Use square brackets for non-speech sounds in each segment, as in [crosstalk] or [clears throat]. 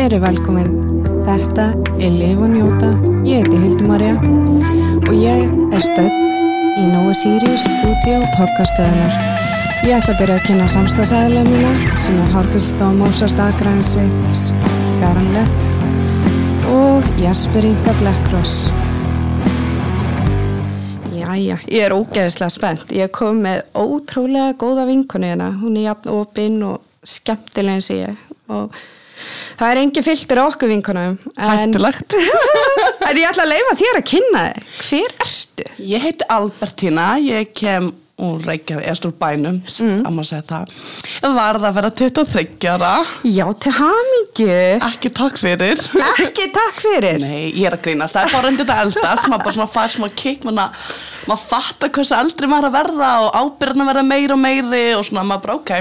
Verið velkomin. Þetta er Liv og Njóta. Ég heiti Hildumarja og ég er stödd í Nóa Sirius stúdíu podcastöðunar. Ég ætla að byrja að kynna samstagsæðilega mína sem er Harkviststof Mósast Akrænsi Garanlett og Jasper Inga Blackross. Jæja, ég er ógeðislega spennt. Ég kom með ótrúlega góða vinkonu hérna. Hún er jafn opinn og skemmtileg eins og ég og það er engi fylgtir á okkur vinkonum. En, Hættulegt. [laughs] en ég ætla að leifa þér að kynna þig. Hver ertu? Ég heiti Albertína, ég kem úr Reykjavík, eða stúr bænum, mm. að maður segja það. Varð að vera 23 ára, Já, til hamingju. ekki takk fyrir. Ekki takk fyrir. Nei, ég er að grínast, það er bara undir þetta eldast, maður bara svona fær smá kikk, maður, fattar hversu eldri maður að verða og ábyrðna verða meiri og meiri og svona maður bara ok.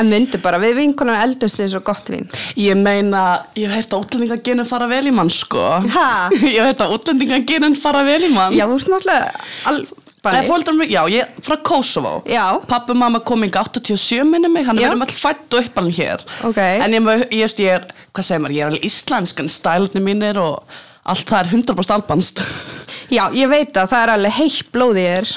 En myndu bara, við vinkonum eldumst þið svo gott vín. Ég meina, ég hef heyrt að útlendingagenin fara vel í mann, sko. Ha? [laughs] Ég hef heyrt að útlendingagenin fara vel í mann. Já, þú veist náttúrulega er mig, já, ég er frá Kosovo Já. Pappi og mamma kom inga 87 minni mig Hann Já. er verið með all fætt og uppalinn hér Ok. En ég, ég, ég, er, hvað segir maður, ég er alveg íslensk En stælunni mínir og allt það er 100% albanst Já, ég veit að það er alveg heitt blóð í þér.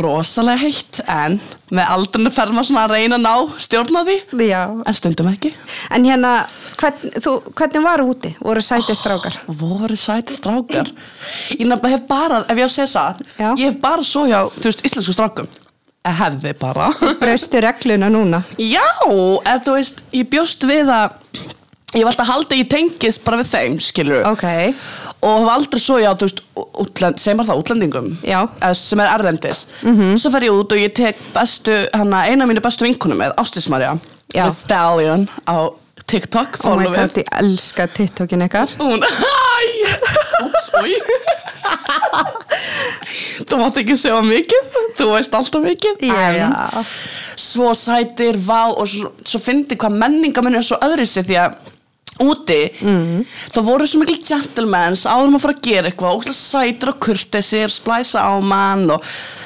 Rosalega heitt En með aldrinu fer maður svona að reyna að ná stjórn á því Já. En stundum ekki En hérna, hvern, þú, hvernig var úti? Voru sætið strákar? Voru sæti strákar Ég nefnilega hef bara, ef ég á að segja það. Ég hef bara svo hjá, þú veist, íslensku strákum Ég hefði bara Braustu regluna núna? Já, ef þú veist, ég bjóst við að ég var alltaf að halda að ég tengist bara við þeim, skilur Ok. og hef aldrei svo, já, veist, útlend, segir maður það, útlendingum Já. eða sem er erlendis svo fer ég út og ég tek bestu, hana, eina af mínu bestu vinkunum með Ástísmarja Já. The Stallion á TikTok, Oh my god, ég elska TikTokin ykkar. Hún, hæ, úps, oi Þú mátt ekki segja mikið, þú veist alltaf mikið. En Svo sætir, vá og svo, svo fyndi hvað menningamennir er svo öðru sér því að úti mm. þá voru svo mikil gentlemans áður maður að fara að gera eitthvað óslega sætir og kurtesir, splæsa á mann og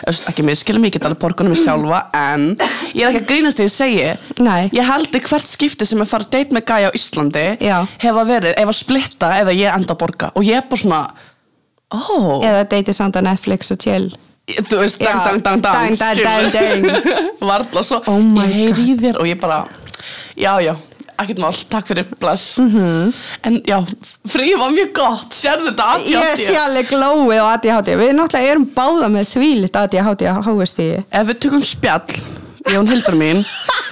ekki mér skilja mikið alveg borgunum mig sjálfa en ég er ekki að grínast að ég segi Nei. ég held í hvert skipti sem ég fara að date með gæja á Íslandi Já. hefa verið, ef að splitta eða ég enda að borga og ég er bara svona ó, Eða deyti samt að Netflix og chill. þú veist, dang, Já. dang, dang, dang, Dang, dang, dang, [laughs] varla svo, Oh my ég heyri í þér og ég bara, já, já ekkert mál, takk fyrir, bless Mhm. en já, frí var mjög gott sérðu þetta Ég sé alveg glóið á ADHD. Við náttúrulega erum báða með þvílitt ADHD á háestíði. ef við tökum spjall ég og Hildur mín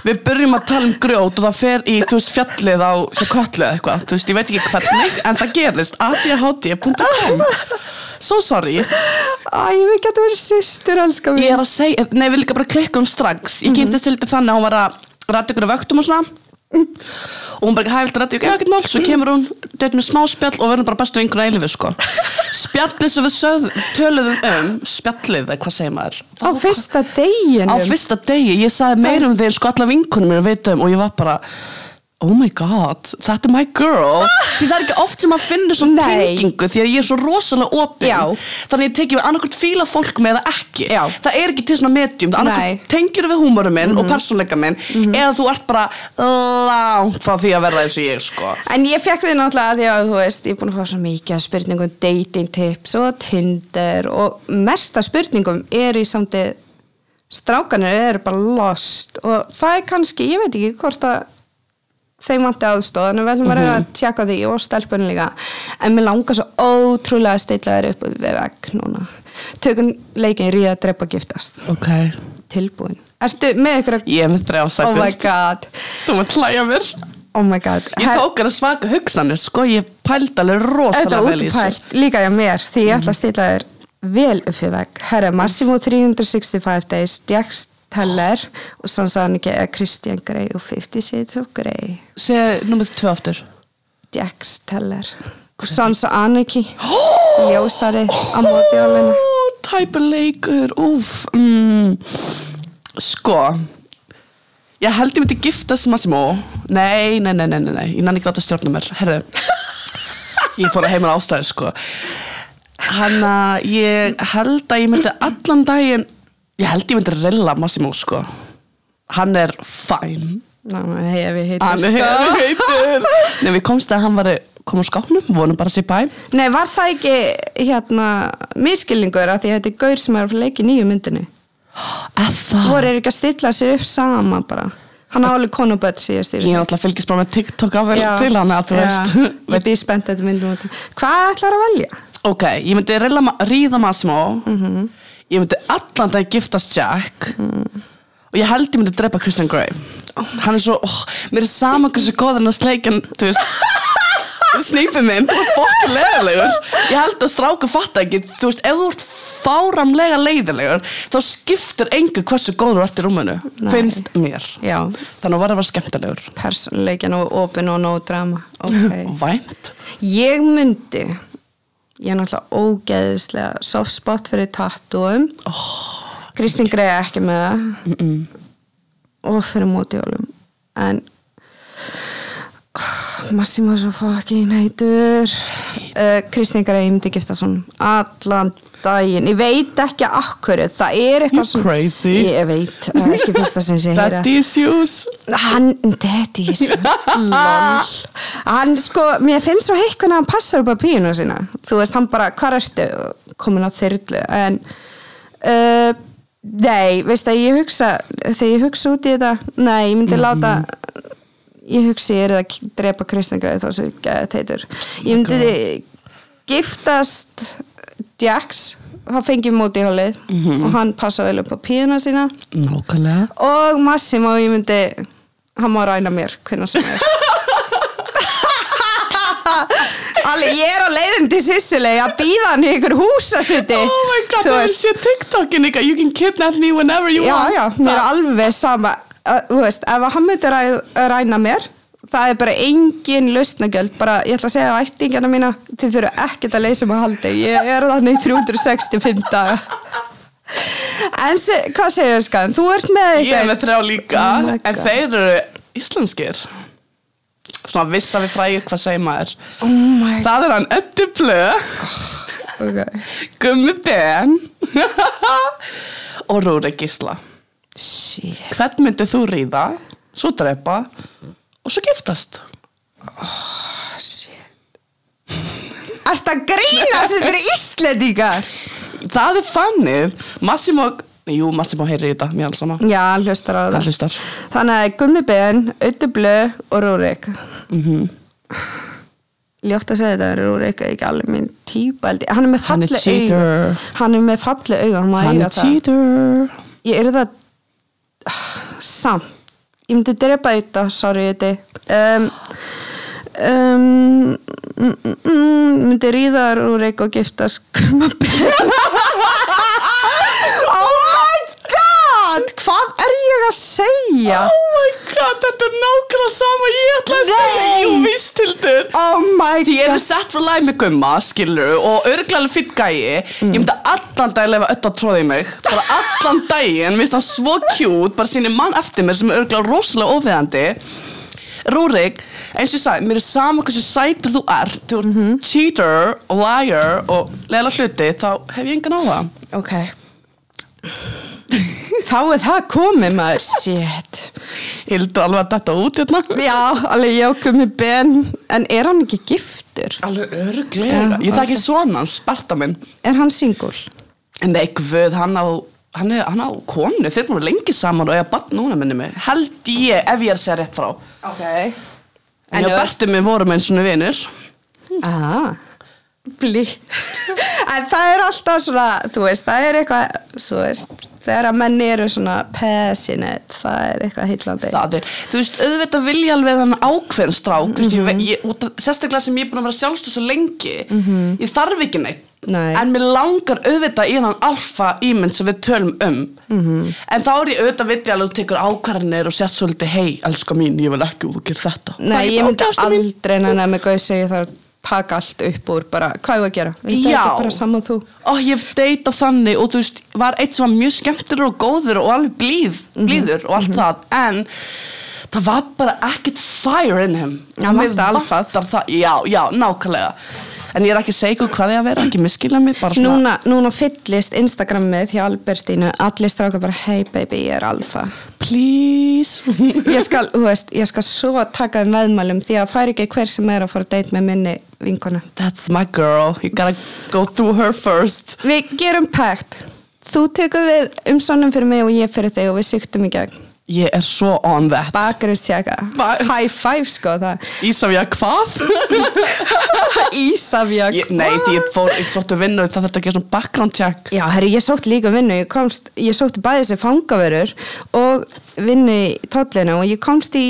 við byrjum að tala um grjót og það fer í veist, fjallið á köllu eða eitthvað veist, ég veit ekki hvernig, en það gerist adhd.com so sorry Æ, við getum verið systur, elskar ég við. er að segja, nei við líka bara klikkum strax ég kynntist til þetta þannig að hún var að rætta ykkur vöktum og svona og hún bara ekki hæfilt að rætta ykkur ekkert mál? Svo kemur hún, þetta með smá spjall og verðum bara bestu vingur að eilifu sko. Spjallið sem við sögð, töluðum um spjallið, eða hvað segir maður? Á fyrsta deginum. á fyrsta degi, ég sagði meira um þeir sko alla vinkunum mér veitum og ég var bara oh my god, þetta er my girl. Því það er ekki oft sem maður finnur svo Nei. tengingu því að ég er svo rosalega opinn þannig að ég tekið við annarkvæmt fíla fólk með eða ekki. Já. það er ekki til svona medium. Annarkvæmt tengjur við húmorum minn og persónleika minn eða þú ert bara langt frá því að verða eins og ég sko. En ég fekk þið náttúrulega því að þú veist, ég er búin að fá svo mikið spurningum, dating tips og Tinder og mesta spurningum er í samtið strákanir eru bara lost og það er kannski, ég veit ekki hvort að þeim vanti aðstóð en við ætlum að reyna að tjekka því og stelpunni líka. En mér langar svo ótrúlega að stilla þér upp við vegg núna. Tökum leikin ríða að drepa giftast. Ok, tilbúin. Ertu með ykkur að ég er með þrjá Oh my sætist god. Þú maður hlæja mér. Oh my god. Ég tók að svaka hugsanir sko, ég pældi alveg rosalega vel í þessu. líka hjá mér því ég ætla að stilla þér vel upp fyrir vegg. Herra, Massimo 365 Days, Jax Teller og Sansanike er Christian Grey og 50 Shades of Grey. Segð nummið tvö aftur Jax Teller. Sansa Aniki, ljósari á móti álinu. Tæpa leikur, mm. Sko Ég held ég myndi giftast Massimo Nei, nei, nei, nei, nei. Ég nann ekki láta stjórna mér Herðu Ég fór að heima ástæði sko Hann að ég held að ég myndi allan daginn Ég held ég myndi rilla Massimo sko. Hann er fæn Ná, hef ég heitir Hann er hefur heitur. [laughs] Nei, við komst að hann var kom á skápnum, vonum bara að sé bæ Nei, var það ekki hérna miskilningur að því að þetta er gaur sem er að leika í nýju myndinni? Eða voru er ekki að stilla sér upp sama bara? Hann á alveg konu og börn síðast Ég er alltaf fylgist bara með TikTok af Já. til hann að þú veist. Ég býð spennt þetta myndum hvað ætlar að velja? Ok, ég myndi reyla ma- ríða Massimo. Mhm. Ég myndi allan dag giftast Jack. Og ég held ég myndi drepa Christian Grey. Hann er svo, oh, mér er sama hversu góð hann að sleikja hann, þú veist. Snýpið minn, þú ert fokkin leiðilegur Ég held að stráka fatta ekki Þú veist, ef þú ert fáramlega leiðilegur Þá skiptir engu hversu góður þú ert í rúminu Nei. Finnst mér. Já, Þannig að var að vera skemmtilegur. Persónleikin og opin og no drama. Okay. [laughs] Vænt. Ég myndi ég er náttúrulega ógeðislega soft spot fyrir tattúum oh, Kristín Grey er ekki með það. Og fyrir mótjólum en Massimo er svo fucking heitur. Uh, Kristín Grey myndi gifta svona allan daginn. Ég veit ekki akkur það er eitthvað svona crazy. Ég veit, það er ekki fyrsta sem ég heyra Daddy issues. Hann, svo lol. Hann sko, mér finnst svo heitt hvernig hann passar upp á pínu sína. Þú veist, hann bara, hvað ertu? Komin á þyrlu en uh, nei, veist að ég hugsa þegar ég hugsa út í þetta nei, ég myndi láta ég hugsi ég er að drepa Kristján Greið þá sem gæði teitur ég myndi giftast Jax hann fengi móti í hálið og hann passa vel upp á píuna sína. Nákvæmlega. Og Massimo ég myndi hann má ræna mér hvernig sem er. Alveg ég er á leiðin til Sicily að býða hann í ykkur húsasuti Oh my god, það er sér TikTokin ykkar You can kidnap me whenever you já want. já, mér er alveg sama. Uh, þú veist, ef hann myndi ræ, ræna mér það er bara engin lausnagjöld bara, ég ætla að segja á ættingana mína þið þurfa ekkert að leysa um að haldi. Ég er þannig í 365 daga. En se, hvað segir þau skan? þú ert með Ég er með þrjá líka. Oh En þeir eru íslenskir. Svona viss að við frægir hvað segir maður? Oh Það er hann Öddi Blö. God Gummi Ben. Og Rúri Gísla. Shit. Hvern myndið þú ríða? Svo drepa Og svo giftast Ertu að grínast þetta eru Íslendingar? Það er fannir Massimo Jú, Massimo heyri þetta Mér alls sama Já, hann hlustar á Það hlustar Þannig að Gummi Ben, Öddi Blö og Rúrik. mm Ljótt að segja þetta, Rúrik er ekki alveg minn típa. Hann er með er falli auga. Hann er með falli auga, hann er cheater Ég er það samt. Ég myndi drepa þetta, sorry Öddi. Um, um, mm, mm, mm, myndi ríða Rúrik og giftast Gummi Ben. oh my god! Hvað er ég að segja? Oh my god, þetta er nákvæmlega sama. Ég ætla að segja. Jú, víst Hildur. Oh my Því ég er god. sett for life með gumma, skilur og örglega fyrir gæi. Mm. ég myndi allan dag lefa öll að tróði mig. Bara allan [laughs] daginn, mér finnst hann svo cute bara sýnir mann eftir mér sem er örglega rosalega óviðandi Rúrik, eins og ég sagði, mér er sama hversu sætur þú ert, þú ert Mhm. cheater og liar og leila hluti þá hef ég engan á það Ok Þá er það komið maður. Shit. Hildur alveg að þetta út hérna. Já, alveg ég og Gummi Ben. En er hann ekki giftur? Alveg örglega, ég þekki svona hans, Sparta minn. Er hann single? En nei, guð, hann á hann, er, hann á konu, þeir búin lengi saman og eiga barn núna minni mig, held ég ef ég er segja rétt frá. Ok. En ég og Berti minn vorum eins og vinir. Ah Blí [laughs] En það er alltaf svona Þú veist, það er eitthvað Þú veist, þegar að menn eru svona Passionate, það er eitthvað heillandi Það er, þú veist, auðvitað vilja alveg hann ákveðin strák, mm -hmm. ég, ég, út af- sérstaklega sem ég er búin að vera sjálfstöð svo lengi ég þarf ekki neitt Nei. en mér langar auðvitað í hann alfa ímynd sem við tölum um -hmm. en þá er ég auðvitað alveg að þú tekur ákvarðanir og sért svolítið hei, elska mín, ég vil ekki að þú gerir þetta Nei, ég myndi aldrei að mig gauð segja að taka allt upp úr bara, hvað ég að gera? Þetta er ekki bara saman þú. Ó, ég hef deytað þannig og þú veist, var eitt sem var mjög skemmtilegur og góður og alveg blíð, Mhm. blíður og allt það, en það var bara ekkert fire in him. Vantar það, já, já, nákvæmlega. En ég er ekki ykkur hvað ég að vera, ekki miskila mig Núna, núna fyllist Instagrammið hjá Albertínu. Allir stráka bara, hey baby, ég er alfa please. Ég skal, veist, ég skal svo taka um veðmælum því að fær ekki hver sem er að fara að date með minni vinkonu. That's my girl, you gotta go through her first. Við gerum pækt Þú tekur við umsónum fyrir mig og ég fyrir þig og við syktum í gegn. Ég er svo on that. Bakaristjaka Ba- High five sko það. Ísafja, hvað? [laughs] Ísafja ég, nei, ég fór, ég sóttu vinnu það þurfti að gera svona background check. Já, herri, ég sótti líka vinnu, ég, komst, ég sótti bæði þessi fangaverur og vinnu í tollinu og ég komst í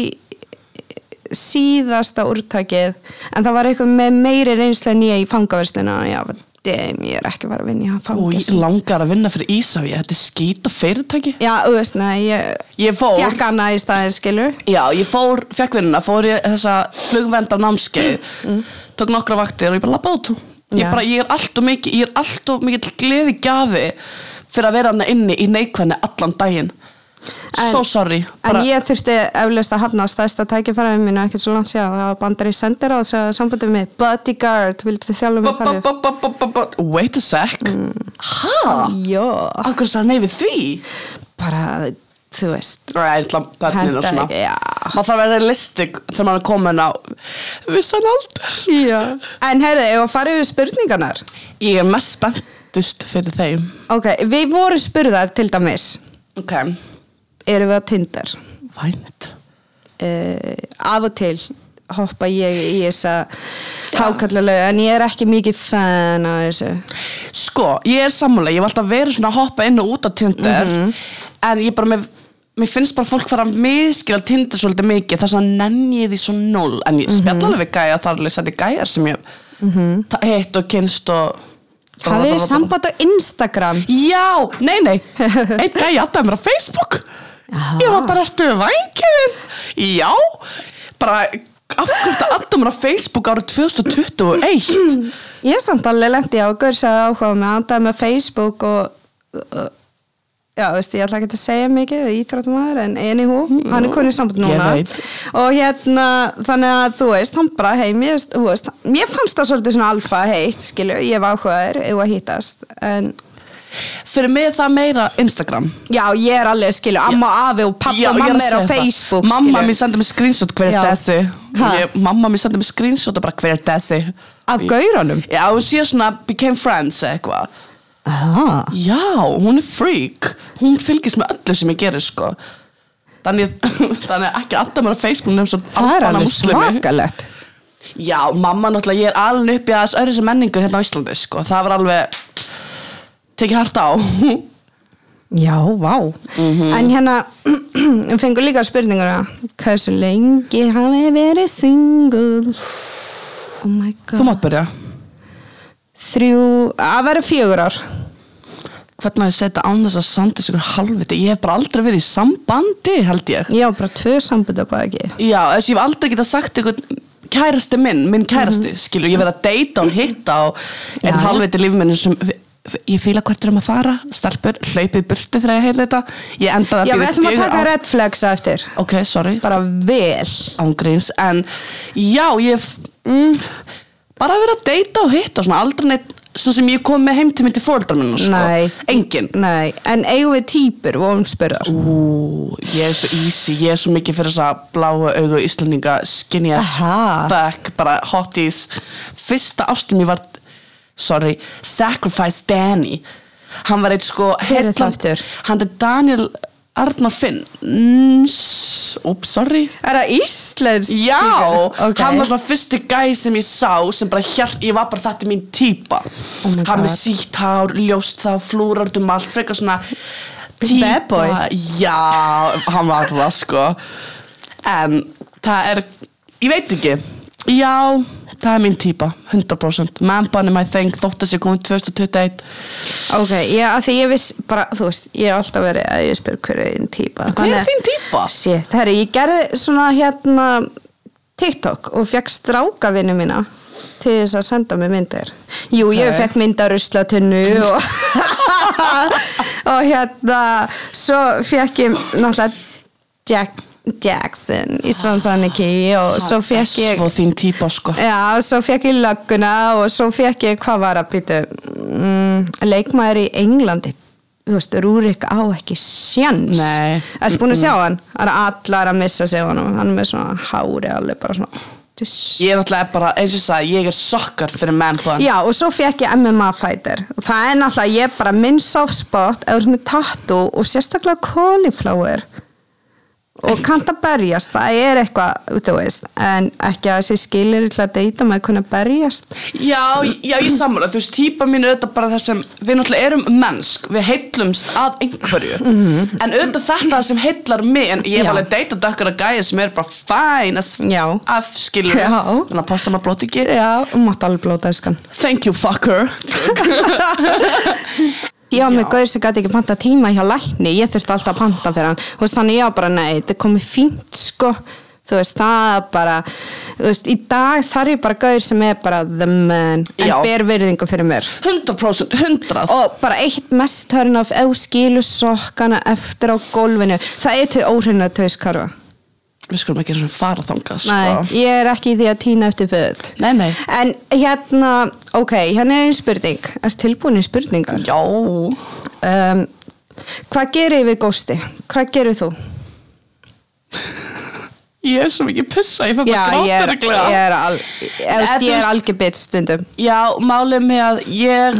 síðasta úrtakið en það var eitthvað með meiri reynslu en ég í fangaversluna og já, dem, ég er ekki að fara að vinna í og ég fangaversluna. langar að vinna fyrir Ísafja þetta er skýta fyrirtæki Já, þú veist, nei, ég, ég fór, fjekk annað í staðin, skilur. já, ég fór fekk vinnuna, fór ég þessa flugvendar námskeið tók nokkra vaktir og ég bara lappa út ég, Já. bara, ég er allt og mikið ég er allt og mikið gleði gafi fyrir að vera hana inni í neikvæðni allan daginn so sorry. En ég þurfti eflaust að hafna á stæðsta tækifæraðum mínu ekkert svo langt séð það var bandar í sendir á þess að sambandið mig. Bodyguard, vildu þið þjálfa mig þar upp? Bu- bu- bu- bu- bu- wait a sec. Hæ? Jó, Akkur nei við því? bara, þú veist. Nei, ætla börnin og svona. Já. Maður þarf að vera realistic þegar maður er komin á vissan aldur. Já. En heyrðu, ef að fara yfir spurningarnar? Ég er mest spenntust fyrir þeim. Ok, við vorum spurðar til dæmis. Ok, Erum við á Tinder? vænt Uh, af og til hoppa ég í þessa hákallalögu en ég er ekki mikið fan af þessu Sko, ég er sammála, ég hef alltaf verið svona að hoppa inn og út á Tinder Mhm. En ég bara, mér, mér finnst bara fólk fara að miskila Tinder svolítið mikið Þess að nenn ég því svo null En Mhm. ég spjalla alveg við gæja þar alveg sætti gæjar sem ég mm heitt og kynst og Hafið þið samband á Instagram? Já, nei, nei Eitt gæja aðtaði mér á Facebook Ég var bara eftir vængjöfin Já, bara af hverju þetta aðtaði mér á Facebook árið 2021 Ég er samt alveg lendi á Gaur sagði áhuga með andaði með Facebook og já, veist, ég ætla ekki að segja mikið íþróttumæður en anywho, hann er konið Ég núna og hérna, þannig að þú veist hann bara heim, ég, veist, mér fannst það svolítið svona alfa heitt, skilju, ég var áhugaður ef að hittast, en Fyrir mig það meira Instagram. Já, ég er alveg, skilju, amma og afi og pappa Já, og mamma er á segja það. Facebook, Mamma mér sendi mér screenshot hver er þessi? Ég, Mamma mér sendi mér screenshot og bara hver er þessi? Af gaurunum? Já, hún sé svona became friends eitthvað. Já, hún er freak. Hún fylgist með öllu sem ég gerir sko. Þannig, [laughs] þannig ekki alltaf mér á Facebook nefnum svo það er alveg muslimi svakalegt. Já, mamma náttúrulega, ég er alveg upp í aðeins öðru sem menningur hérna á Íslandi sko. Það var alveg tekið hart á [laughs] Já, vá. Mhm. En hérna, [clears throat] við fengum líka spurninguna. Hversu lengi hafi verið single? Oh my Þú god. mátt byrja Þrjú, að vera fjögur ár. Hvernig að ég setja án þess að sandi sig halvviti Ég hef bara aldrei verið í sambandi, held ég Já, bara tvö sambunda bara ekki. Já, þess ég hef aldrei getað sagt einhvern kærasti minn, minn kærasti, skilur, ég verið að deyta og hitta Já, einn halvviti lífminni sem ég fíla hvert er um að fara, stelpur, hlaupið burti þegar ég heyrði þetta, ég endaði Já, við ætlum að fjögur taka red flags eftir. Ok, sorry, Bara vel. ángríns, en já, ég mm, bara verið að deyta og hitta og svona aldrei neitt, svona sem ég kom með heim til minn til fóreldrar minna, sko, Nei. engin. Nei, en eigum við týpur og umspyrðar. Ú, ég er svo easy, ég er svo mikið fyrir þess að bláu augu íslendinga skinny as Aha. fuck, bara hotties fyrsta ástum ég var sorry, Sacrifice Danny. Hann var eitt sko Hver er það aftur? hann er Daniel Arnar Finn ups, sorry. Er það íslensk? Já, Ok. hann var svona fyrsti gæ sem ég sá sem bara hér, ég var bara þetta mín típa Oh hann með sítt hár, ljóst þá, flúrart um allt, frekar svona boy. Já, hann var það sko. En það er, ég veit ekki. Já, það er mín típa, 100% Man bun in my thing, þótt að sé komið 2021 Ok, já, af því ég viss bara, þú veist, ég hef alltaf verið að ég spyr hver er þín típa. Hver er þín típa? Shit, herri, ég gerði svona hérna TikTok og fekk strákavinnu mína til þess að senda mig myndir. Jú, ég fekk mynd af ruslatunnu og, [laughs] og hérna, svo fekk ég náttúrulega Jack, Jackson í Sansaniki og svo fekk ég Svo þín típa sko. Já, svo fekk ég lögguna og svo fekk ég, hvað var að býta mm, leikmaður í Englandi. Þú veist, Rúrik á ekki sjans. Ertu búin að sjá hann? Það er allar að missa sig hann hann er með svona hári alveg bara svona Tss. Ég er náttúrulega bara, eins og sagði, ég er sokkar fyrir man-bun Já, og svo fekk ég MMA fighter. Og það er náttúrulega, ég er bara minn soft spot. Eða með tattoo og sérstaklega cauliflower og kannt að berjast, það er eitthvað þú veist, en ekki að þessi skilir til að deyta með að kunna berjast. Já, já, ég sammála, þú veist, típa mín er auðvitað bara það sem, við náttúrulega erum mennsk, við heitlumst að einhverju, en auðvitað þetta sem heitlar mig, en ég hef alveg deytað dökkar að gæja sem er bara fæn að af skilur, þannig að passa maður blóti ekki. Já, og mátt alveg blóta eskan Thank you, fucker. [laughs] [laughs] Já, með gauður sem gæti ekki panta tíma hjá lækni. Ég þurfti alltaf að panta fyrir hann. Veist, þannig ég var bara, nei, þetta er komið fínt sko, þú veist, það er bara veist, í dag þarf ég bara gauður sem er bara the man en ber virðingu fyrir mér. 100%, 100. og bara eitt mest törn af ef þú skilur sokkana eftir á gólfinu. Það er til óhreinlega tauskarfa Við skulum ekki fara þangað, sko. Nei, ég er ekki í því að týna eftir nei. En hérna, ok, hérna er einn spurning Er tilbúin í spurningar? Já. Um, hvað gerir við gósti? Hvað gerir þú? Ég er svo mikið pissa, ég fyrir bara gráta ég er, algjör bit stundum Já, málið með að ég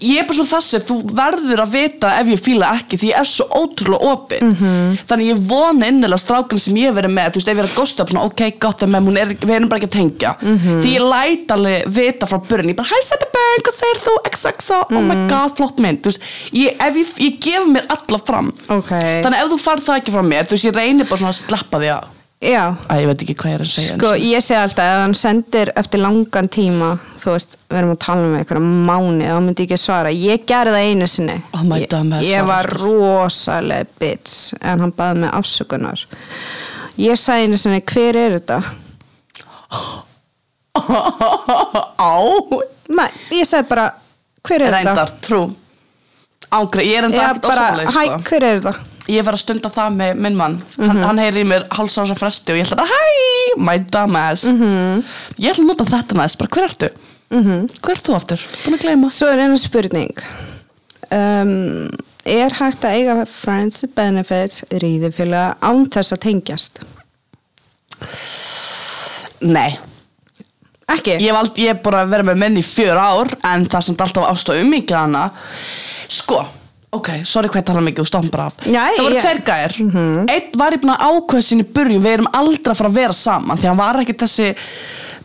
ég er bara svo þessi þú verður að vita ef ég fíla ekki því ég er svo ótrúlega opinn Mhm. þannig ég vona innilega strákan sem ég verið með þú veist, ef ég er að gósta upp svona, ok, gott að með hún er, við erum bara ekki að tengja Mhm. því ég læt alveg vita frá börn ég bara, hæ, setja börn, hvað segir þú, XXO oh my Mhm. god, flott mynd veist, ég, ég, ég gef mér alla fram Ok. þannig ef þú farð það ekki frá mér þú veist, ég reynir bara svona að sleppa því að Já, Æ, ég veit ekki hvað ég er að segja sko ég segi alltaf ef hann sendir eftir langan tíma þú veist, við erum að tala um einhverja mánu þá myndi ég ekki svara, ég gerði það einu sinni Oh ég, ég var alltaf. rosaleg bitch en hann baði mig afsökunar ég sagði einu sinni, hver er þetta? [laughs] Á, ég sagði bara, hver er þetta? reyndar, trú Ángri, ég er enda ekkert bara, ósamlega hæ, sko. hver er þetta? Ég var að stunda það með minn mann Mhm. hann, hann heyri í mér hálsása fresti og ég ætla bara Hæ, my dumbass Mhm. Ég ætla að nota þetta næst, bara hver ertu? Hver ert þú aftur? Búin að gleyma Svo er einu spurning um, Er hægt að eiga friends benefits ríðifélaga án þess að tengjast? Nei, Ekki? ég hef bara verið með menn í fjör ár en það samt alltaf ást og ummikið hana Sko, ok, sorry hvað ég tala mikið og stoppum bara af. Nei, Það voru ég- tveir gæðir Einn var ég búin að ákveða sinni byrjun við erum aldrei að fara að vera saman því hann var ekki þessi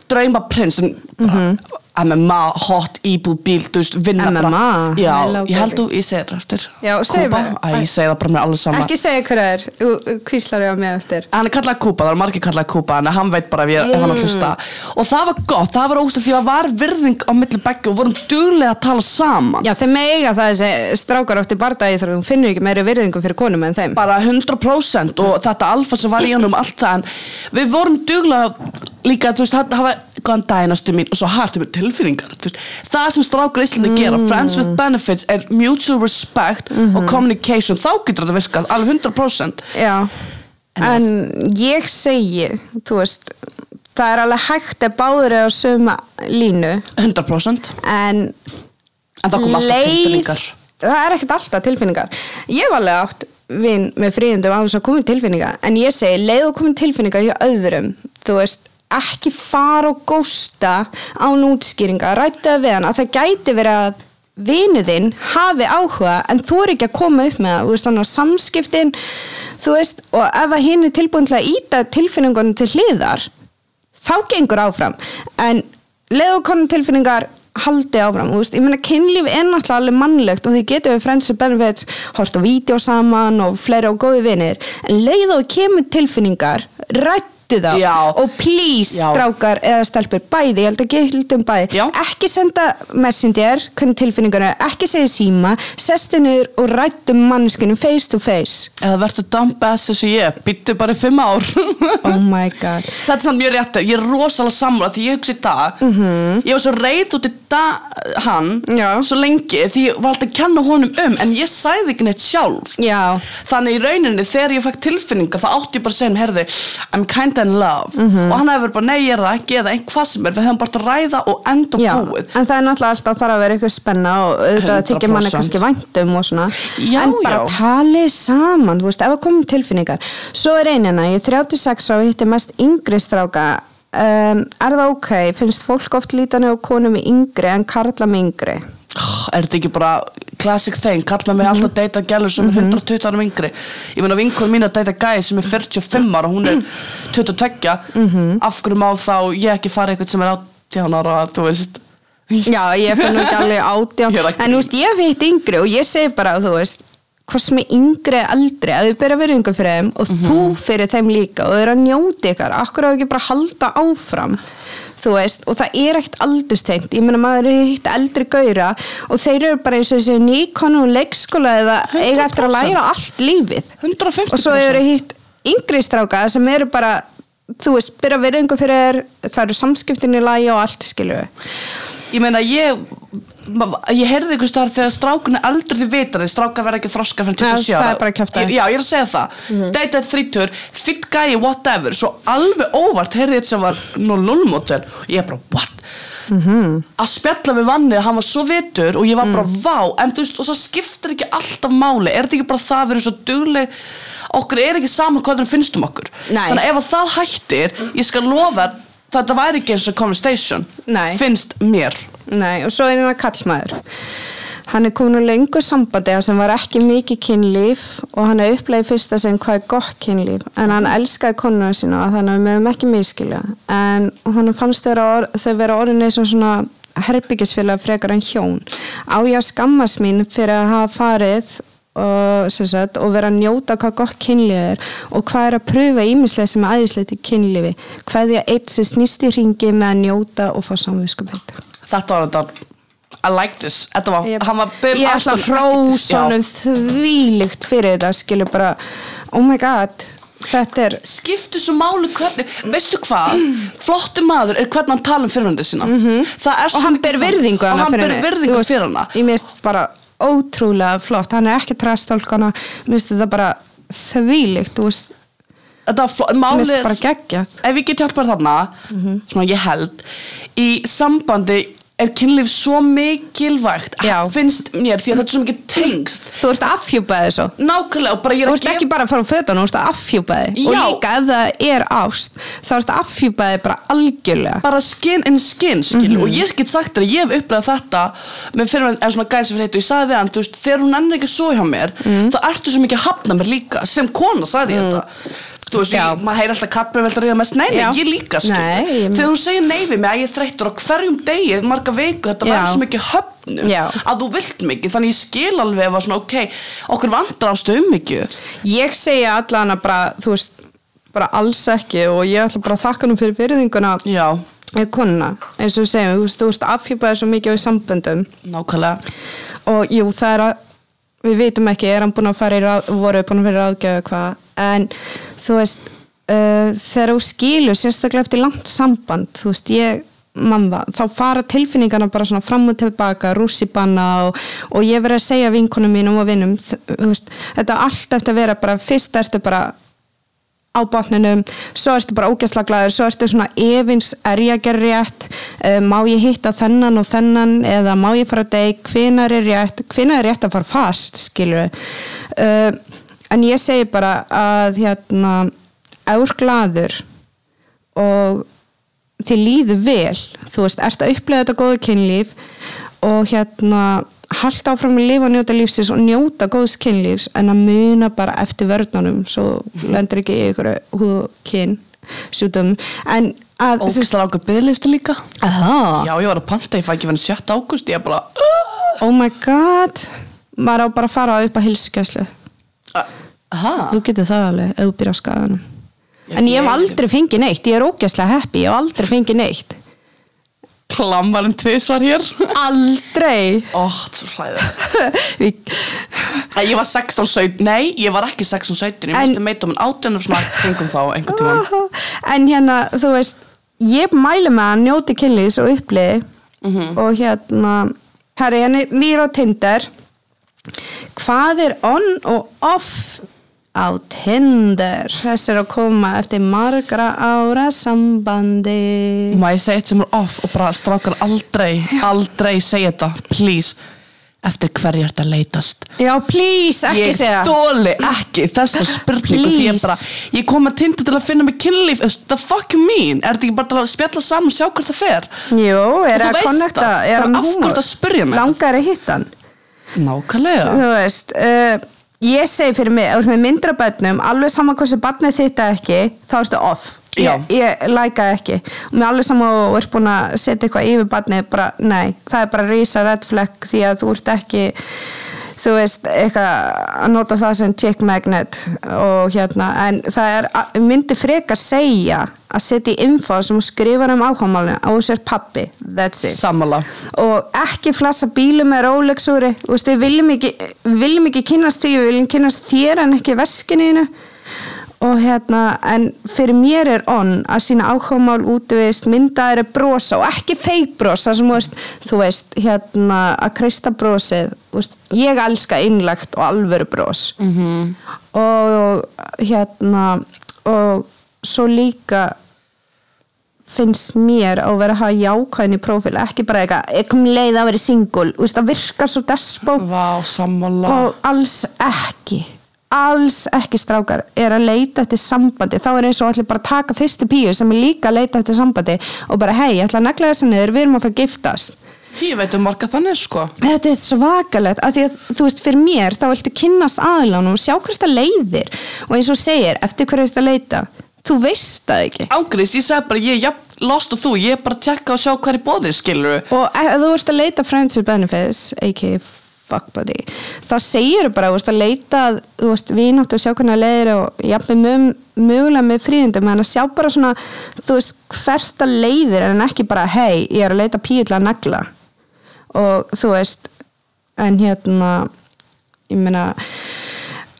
drauma prins sem bara MMA, hot, íbúð, bíl, þú veist, vinna MMA, bara Já, hello, ég held þú, ég segir það eftir Já, segðu mér. Æ, ég segi það bara með alveg saman. Ekki segja hver það er, Þú kvíslar ég á mig eftir. Hann er kallað Kúpa, það er margir kallað Kúpa en hann veit bara ef, ég, ef hann að hlusta. Og það var gott, það var ógst því að var virðing á milli begge og vorum duglega að tala saman. Já, þeim eiga það þessi strákar átti bardagi þegar þú finnur ekki meiri virðingu fyrir konum en þeim. Bara 100% og þetta alfa sem var í hann um allt það. En við vorum duglega líka, þú veist, það var góðan dænastu mín og svo hartu með tilfinningar. Það sem strákur í Íslandi gera friends with benefits er mutual respect og communication, þá getur þetta virkað alveg 100% Já, en ég segi, þú veist það er alveg hægt að báður eða söma línu. 100% en en það kom alltaf tilfinningar. það er ekkert alltaf tilfinningar. Ég var alveg átt vinn með fríðundum á þess að koma tilfinningar en ég segi, leið og koma tilfinningar hjá öðrum þú veist, ekki fara og gósta án útskýringa rættu það við hann að það gæti verið að vinuðinn hafi áhuga en þú er ekki að koma upp með það þú veist, þannig að samskiptin þú veist, og ef að hinn er tilbúin til að íta tilfinningunum til hliðar þá gengur áfram. En leið og konum tilfinningar haldi áfram, þú veist, ég meina kynlíf er náttúrulega alveg mannlegt og því getum við friends with benefits, hort á vídeo saman og fleiri og góði vinir, en leið og kemur tilfinningar, rættu hættu þá. Já. og please, Já. strákar eða stelpur, bæði, ég held að gildum bæði. Já. ekki senda messenger hvernig tilfinningunum, er, ekki segja síma sestu niður og rættu mannskinu face to face. Eða verður dumb ass eins og ég, byttu bara í fimm ár. [laughs] Oh my god. Þetta er samt mjög rétt, ég er rosalega samla því ég hugsi í dag Ég var svo reið út í dag, hann svo lengi því ég var alltaf að kenna honum um en ég sæði ekki neitt sjálf. Já, Þannig í rauninni þegar ég fekk tilfinningar þá átti ég bara að segja um herði I'm kinda in love. Mhm. og hann hefur bara nei ég er það ekki eða einhvað sem er. Við höfum bara að ræða og enda já búið. en það er náttúrulega alltaf þarf að vera eitthvað spenna og auðvitað þykir manni 100%. kannski væntum og svona. Já, en bara já. talið saman, þú veist, ef það komum tilfinningar. Svo er einina, ég er 36 ára og hitti mest yngri stráka. Um, er það ok, finnst fólk oft lítani á konum í yngri en karla með yngri er þetta ekki bara classic thing? Kall með mig alltaf að deyta gælur sem er 120 árum yngri. Ég meina vinkun mín að deyta gæði sem er 45 ára hún er 22 af hverju má þá ég ekki fara eitthvað sem er 18 ára þú veist? Já, ég finn nú ekki alveg átján. Ég er ekki- En þú veist, ég hitt yngri og ég segi bara, þú veist hvort sem er yngri eða eldri að þau byrja verðingu fyrir þeim og þú fyrir þeim líka og þau eru að njóti ykkar akkur á ekki bara halda áfram þú veist, og það er ekkert aldurstengt ég meina maður er hitt eldri gaura og þeir eru bara eins og þessi nýkonu leikskóla eða eiga eftir að 100%. læra allt lífið. 150% og svo eru hitt yngri stráka sem eru bara þú veist, byrja verðingu fyrir það eru samskiptin í lagi og allt skilju ég meina ég ég heyrði ykkur starf þegar strákunni eldur því vitar því stráka verða ekki þroska fyrir 27 Já, ára það er bara að kjafta. Ég- já, ég er að segja það. Mm -hmm. deytað þrítur, fit guy, whatever. Svo alveg óvart heyrði þetta sem var 0-0 mótel og ég er bara what? Að spjalla við vanni hann var svo vitur og ég var bara vá en þú veist, og svo skiptir ekki alltaf máli. Er þetta ekki bara það, við erum svo dugleg? Okkur er ekki saman hvað þeim finnst um okkur. Nei. þannig að ef að það hættir ég skal lofa að þetta væri ekki eins og conversation Nei. finnst mér. Nei, og svo er hérna kallmaður. Hann er komin úr lengur sambandi sem var ekki mikið kynlíf og hann er upplegið fyrsta sinn hvað er gott kynlíf. En hann elskaði konuna sína og þannig að við meðum ekki miskilja en hann fannst þeirra or, þeir vera orðinni sem svona herbyggisfélag frekar en hjón. Á ég að skammast mín fyrir að hafa farið og, sagt, og vera að njóta hvað gott kynlíf er og hvað er að pröfa ímislega sem er æðislegt í kynlífi. Hvað að eitt sem snýst í ringi með að njóta og fá samviskupið þetta var þetta. I like this. Var, Ég, var ég ætla að hrósa þvílíkt fyrir þetta skilur bara, oh my god þetta er skiptir svo máli hvernig veistu hvað, flottu maður er hvernig hann tala um fyrirhandi sína. Það er Mhm. og hann ber virðingu og hana hann fyrir fyrir hana. ég minnst bara ótrúlega flott. Hann er ekki trastálkana. Minnst þetta bara þvílíkt þú veist, þetta bara geggjað. Ef ég get hjálpað þarna Mhm. svona ég held í sambandi er kynlíf svo mikilvægt? Já. finnst mér því að þetta er svo mikið tengst þú ert að afhjúpa þig svo. Nákvæmlega og bara ég er Þú ert ekki bara að fara á fötunum, þú ert að afhjúpa þig. Og líka ef það er ást þá ert að afhjúpa þig bara algjörlega. Bara skin in skin skilu Mhm. og ég get sagt að ég hef upplegað þetta með fyrir en svona gæs fyrir heitu og ég sagði við hann, þú veist, þegar hún ennir ekki svo hjá mér Mhm. þá ertu svo mikið að hafna mér líka sem kona sagði ég þetta þú veist, ég, maður heyr alltaf kattbjörn velta ríða mest. Nei, nei, ég líka skilu Nei, ég- þegar hún segir nei við mig að ég þreyttur á hverjum degi marga viku, þetta verður svo mikið höfnum Já. að þú vilt mikið, þannig ég skil alveg að svona, ok, okkur vantar ástu um mikið ég segja allan að bara, þú veist bara alls ekki og ég ætla bara að þakka nú fyrir fyrirðinguna með konuna, eins og við segjum, þú veist, þú veist afhjúpaði svo mikið á samböndum. Nákvæmlega. Og jú, það er að við vitum ekki, er hann búin að fara í ráð, voru búin að vera ráðgjöfu hvað. En þú veist uh, þegar þú skilur, sérstaklega eftir langt samband, þú veist, ég mann það, þá fara tilfinningarna bara svona fram og tilbaka, rússibanna og, og ég verið að segja vinkonum mínum og vinnum, þú veist, þetta allt eftir að vera bara, fyrst ertu bara á botninum, svo ertu bara ógæsla glæður, svo ertu svona efins er ég að gera rétt, uh, má ég hitta þennan og þennan eða má ég fara að deg, hvenar er rétt? Hvenar er rétt að fara fast, skilur uh, en ég segi bara að hérna ár glaður og þið líður vel þú veist, ert að upplega þetta góða kynlíf og hérna halda áfram að lifa og njóta lífsins og njóta góðs kynlífs en að muna bara eftir vörnunum svo lendur ekki ykkur húð og kyn sjútum en að ógæslega ákveð byggðlisti líka. Aha. já, ég var að panta, ég fæ ekki verið 7. águst ég er bara oh my god. Maður á bara að fara upp að hilsugæslu þú getur það alveg á skaganum. En ég hef aldrei fengið neitt ég er ógæslega happy, ég hef aldrei fengið neitt Klammarinn tvisvar hér. Aldrei. Ó, hlæðið [laughs] Við- Ég var 16, 17, nei, ég var ekki 16, 17 Ég En- misti meitum en 18 og svona kringum þá einhvern tímann. En hérna, þú veist ég mæli með að njóti kynlýs og uppliði Mhm. og hérna herri, hérna nýra á Tinder. Hvað er on og off á Tinder þess er að koma eftir margra ára sambandi Má ég segja eitt sem er off og bara strákar aldrei, aldrei segja þetta, please Eftir hverju ert að leitast já, please, ekki Ég segja þóli ekki þessa spurningu Því ég bara, ég kom að tinda til að finna mig kynlíf The fuck you mean? Er þetta ekki bara til að spjalla saman og sjá hvert það fer? jú, er Þú að connecta það. er Bara hann af hverju húmor? ertu að spyrja mig? langar að hitta hann Nákvæmlega þú veist uh, ég segi fyrir mig, með myndra börnum alveg saman barnið þitt er ekki þá ertu off. Ég, ég læka ekki. Og mér alveg saman og ert búin að setja eitthvað yfir barnið bara, nei, það er bara rísa red flag því að þú ert ekki þú veist, eitthvað að nota það sem chick magnet og hérna, en það er myndi frekar segja að setja í info sem skrifar um ákvámálinu á sér pappi, that's it. Sammála. Og ekki flassa bílum með Rolex-úri Þú veist, við viljum ekki, viljum ekki kynast því, við viljum kynast þér en ekki veskininu og hérna, en fyrir mér er on að sína áhugamál útvist myndaðir er brosa og ekki feik brosa sem veist, þú veist hérna að kreista brosið veist, ég elska innlegt og alvöru bros. -hmm. og hérna og svo líka finnst mér að vera að hafa jákvæðin í prófíl ekki bara eitthvað, ekki um leið að vera singul þú veist, það virkar svo despo Vá, og alls ekki alls ekki strákar er að leita eftir sambandi. Þá er eins og allir bara að taka fyrstu píu sem er líka að leita eftir sambandi og bara hei, ég ætla að negla þess að niður, við erum að fara að giftast. Ég veit um marga þannig sko. Þetta er svakalegt af því að þú veist fyrir mér þá viltu kynnast aðlánum og sjá hvert það leiðir. Og eins og segir, eftir hverju þetta leita? Þú veist það ekki. Ángriðs, ég segi bara, ég er jafn lost og þú Ég er bara að tjekka og sjá hver er bóðið, skilur og ef þú ert að leita friends with benefits a.k.a. fuck buddy. Þá segir þú bara, þú ert að leita að, þú veist, vináttu og sjá hvernig það leiðir og jafnveg mögulega með fríðundum en að sjá bara svona, þú veist hvert það leiðir en ekki bara hei, ég er að leita til að negla. Og þú veist en hérna ég meina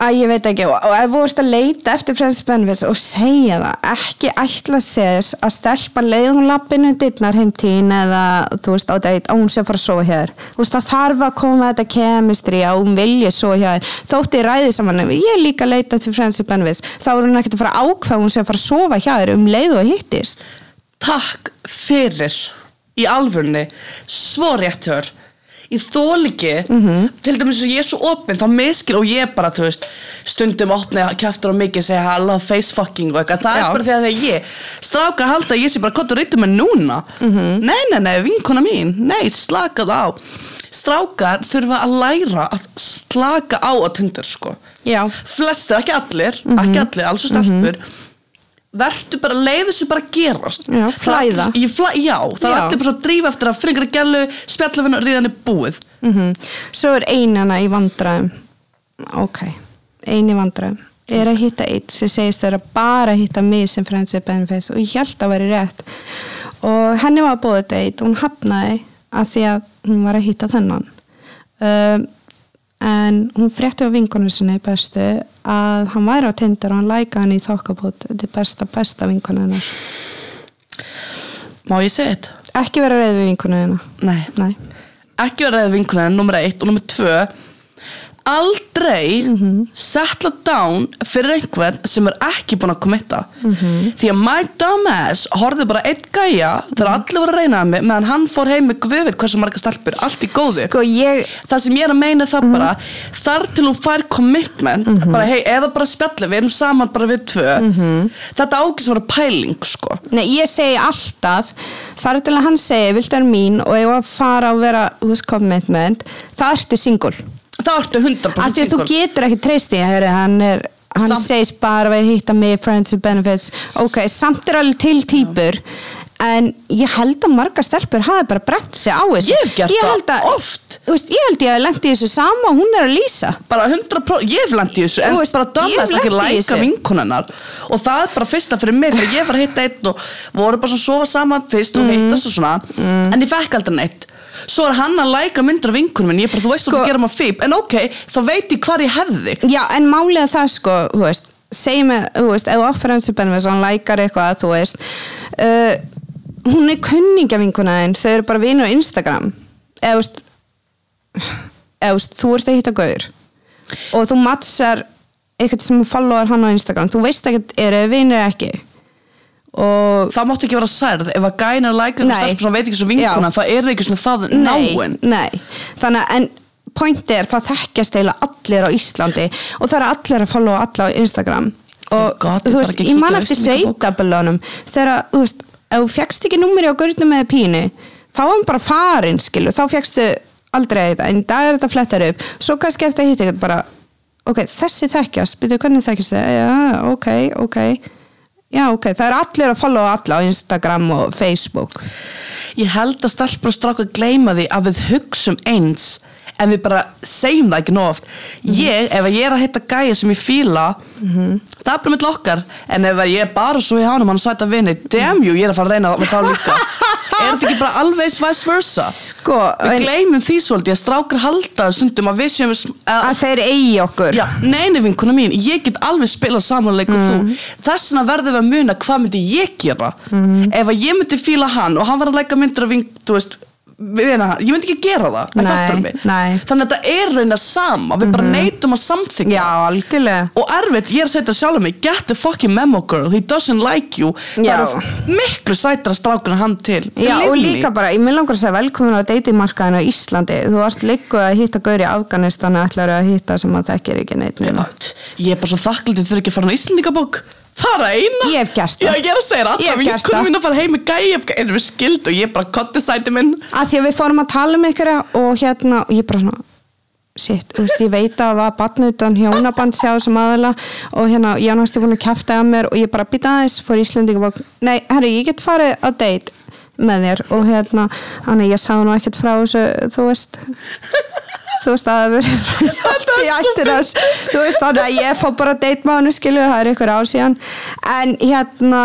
að ég veit ekki og, ef þú ert að leita eftir with Benefits og segja það ekki ætla þess að stelpa leið hún lappinu dittnar heim tín eða þú veist á date að hún sé að fara að sofa hér þú veist það þarf að koma þetta chemistry að hún vilja sofa hér þótti ég ræði saman ég er líka að leita eftir with Benefits þá er hún ekkert að fara að ákveða að hún sé að fara að sofa hér um leið og hittist. Takk fyrir Í alvörni Svo rétt hör Ég þól ekki Til dæmis að ég er svo opinn Þá miskil og ég bara, þú veist Stundum opni kjaftur og mikið Segja love face fucking og eitthvað. Það Já. er bara því að ég Stráka halda að ég sé bara Kottu reyttu mig núna. Nei, nei, nei, vinkona mín. Nei, slakað á. Strákar þurfa að læra að slaka á á Tinder sko. Já. Flestir, ekki allir Ekki allir, alls og stelpur verður bara, leiðu þessu bara að gerast. Já, Það flæða. ég flæ, já, það er allir bara svo að drífa eftir að fringra gælu, spjallafinu, ríðan er búið. Mm Svo er einana í vandræðum. Ok, eini vandræðum. Er að hitta eitt sem segist þeirra bara að hitta mig sem friends with benefits og ég held að veri rétt. Og henni var búið date og hún hafnaði að því að hún var að hitta þennan. Um, en hún frétti á vinkonum sinni bestu að hann væri á Tinder og hann læka hann í þokkabót. Þetta er besta, besta vinkonu hennar. Má ég segja þetta? ekki vera reyð við vinkonu hennar Nei, Nei. ekki vera reyða vinkunni nummer eitt. Og nummer tvö aldrei Mhm. setla down fyrir einhvern sem er ekki búin að komitta Mhm. því að my dumbass horfði bara einn gæja þegar Mhm. allir voru að reyna að mig meðan hann fór heim með guðveit hversu marga stelpur allt í góðu sko ég það sem ég er að meina það bara þar til þú fær commitment bara hei, eða bara spjalli, við erum saman bara við tvö þetta ákveðs að vera pæling sko Nei, ég segi alltaf þar til að hann segi, viltu er mín og ég var að fara að vera, veist, commitment það ertu single það ertu 100% af því að þú single. getur ekki treyst í að hann er hann Samt- segist bara að hitta mig friends with benefits ok, samt er alveg til týpur en ég held að marga stelpur hafi bara brett sig á þessu Ég hef gert Ég það að- oft. Veist, ég held ég að lendi þessu sama og hún er að lýsa bara 100% ég hef lent í þessu en veist, bara ég dömast hef ekki í læka þessu. vinkonennar og það er bara fyrsta fyrir mig þegar ég var að hitta einn og voru bara svona að sofa saman fyrst Mm. og hittast og svona en ég fekk aldrei neitt svo er hann að læka myndir af vinkonum minn ég bara, þú veist Sko- þú gerir maður fíp. En ok, þá veit ég hvar ég hefði. Já, en er það sko, þú veist segjum við, þú veist, ef offer hans er benefis og hann lækar eitthvað, þú veist uh, hún er kunningjavinkuna en þau eru bara vinur á Instagram. Eða, þú veist þú ert að hitta gaur. Og þú mattsar eitthvað sem followar hann á Instagram. Þú veist ekkert, eru eða ekki og það máttu ekki vera særð. Ef að gæna Nei. eitthvað sem veit ekki svo vinkona Já. það er ekki svona það nei, náin. nei, þannig að en pointi er það þekkjast eiginlega allir á Íslandi. Og það eru allir að followa alla á Instagram. Og God, þú veist, ég man eftir sveitaböllunum þegar, þú veist, ef þú fjækst ekki númeri á gurnum með pínu, þá var hann bara farin, skilu, þá fjækstu aldrei þetta, en í dag er þetta flettar upp. Svo kannski er þetta hitt eitthvað bara ok, þessi þekkjast, byrju hvernig þekkjast þið já, ok, ok já, ok, það er allir að followa alla á Instagram og Facebook. Ég held að stelpur og strákar gleyma því að við hugsum eins en við bara segjum það ekki nóg oft. Ég, ef ég er að hitta gæja sem ég fíla það er bara mitt okkar en ef ég er bara svo í hánum hann sæta vini, damn you, ég er að fara að reyna með þá líka. [laughs] Er þetta ekki bara alveg vice versa? Sko, við en, gleymum því svolítið að strákar halda stundum að við séum að, að þeir eigi okkur. Já, neini vinkuna mín, ég get alveg spilað samanleik og þú. Þess vegna verðum við að muna hvað myndi ég gera. Ef að ég myndi fíla hann og hann var að leika myndir af vink, þú veist vina, hann, ég myndi ekki gera það Nei. Þannig að þetta er raunar sama Við bara neytum að samþykja já, Og erfitt, ég er að setja sjálf mig Get the fucking memo girl, he doesn't like you. Já. Það eru miklu sætara strákur en hann til. Já, og líka bara, ég vil langar að segja velkomin á deytimarkaðinu á Íslandi. Þú ert líku að hitta gaur í Afganistan ætlar að hitta sem að þekkir ekki neitt nema. Ég er bara svo þakklítið þegar ekki að fara á Íslandingabók Það er að eina. Ég hef gert það. ég er að segja Ég hef Alltaf gert vinkunum það. mín að fara heim með gæja Erum við skild og ég bara kotti sæti minn. Að því að við fórum að tala um ykkur og hérna, og ég bara svona shit, þú veist, ég veit að það var batn utan hjónaband sjá sem aðala og hérna, ég náttúrulega búin að kæfta að mér og ég bara býta aðeins fór Íslandingabók nei, herri, ég get farið á date með þér og hérna, hann ég sá nú ekkert frá þessu, þú veist [laughs] þú veist að þú veist þannig að ég fór bara date með hann skilu, það er ykkur ár síðan. En hérna,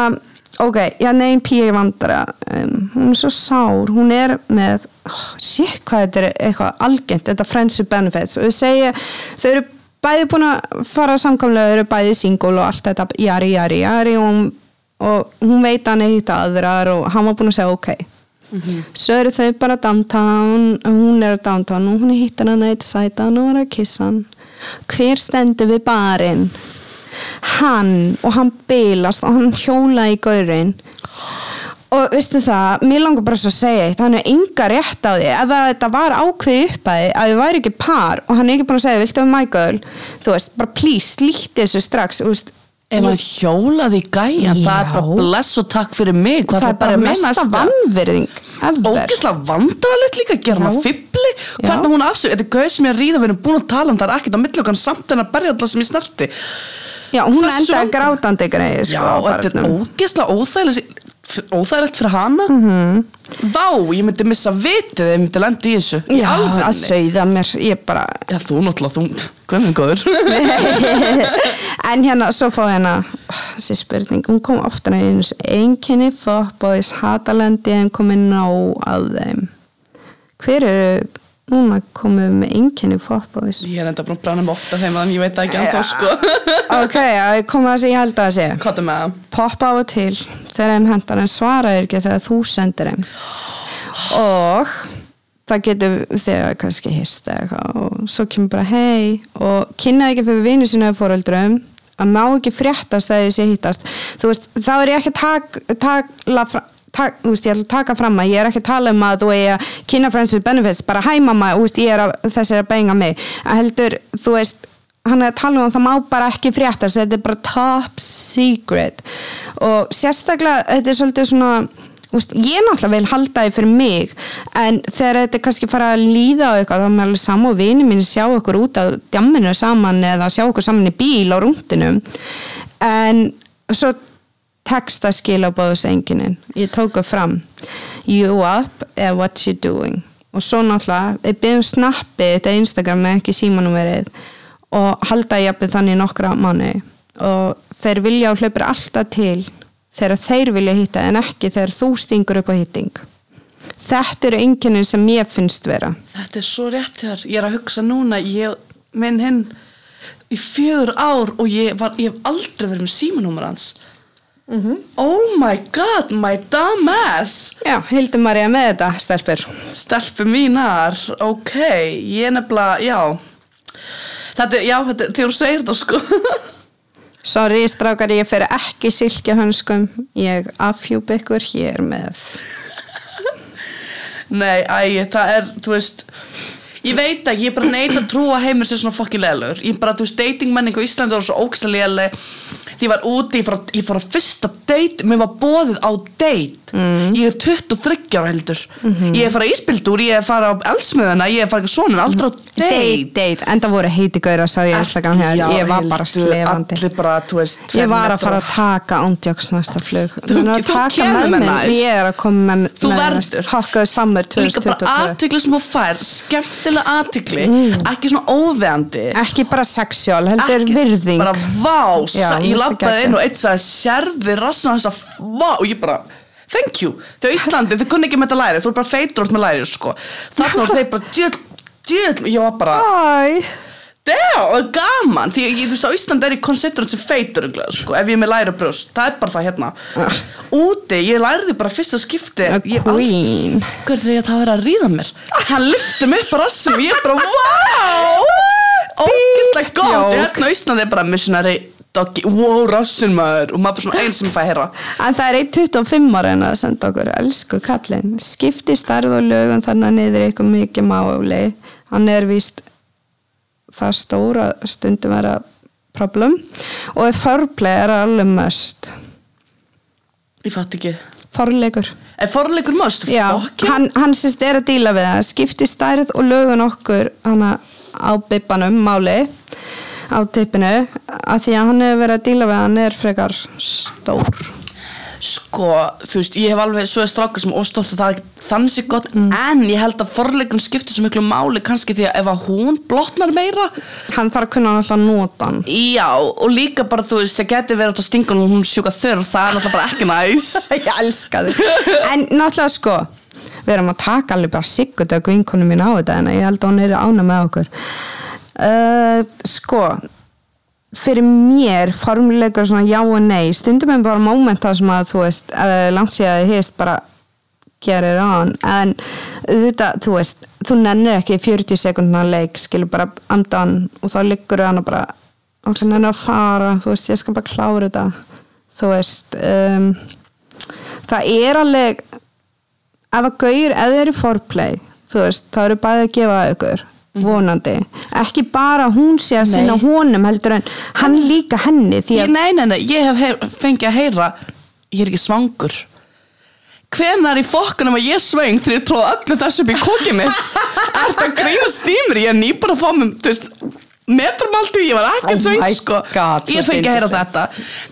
ok, hérna einn píi vandara, um, hún er svo sár, hún er með oh, sér hvað þetta er eitthvað algengt þetta friends with benefits. Og við segja þau eru bæði búin að fara á samkomlega, þau eru bæði single og allt þetta jari, jari, jari og og hún veit að hann hitt aðrar og hann var búin að segja ok svo eru þau bara downtown hún er downtown og hún hittar hann eitt sætan og er að kissa hann. Hver stendur við barinn? Hann og hann bilast og hann hjóla í gaurinn. Og veistu það, mér langar bara svo að segja eitt, hann er enga rétt á því. Ef að þetta var ákveði upp að að við væri ekki par og hann er ekki búin að segja, viltu um Michael þú veist, bara please, slíti þessu strax veist, Ef hann hjólaði í gæjan, það er Já. bara bless og takk fyrir mig Hvað það er bara mesta vanvirðing ever. Ógislega vandrarlegt líka Já. hann fibli Hvernig hún afsög, þetta er gauð sem ég að ríða Við erum búin að tala um það er ekkert á milli okkar Samt en að berja alltaf sem ég snerti Já, hún Hversu endaði grátandi greið Já, sko, á og þetta er ógislega óþægilegt Óþægilegt fyrir hana Mhm. Vá, ég myndi missa vitið Ef ég myndi lendi í þessu Já, að alvörunni. sauða mér, ég bara Já, þú náttúrulega, þú, hvað er minn góður? [laughs] En hérna, svo fá hérna þessi spurning, hún kom oftar en einu einkenni fuckboys hatalendi en komið nóg af þeim Hver eru núna komið með einkenni fuckboys? Ég er enda búin að brána mig ofta þeim Þannig ég veit ekki ennþá sko. Ok, ég kom að það sem ég held að það sé. Poppa á og til þegar þeim hendar en svara þér ekki þegar þú sendir þeim. Og það getur þegar kannski eða eitthvað og svo kemur bara hei og kynna ekki fyrir vinnu sinna eða fóreldrum að má ekki fréttast þegar þessi hittast. Þú veist, þá er ég ekki að tak, takla fra- Tak, þú veist, ég ætla að taka fram að ég er ekki að tala um að þú eigi að kynna friends with benefits bara hæ mamma, þú veist, ég er að, þessi er að benga mig. Að heldur, þú veist hann er að tala um að það má bara ekki fréttast þetta er bara top secret. Og sérstaklega þetta er svolítið svona úst, ég náttúrulega vil halda því fyrir mig en þegar þetta er kannski fara að líða á eitthvað þá er maður alveg saman og vini mín sjá okkur út á djamminu saman eða sjá okkur saman í bíl á rúndinum en svo texta skilabóðsenginin ég tóku fram. You up eða what you doing? Og svo náttúrulega, við byrjum snappið þetta Instagram með ekki símanúmerið og halda jafnveg þannig í nokkra mánu og þeir vilja og hlaupir alltaf til þegar þeir vilja hitta en ekki þegar þú stingur upp á hitting. Þetta eru einkennin sem ég finnst vera. Þetta er svo rétt hér, ég er að hugsa núna ég, minn hinn í fjögur ár og ég, var, ég hef aldrei verið með símanúmer hans Oh my god, my dumb ass. Já, Hildur Marja með þetta, stelpur. Stelpu mínar, ok ég nefnilega, já. Þetta, já, þetta, þú segir þetta sko. [laughs] Sorry, strákar, ég fer ekki silkja hönskum. Ég afhjúb ykkur hér með. Nei, æ, það er, þú veist Ég veit ekki, ég er bara neitt að trúa að heimur sér svona fokkin leðlur Ég bara, þú veist, datingmenning á Íslandi var svo ókslega leðleg Því ég var úti, ég fór, að- ég fór að fyrsta date Mér var boðið á date. Ég er 23 ára heldur. Ég er farað í íspildur, ég er farað á eldsmiðuna Ég er farað svona, en aldrei á date Date, date, enda voru heiti gauðra sá ég Instagram hér, ég var bara slefandi. Allir bara, þú veist Ég tveir var að fara að taka ándjóks næsta flug. Þú- Þú, að þú kemur með með næst. ég er að koma með Þú með verður. 2022 aðtikli aðtikli Ekki svona óveðandi. Ekki bara sexual, heldur Ekki virðing. bara vá, Já, ég lappaði inn og eitt sagði sérði rassan þess að vá og ég bara thank you, þegar Íslandi þau kunni ekki með þetta læri þú er bara feitur út með læri sko. Þarna var þeir bara djöð, djöð ég var bara, Æ, damn, og gaman því ég, þú veist á Íslandi er ég considerant sem feitur sko, ef ég er með læri brjóst, það er bara það hérna. Úti, ég lærði bara fyrsta skipti a ég queen. Hver þegar það verið að ríða mér? Hann lyfti mig upp á rassum og ég bara [laughs] Wow Ógislega gott joke. Hérna á Íslandi er bara missionary doggy. Wow rassin maður. Og maður bara svona einn sem fæ að heyra. En það er 1.25 ára en að senda okkur. Elsku kallinn, skipti starð og lögum þannig að niður eitthvað mikið máli. Hann er víst það stóra stundum vera problem. Og er förplega er alveg mest Ég fatt ekki. Forleikur. Er forleikur must? Já, hann, hann sérst er að díla við það skipti stærð og lögun okkur hana á bibbanum máli á tippinu. Að því að hann hefur verið að díla við hann er frekar stór Sko, þú veist, ég hef alveg Svo er strákur sem óstórt og það er ekki þannig sé gott En ég held að forleikurinn skiptir svo miklu máli Kannski því að ef að hún blotnar meira. Hann þarf að kunna alltaf nota hann. Já, og líka bara, þú veist, það geti verið átt að stinga hún og hún sjúka þörf, það er náttúrulega bara ekki næs. [laughs] Ég elska þið en náttúrulega sko við erum að taka alveg bara siggut að vinkonu mín á þetta en ég held að hún er ána með okkur. Uh, sko fyrir mér formuleikur svona já og nei. Stundum er bara mómenta sem að þú veist uh, langt sér að hist bara gerir án en þetta, þú veist, þú nennir ekki 40 sekundna leik, skilur bara andan og þá liggur hann og bara og það nennir að fara, þú veist, ég skal bara klára þetta. Þú veist um, það er alveg ef að gauður, þið eru foreplay þú veist, þá eru bæði að gefa ykkur vonandi, ekki bara hún sé að sinna honum heldur en hann líka henni því að nei, nei, nei, ég hef heyr, fengið að heyra Ég er ekki svangur. Hvenær í fokkanum að ég sveng þegar ég tróð öllu þessu upp í kokið mitt? [laughs] Er þetta grína stímur? Ég er nýbúin að fá mér, þú veist Metrumáltið, ég var ekki Oh sveng my sko. Ég fengi að heyra þetta.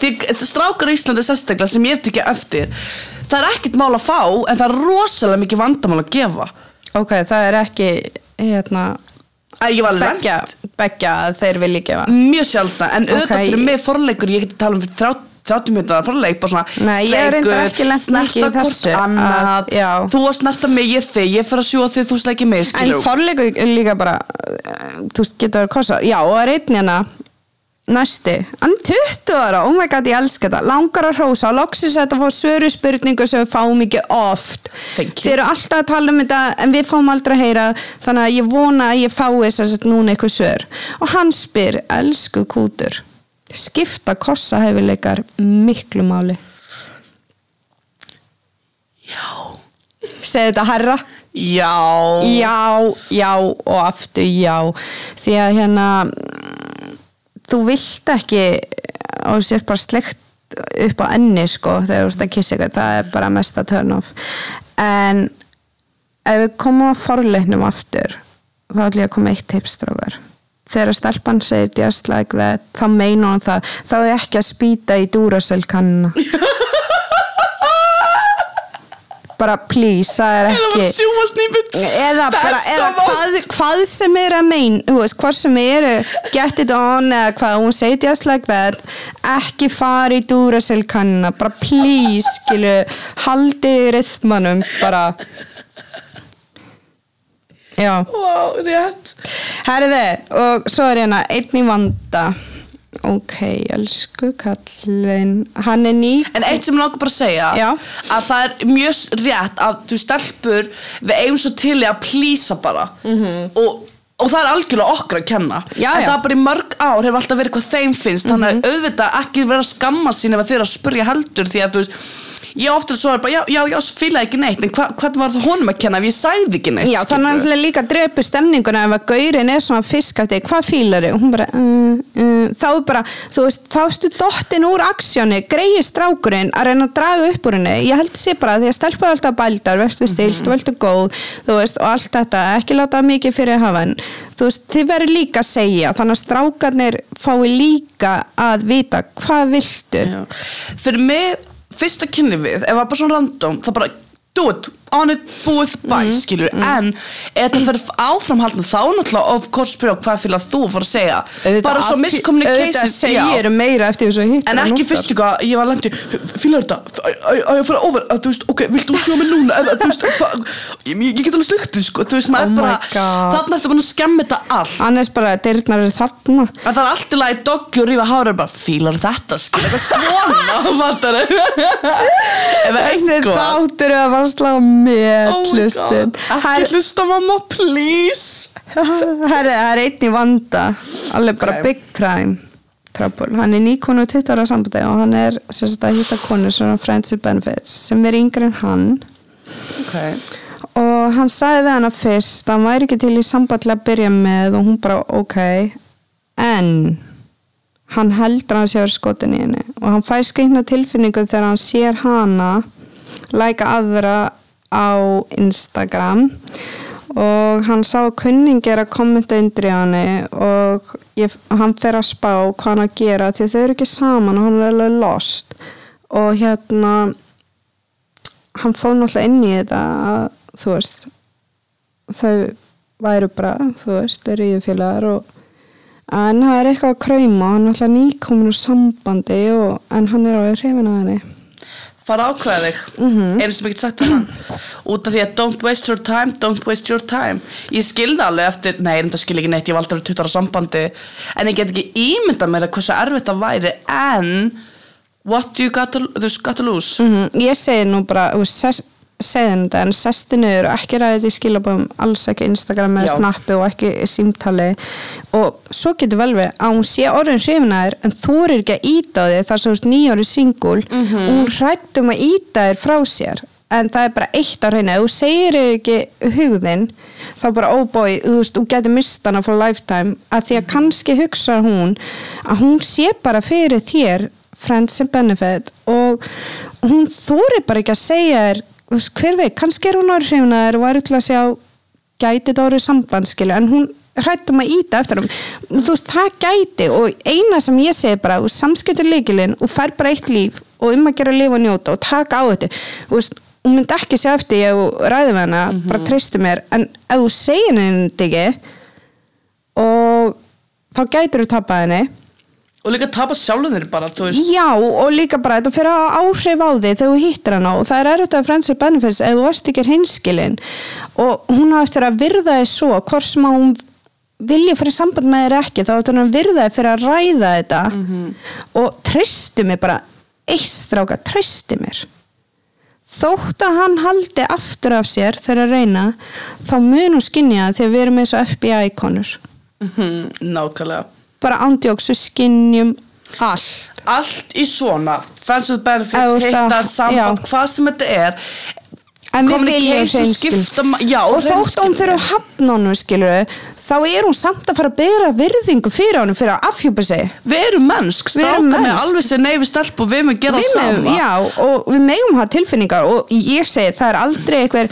Því strákar í Íslandi sérstaklega sem ég tekið eftir Það er ekkert mál að fá En það er rosalega mikið vandamál að gefa. Ok, það er ekki hérna Æ, Ég var lent beggja, beggja að þeir vilja gefa. Mjög sjaldan en auðvitað Ok. fyrir mig forleikur ég geti tala um fyrir 30 30 minúta forleik bara svona Nei, í snerta hvort annað. að- þú að snerta mig, ég þig, ég fer að sjúa þig þú sleikir mig, en forleikur líka bara uh, þú getur verið kosa já, og er einn hérna næsti, hann er 20 ára. Oh my god, ég elska þetta, langar að hrósa. Loksins að þetta fá svöru spurningu sem við fáum ekki oft. Þið eru alltaf að tala um þetta en við fáum aldrei að heyra. Þannig að ég vona að ég fái þess að núna eitthvað svör. Og hann spyr, elsku kútur skipta kossa hefileikar miklu máli? Já, segðu þetta herra. Já. Já, já og aftur já. Því að hérna þú vilt ekki og sér bara slegt upp á enni sko þegar þú ert að kissa eitthvað það er bara mesta turn off. En ef við komum á forleiknum aftur þá ætlum ég að koma eitt tipstrákar þegar stelpan segir just like that þá meina hún það. Þá er ekki að spýta í Duracell kannina [laughs] bara please, það er ekki sjúa snýput eða, bara, eða hvað, hvað sem er að mein þú veist, hvað sem eru get it on eða hvað, hún segi just like that ekki fara í Duracell kannina bara please, skilu haldi rithmanum bara. Já. Vá, rétt. Herði, og svo er hérna einn í vanda ok, elsku kallinn hann er ný En eitt sem ég langar bara að segja Já. að það er mjög rétt að þú stelpur við eigum svo til að plýsa bara -hmm. og, og það er algjörlega okkur að kenna Mhm. Já, en já. það er bara í mörg ár hefur alltaf verið hvað þeim finnst þannig að auðvitað ekki vera að skamma sín ef þau eru að spurja heldur því að þú veist ég ofta svo er bara, já, já, já, svo fílaði ekki neitt en hva, hvað var það honum að kenna ef ég sagði ekki neitt Já, þannig að hann líka drepu stemninguna ef að gaurin er svona fiskafti, hvað fílar þig? Og hún bara, uh, uh, þá bara, þú veist, þá ertu dottin úr aksjóni, greiði strákurinn að reyna að draga upp úr henni. Ég held sé bara því að stelpur alltaf bældar, verður stilt, mm verður góð, þú veist, og allt þetta, ekki láta mikið fyrir hafa en, þú veist, þið verður líka að segja, þannig að strákarnir fái líka að vita hvað viltu. Já. fyrir mig, fyrsta kynni við ef það er bara svona random, það bara do it, on it, búið, bæ, skilur en ef það fyrir áframhaldin þá náttúrulega of course spyrja hvað fyrir að þú fara að segja. Bara svo miscommunication Auðvitað segir meira eftir þess að hitta En ekki fyrst eitthvað, ég var lendi Fýlar þetta, að að ég fara over að þú veist, ok, vilt þú sjá mig núna? Eða þú veist, ég, ég get alveg sluktið sko, þú veist, maður Oh bara þarna ertu búin að skemmi þetta allt. Annars bara, dyrnar eru þarna. að það er allt í doggi og rífa hára bara, fýlar þetta, skil, [laughs] [laughs] eitthvað. svona með Oh ekki hlusta mamma, please. [laughs] Herri, það er einn í vanda. Alveg bara big crime trouble, hann er nýkonu 20 ára sambandi og hann er sagt að hitta konu svona friends with benefits sem er yngri en hann. Okay. og hann sagði við hana fyrst að hann væri ekki til í samband til að byrja með og hún bara ok. En hann heldur að hann sé að vera skotin í henni. Og hann fær skreitna tilfinningu þegar hann sér hana læka aðra á Instagram og hann sá að kunningi er að kommenta undir í henni og ég, hann fer að spá hvað hann að gera því þau eru ekki saman og hann er alveg lost. Og hérna hann fór náttúrulega inn í þetta að, þú veist þau væru bara, þú veist, þeir eru félagar og en það er eitthvað að krauma hann er alltaf nýkomin úr sambandi og, en hann er alveg hrifin að henni fara að ákveða þig. Mhm. einu sem ég get sagt um hann út af því að don't waste your time, don't waste your time. Ég skilði alveg eftir, nei þetta skil ekki neitt ég aldrei 20 ára sambandi. En ég get ekki ímyndað mér að hversu erfitt það væri en what do you got to, got to lose? Mm ég segi nú bara, þú veist, segðu þetta en sestu niður og ekki ræði þetta í skilabóðum alls ekki Instagram eða snappi og ekki símtali. Og svo getur vel við að hún sé orðin hrifnaðir en þú er ekki að íta á þig þar svo nýjóri singul. Mhm. og hún hrættum að íta þér frá sér en það er bara eitt á hreinu. Ef þú segir ekki hugðin þá bara oh boy, þú veist, þú getur mist hana for lifetime. Að því að kannski hugsa hún að hún sé bara fyrir þér friends and benefit og hún þóri bara ekki að segja þér hver veit, kannski er hún orðið hrifnaðir og væri til að sjá gæti þetta orðið sambandskilu en hún hrættum að íta eftir hún þú veist, það gæti og eina sem ég segi bara, samskiptir leikilinn og fær bara eitt líf og um að gera lifa og njóta og taka á þetta. Veist, hún myndi ekki segja eftir ég og ræði með hana, bara treysti mér en ef þú segir henni þetta ekki og þá gætir þú tapað henni og líka tapa sjálfum þér bara, Já, og líka bara þetta fyrir að áhrif á þig þegar þú hittir hana og það er erfitt að friends with benefits ef þú ert ekki hreinskilin og hún á eftir að virða þig svo hvort sem hún vilja fyrir samband með þér ekki þá ætti hún að virða þig fyrir að ræða þetta. Og treystu mig bara eitt stráka, treystu mér. Þótt að hann haldi aftur af sér þegar að reyna þá mun hún skinja þegar við erum með þessu FBI-konur Mhm, nákvæmlega bara ándjóks við skinjum allt. Allt í svona friends with Ef þú benefits, hitta, samband, já. hvað sem þetta er. En við viljum hreinskil. og þótt hún fyrir að hafna honum þá er hún samt að fara að bera virðingu fyrir honum fyrir að afhjúpa sig. Við erum mennsk, stráka með alveg sér neyfi stelp og við erum að gera það sama. já, og við megum hafa tilfinningar og ég segi það er aldrei einhver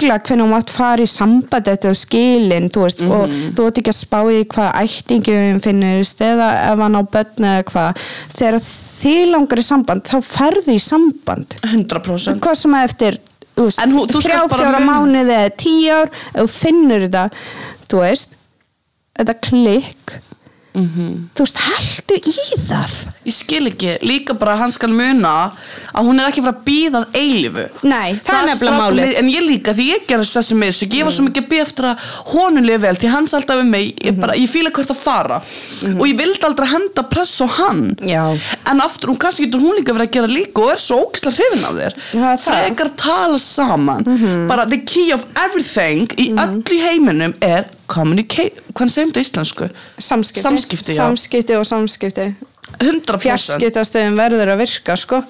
regla hvernig hún mátt fara í samband eftir skilin þú veist, og Mhm. þú ert ekki að spá í hvað ættingum finnist eða ef hann á börn eða hvað. Þegar þið langar í samband þá ferði í samband. 100% hvað sem eftir þrjá, fjóra mánuði eða tíu ár ef þú finnur þetta þú veist, þetta klikk Mhm. þú veist, haldu í það Ég skil ekki, líka bara að hann skal muna að hún er ekki frá að býða að eilifu Nei, það er. Mm. En ég líka, því ég gerði þessi mistök Ég var svo mikið að býða eftir að honum liði vel Því hans alltaf við mig, ég, Mhm. bara, ég fíla hvert að fara Og ég vildi aldrei henda press á hann Já. En aftur, hún kannski getur hún líka verið að gera líka Og er svo ógislega hrifin af þér Það er það. Mhm. Frekar tala saman Bara the key of everything Í öllu í heiminum er Hvernig segjum þetta íslensku? samskipti, Samskipti, samskipti og samskipti. 100% fjarskiptastöðum verður að virka sko.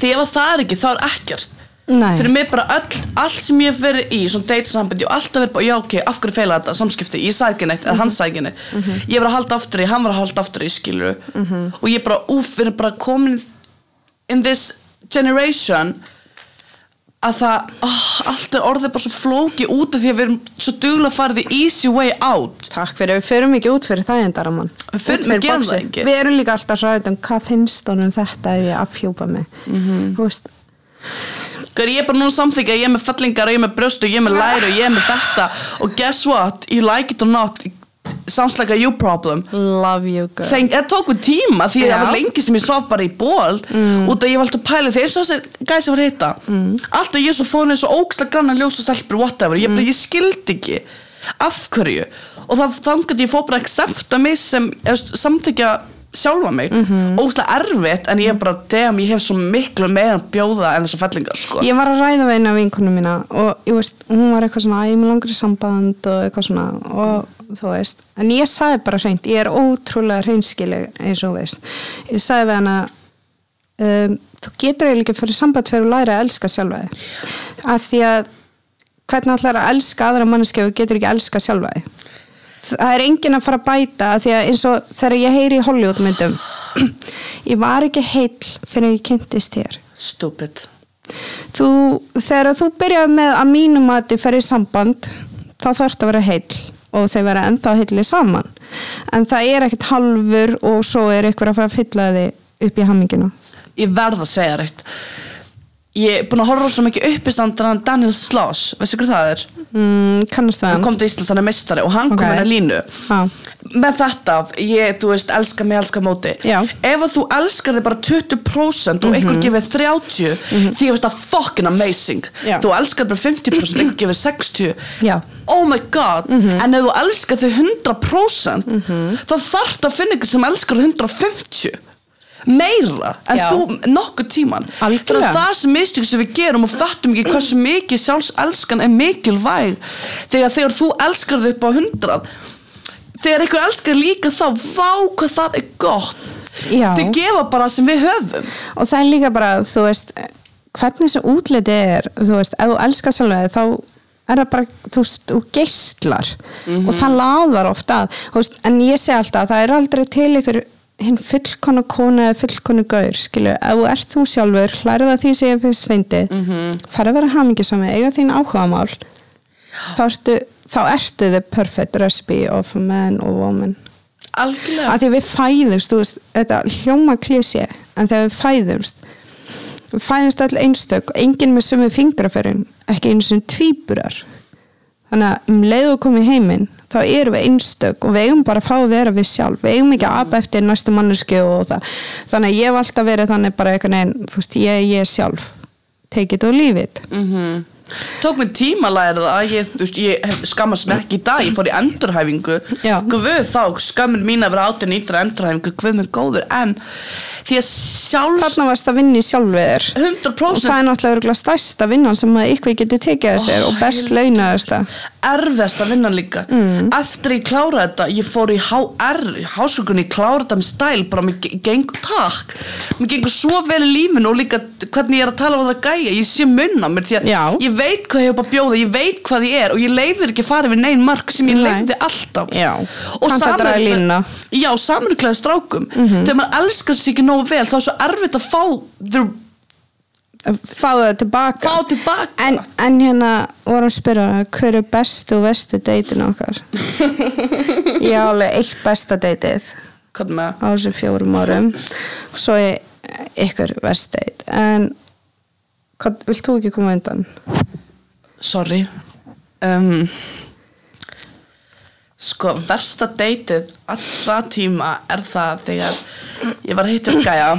Því ef að það er ekki, þá er ekkert. Nei. Fyrir mig bara öll, allt sem ég verið í Svona date-sambandi og alltaf verið bara Já ok, af hverju feila þetta samskipti, ég sæki neitt Eða hann sæki neitt. Ég var að halda aftur í, hann var að halda aftur í skilur Og ég bara, úf, við erum bara komin In this generation Að það oh, Allt er orðið bara svo flóki út af Því að við erum svo duglega farið the easy way out. Takk fyrir, við förum ekki út fyrir mann Við erum líka alltaf svo ræðum hvað finnst honum þetta ef ég afhjúpa mig? Mhm. Þú veist, ég er bara núna samþykja að ég er með fellingar, ég er með brjóst og ég er með læri og ég er með þetta. Og guess what, you like it or not sounds like a you problem. Love you girl. Það tók mér tíma því að það var lengi sem ég svaf bara í ból mm. út af ég var alltaf pæla því eins og þessi gæsi var hitta. Mm. alltaf ég er svo fóðin eins og óksla granna ljósa stelpur whatever, ég, bara, ég skildi ekki af hverju. Og það þangat ég fór bara að accepta mig sem samþykja sjálfa mig mm -hmm. óksla erfitt en ég er bara damn, ég hef svo miklu meira bjóða en þessar fellingar sko. Ég var að ræða við eina vinkonu mína og ég veist, hún var eitthvað svona, "Æ, ég er með langri samband og eitthvað svona og þú veist, en ég sagði bara hreint, ég er ótrúlega hreinskileg eins og veist, ég sagði við hana um, þú getur eiginlega fyrir samband fyrir að læra að elska sjálfa þig að því að hvernig ætlar að elska aðra manneski og getur ekki að elska sjálfa þig það er enginn að fara að bæta því að eins og þegar ég heyri í Hollywood myndum [clears throat] ég var ekki heill fyrir ég kynntist þér. Stupid þú, þegar þú byrjar með að mínum að þið fer í samband þá þarf það að vera heill og þeir vera ennþá heilli saman. En það er ekkert halfur og svo er ykkur að fara að fylla þið upp í hamminginu ég verð að segja reitt ég er búin að horfa svo mikið upp í standan Daniel Sloss, veistu hvað það er? mm, kannast það hann kom til Íslands, hann er meistari og hann Ok. kom inn að línu Já. með þetta, ég, þú veist, elska mig, elska móti Já. ef að þú elskar þig bara 20% og einhver gefið 30 því ég veist það fucking amazing Já. þú elskar bara 50% einhver gefið 60 Já. oh my god en ef þú elskar þig 100% þá þarf það að finna ykkur sem elskar þig 150 meira en Já. þú nokkuð tíman. Þannig að það sem mistök sem við gerum og fattum ekki hversu mikið sjálfselskan er mikilvæg þegar þegar þú elskar þau upp á 100 þegar einhver elskar líka þá vá hvað það er gott Já. þau gefa bara sem við höfum og það er líka bara, þú veist hvernig þessu útliti er þú veist, ef þú elskar sjálf þá er það bara, þú veist, þú geistlar og það laðar ofta að, veist, en ég sé alltaf það er aldrei til ykkur hinn fullkonu konu eða fullkonu gaur skilu, ef þú ert þú sjálfur, hlærið að því sem ég fyrst feindi, mm -hmm. fara að vera hamingjusami, eiga þín áhugamál. Þá ertu, þá ertu the perfect recipe of a man or woman. Algjörlega. Að því við fæðumst, þú veist, þetta hljóma klísi, en þegar við fæðumst við fæðumst all einstök enginn með sömu fingraferinn ekki einu sem tvíburar. Þannig að um leið og komið heiminn þá erum við einstök og við eigum bara að fá að vera við sjálf, við eigum ekki að apa eftir næstu manneski og það. Þannig að ég hef alltaf verið þannig bara einhvern veginn þú veist, ég, er sjálf. Take it or leave it. Mm tók mér tíma að læra það ég, veist, ég skammast mér ekki í dag ég fór í endurhæfingu. Guð þá, skömmin mín að vera átið nýtra endurhæfingu. Guð minn góður, en því að sjálfs þarna varst að sjálfið þér. 100% og það er náttúrulega stærsta vinnan sem að ykkur getur tekið sér Ó, og best helviti. launaðasta. Erfiðast að vinna líka. Mm. eftir ég kláraði þetta ég fór í HR, háskókunni ég kláraði þetta með stæl, bara mér ge- gengur takk. Mér gengur svo vel í lífinu og líka hvernig ég er að tala um það gæja. Ég sé munna mér því að. Ég veit hvað ég hef bara bjóða ég veit hvað ég er og ég leifir ekki að fara við neinn mark sem ég leiði alltaf. Já. og Kanntu að draga línuna. já, samurklæði strákum. Þegar maður elskar sig ekki nógu vel þá er svo erfitt að fá the, fá það tilbaka. Fá tilbaka. En, en hérna vorum að spyrja hver er bestu og vestu deytin okkar? [laughs] Ég á alveg eitt besta deytið á þessu fjórum árum. Og svo er ykkur verst deyt en hvað, vilt þú ekki koma undan? Sorry. Um, sko, versta deytið allra tíma er það þegar ég var að um gæja.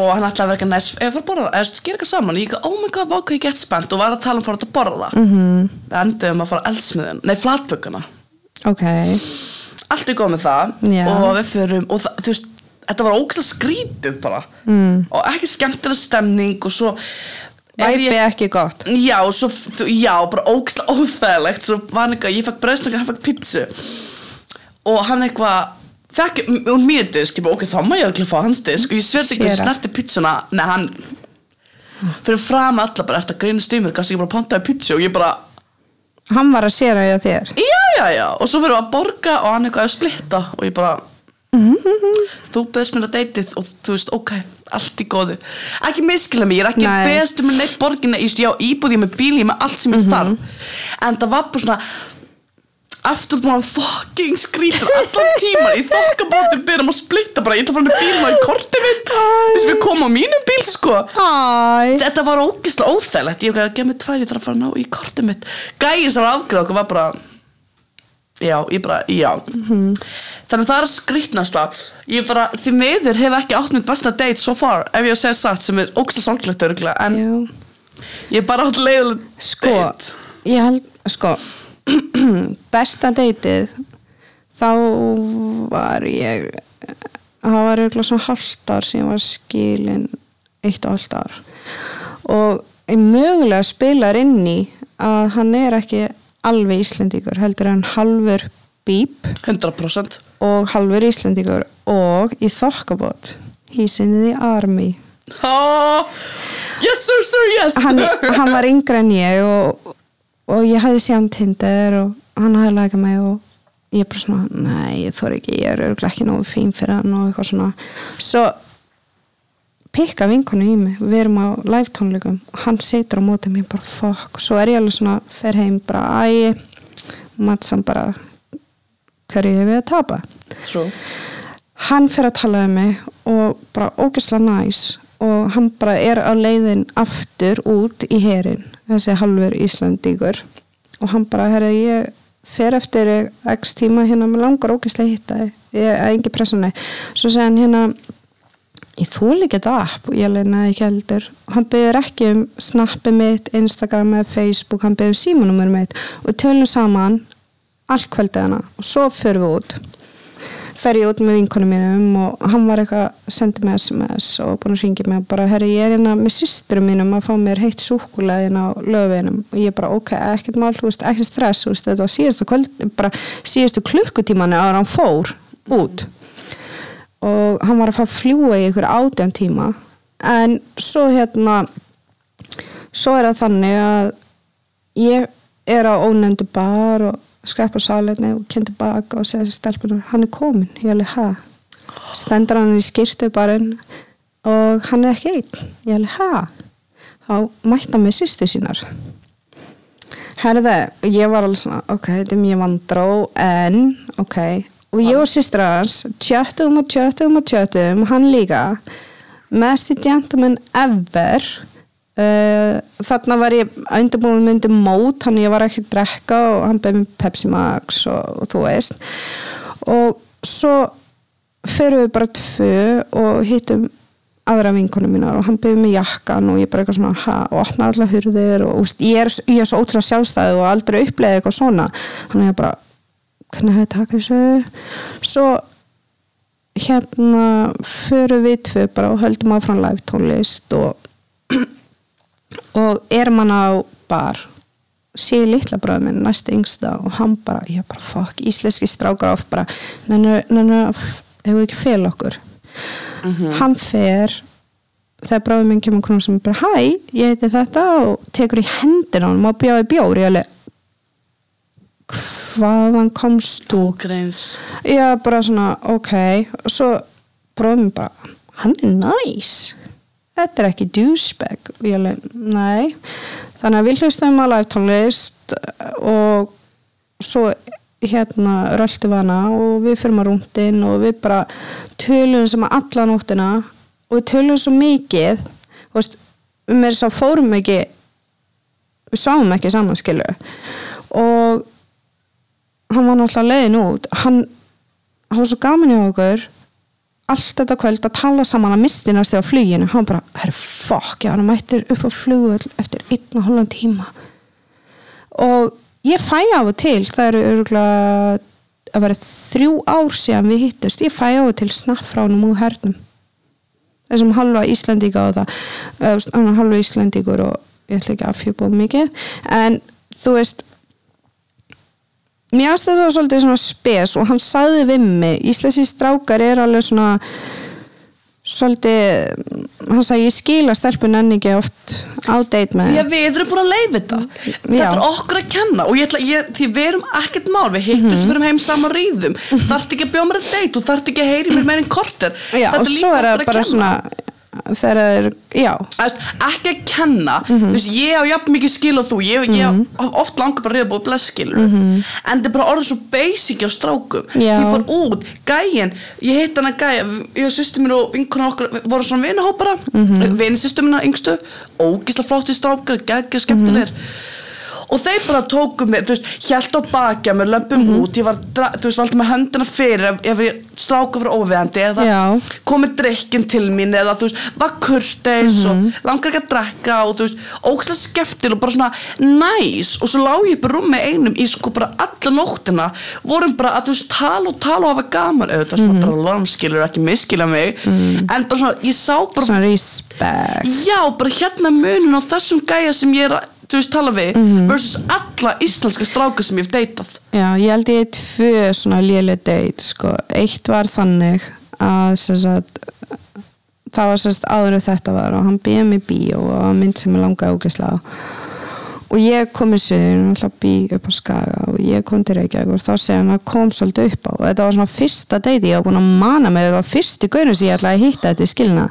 Og hann ætlaði að vera ekki næst eða fara að borða, eða gera eitthvað saman. Ég ekki, oh my god, váka ég gett spennt. Og var að tala um fór að borða. Mm -hmm. við endum að fara eldsmiðin, nei flatbökkuna ok, allt er góð með það. Já. og við förum og það, þú veist, þetta var ógæslega skrítið bara. Mm. og ekki skemmtilega stemning og svo væpi ekki gott. Já, svo, já, bara ógæslega óþægilegt. Svo var hann eitthvað, ég fekk bröðstöng hann fekk pizzu. Og hann eitthvað fekk úr mér disk. Ég bara, ok, þá má ég alveg fá hans disk. Og ég sverði ekki Séra. snerti pizzuna. Nei, hann fyrir fram alla bara, eftir að greina stýmur kannski ég bara pantaði pizzu og ég bara hann var að séra hjá þér. Já, já, já, og svo fyrir við að borga og hann eitthvað að splitta. Og ég bara þú beðst mér að deytið og þú veist, ok, allt í góðu. Ekki miskila mig, ég er ekki beðst mér neitt borgina, ég veist, ég á með bíl ég er með allt sem ég þarf. En það var bara svona aftur búin að fucking skrýta allan tíman í þokkabóti byrjum að splitta bara, ég ætla að fara með bílum á í kortið mitt þess við komum á mínum bíl sko. Æ. þetta var ógislega óþægilegt. Ég hef ekki að gefa mig tvær, ég þarf að fara að ná í kortið mitt. Gæðin sem var afgreð okkur var bara já, ég bara, já. Þannig það er að skrýtnast að ég bara, því miður hef ekki átt mitt besta date so far, ef ég að segja satt sem er ógislega sorglegt örgulega, en Já. ég bara átt leiðilegt sko, date. ég held sko, [clears throat] besta deytið þá var ég það var eiginlega svona hálft ár sem var skilin eitt og hálft ár. Og mögulega spilar inn í að hann er ekki alveg Íslendingur heldur hann halfur bíp. 100% og halfur Íslendingur. Og í þokkabót he's in the army. Oh, yes sir sir yes. Hann, hann var yngre en ég og, og ég hafði séð hann Tinder og hann hafði lagað mig og ég bara svona, nei, ég þór ekki ég er ekki nógu fín fyrir hann og eitthvað svona. Svo pikka vinkonu í mig, við erum á live tónleikum og hann setur á móti mér bara fuck, svo er ég alveg svona fer heim bara, æ mattsan bara hverju hef ég að tapa? True. hann fer að tala um mig og bara ógeðslega næs og hann bara er á leiðin aftur út í herin þessi halvur Íslandíkur og hann bara, herri, ég fer eftir x tíma hérna með langar ógeðslega að hitta ég er engi pressunni svo segir hann hérna ég þúl ekki þetta app og ég leina ekki heldur. Hann byrður ekki um snappi mitt, Instagram eða Facebook hann byrður um símanúmer mitt og tölum saman allt kvöldið hana. Og svo förum við út. Fer ég út með vinkonum mínum og hann var eitthvað að senda mig SMS og búin að ringja mig og bara, herri, ég er hérna með systurum mínum að fá mér heitt súkulega inn á löfinum og ég bara, ok, ekkert mál, ekkert stress, veist, þetta var síðastu kvöld, síðastu klukkutímanu ára hann fór út og hann var að fá að fljúa í ykkur átján tíma. En svo hérna svo er það þannig að ég er á ónefndu bar og skrepa sáleitni og kynnt tilbaka og segja þessi stelpunum, hann er komin ég alveg, ha? Stendur hann í skýrstu barinn og hann er ekki einn, ég alveg, ha? Þá mætti hann með sýstu sínar. Herði, ég var alveg svona ok, þetta er mjög vandró en, ok, og ég og sýstra hans tjöttum og tjöttum og tjöttum hann líka mest gentleman ever. Uh, þarna var ég undirbúin myndi mót, hann ég var ekki að drekka og hann beði mér Pepsi Max og, og þú veist. Og svo fyrir við bara tvö og hittum aðra vinkonum mínar og hann beði mig jakkan og ég bara eitthvað svona ha, og opna allar hurðir og úst, ég, er, ég er svo ótrúlega sjálfstæði og aldrei uppleiði eitthvað svona. Þannig að ég bara hvernig hefði taka þessu svo hérna fyrir við tvö bara og höldum áfram live tónlist og og erum hann á bar. Sé litla bróðum minn næstu yngsta og hann bara, ég bara fuck íslenski strákar of bara, nennu, nennu hefur ekki fel okkur. Hann fer þegar bróðum minn kemur konum sem bara hæ, ég heiti þetta og tekur í hendina hann og bjóði bjóri ég alveg hvaðan komst þú? Greins. ég bara svona, ok og svo bróðum minn bara hann er næs. Þetta er ekki douchebag. Og ég alveg, nei. Þannig að við hlustum að live tónlist og svo hérna röltum við hana og við fyrir maður rúndin og við bara tölum sem að alla nóttina og við tölum svo mikið þú veist, um er þess að fórum ekki við sáum ekki saman skilu og hann var náttúrulega leiðin út. Hann, hann var svo gaman í okkur. Allt þetta kvöld að tala saman að mistinast á fluginu, hann bara, herri fokk hann mættir upp á flugvöld eftir einn og halvan tíma. Og ég fæ á og til það eru örgulega að vera þrjú ár síðan við hittust ég fæ á og til snapp frá hann úr hernum. Þessum halva Íslandíka og það, hann er halva Íslandíkur og ég ætla ekki að fjöpa mikið. En þú veist mér aðstæða það svolítið svona spes og hann sagði við mig Íslensi strákar er alveg svona svolítið hann sagði ég skila stelpun enn ekki oft á date með því að við erum búin að leiða þetta. Þetta er okkur að kenna og ég ætla, ég, því við erum ekkert mál við hittust, Mhm. við erum heim saman ríðum. Þarft ekki að bjóða mér að date og þarft ekki að heyri mér meirinn korter. Já, svo er það bara svona þegar það er, já Æst, ekki að kenna Mhm. þú veist, ég á jafn mikið skil og þú ég, ég á oft langar bara að reyða búið bless skilur en þetta er bara orðið svo basic á strákum Mhm. Því fór út, gæin ég hitt hann að gæja, ég og sýstur mín og vinkunar okkur við vorum svona vinahópara mm Mhm. -hmm. vini sýstur mín yngstu ógísla flótti strákar, geggja skemmtilegir Mhm. Og þeir bara tóku mig, þú veist, hjælt á baki að mér löpum Mhm. út, ég var, þú veist, valdi með höndina fyrir ef, ég stráka fyrir óviðandi eða Já. komið drikkin til mín eða þú veist, var kurteis og Mhm. langar ekki að drekka og þú veist, ógæslega skemmtil og bara svona næs og svo lá ég upp í rúmi einum í sko bara alla nóttina vorum bara að þú veist, tala og tala og hafa gaman auðvitað, mm Mhm. -hmm. bara lormskilur ekki miskila mig, en bara svona ég sá bara, svona respect já, bara hérna munin á þessum gæja sem ég er að, þú veist, tala við Mhm. versus alla íslenska stráka sem ég hef deytað Já, ég held ég tvö svona léleg date sko. eitt var þannig að sagt, það var sérst áður þetta var og hann býði mig bíó og mynd sem ég langaði ógeðslega og ég kom í suðun og alltaf bí upp á skaga og ég kom til Reykjavík og þá segja hann að kom svolítið upp á og þetta var svona fyrsta date ég var búin að mana mig, þetta var fyrsti gaurin sem ég ætlaði að hitta þetta í skilna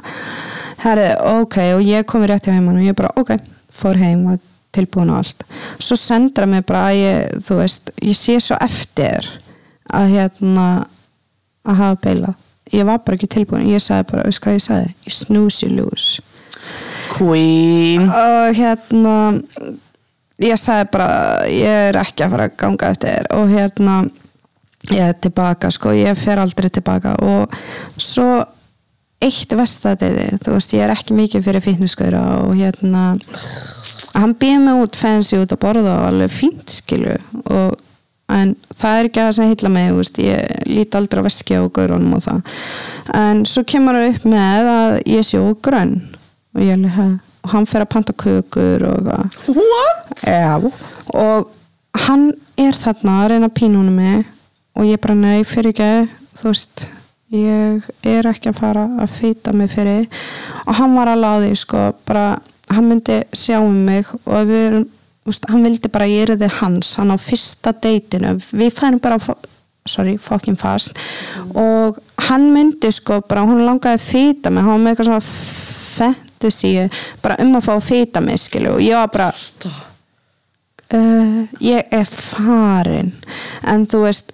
herri, ok, og ég kom í rétt hjá heimann og ég bara, ok, fór heim og tilbúin og allt. Svo sendur hann mig bara að ég, þú veist ég sé svo eftir að hérna að hafa beilað ég var bara ekki tilbúin, ég sagði bara, veist hvað ég sagði? Snooze you lose Queen. Og hérna ég sagði bara ég er ekki að fara að ganga eftir. Og hérna ég er tilbaka sko, ég fer aldrei tilbaka. Og svo eitt vestadeiði, þú veist ég er ekki mikið fyrir fitnessgöra og hérna hann býði mig út fancy út að borða og alveg fínt skilu og en það er ekki að það sem heilla mig veist, ég lít aldrei að veski á gaurunum og það. En svo kemur hann upp með að ég sé og grönn. Og ég hef og hann fer að panta kökur og What? Já, og hann er þarna að reyna að pínuna mig og ég bara nei, fyrir ekki þú veist, ég er ekki að fara að feita mig fyrir. Og hann var alveg á því sko, bara hann myndi sjá um mig og við erum, veist, hann vildi bara ég erði hans, hann á fyrsta deitinu. Við færum bara sorry, fucking fast. Og hann myndi sko bara, hún langaði að feita mig, hann var með eitthvað svona fantasy bara um að fá að feita mig skilu og ég var bara uh, ég er farin. En þú veist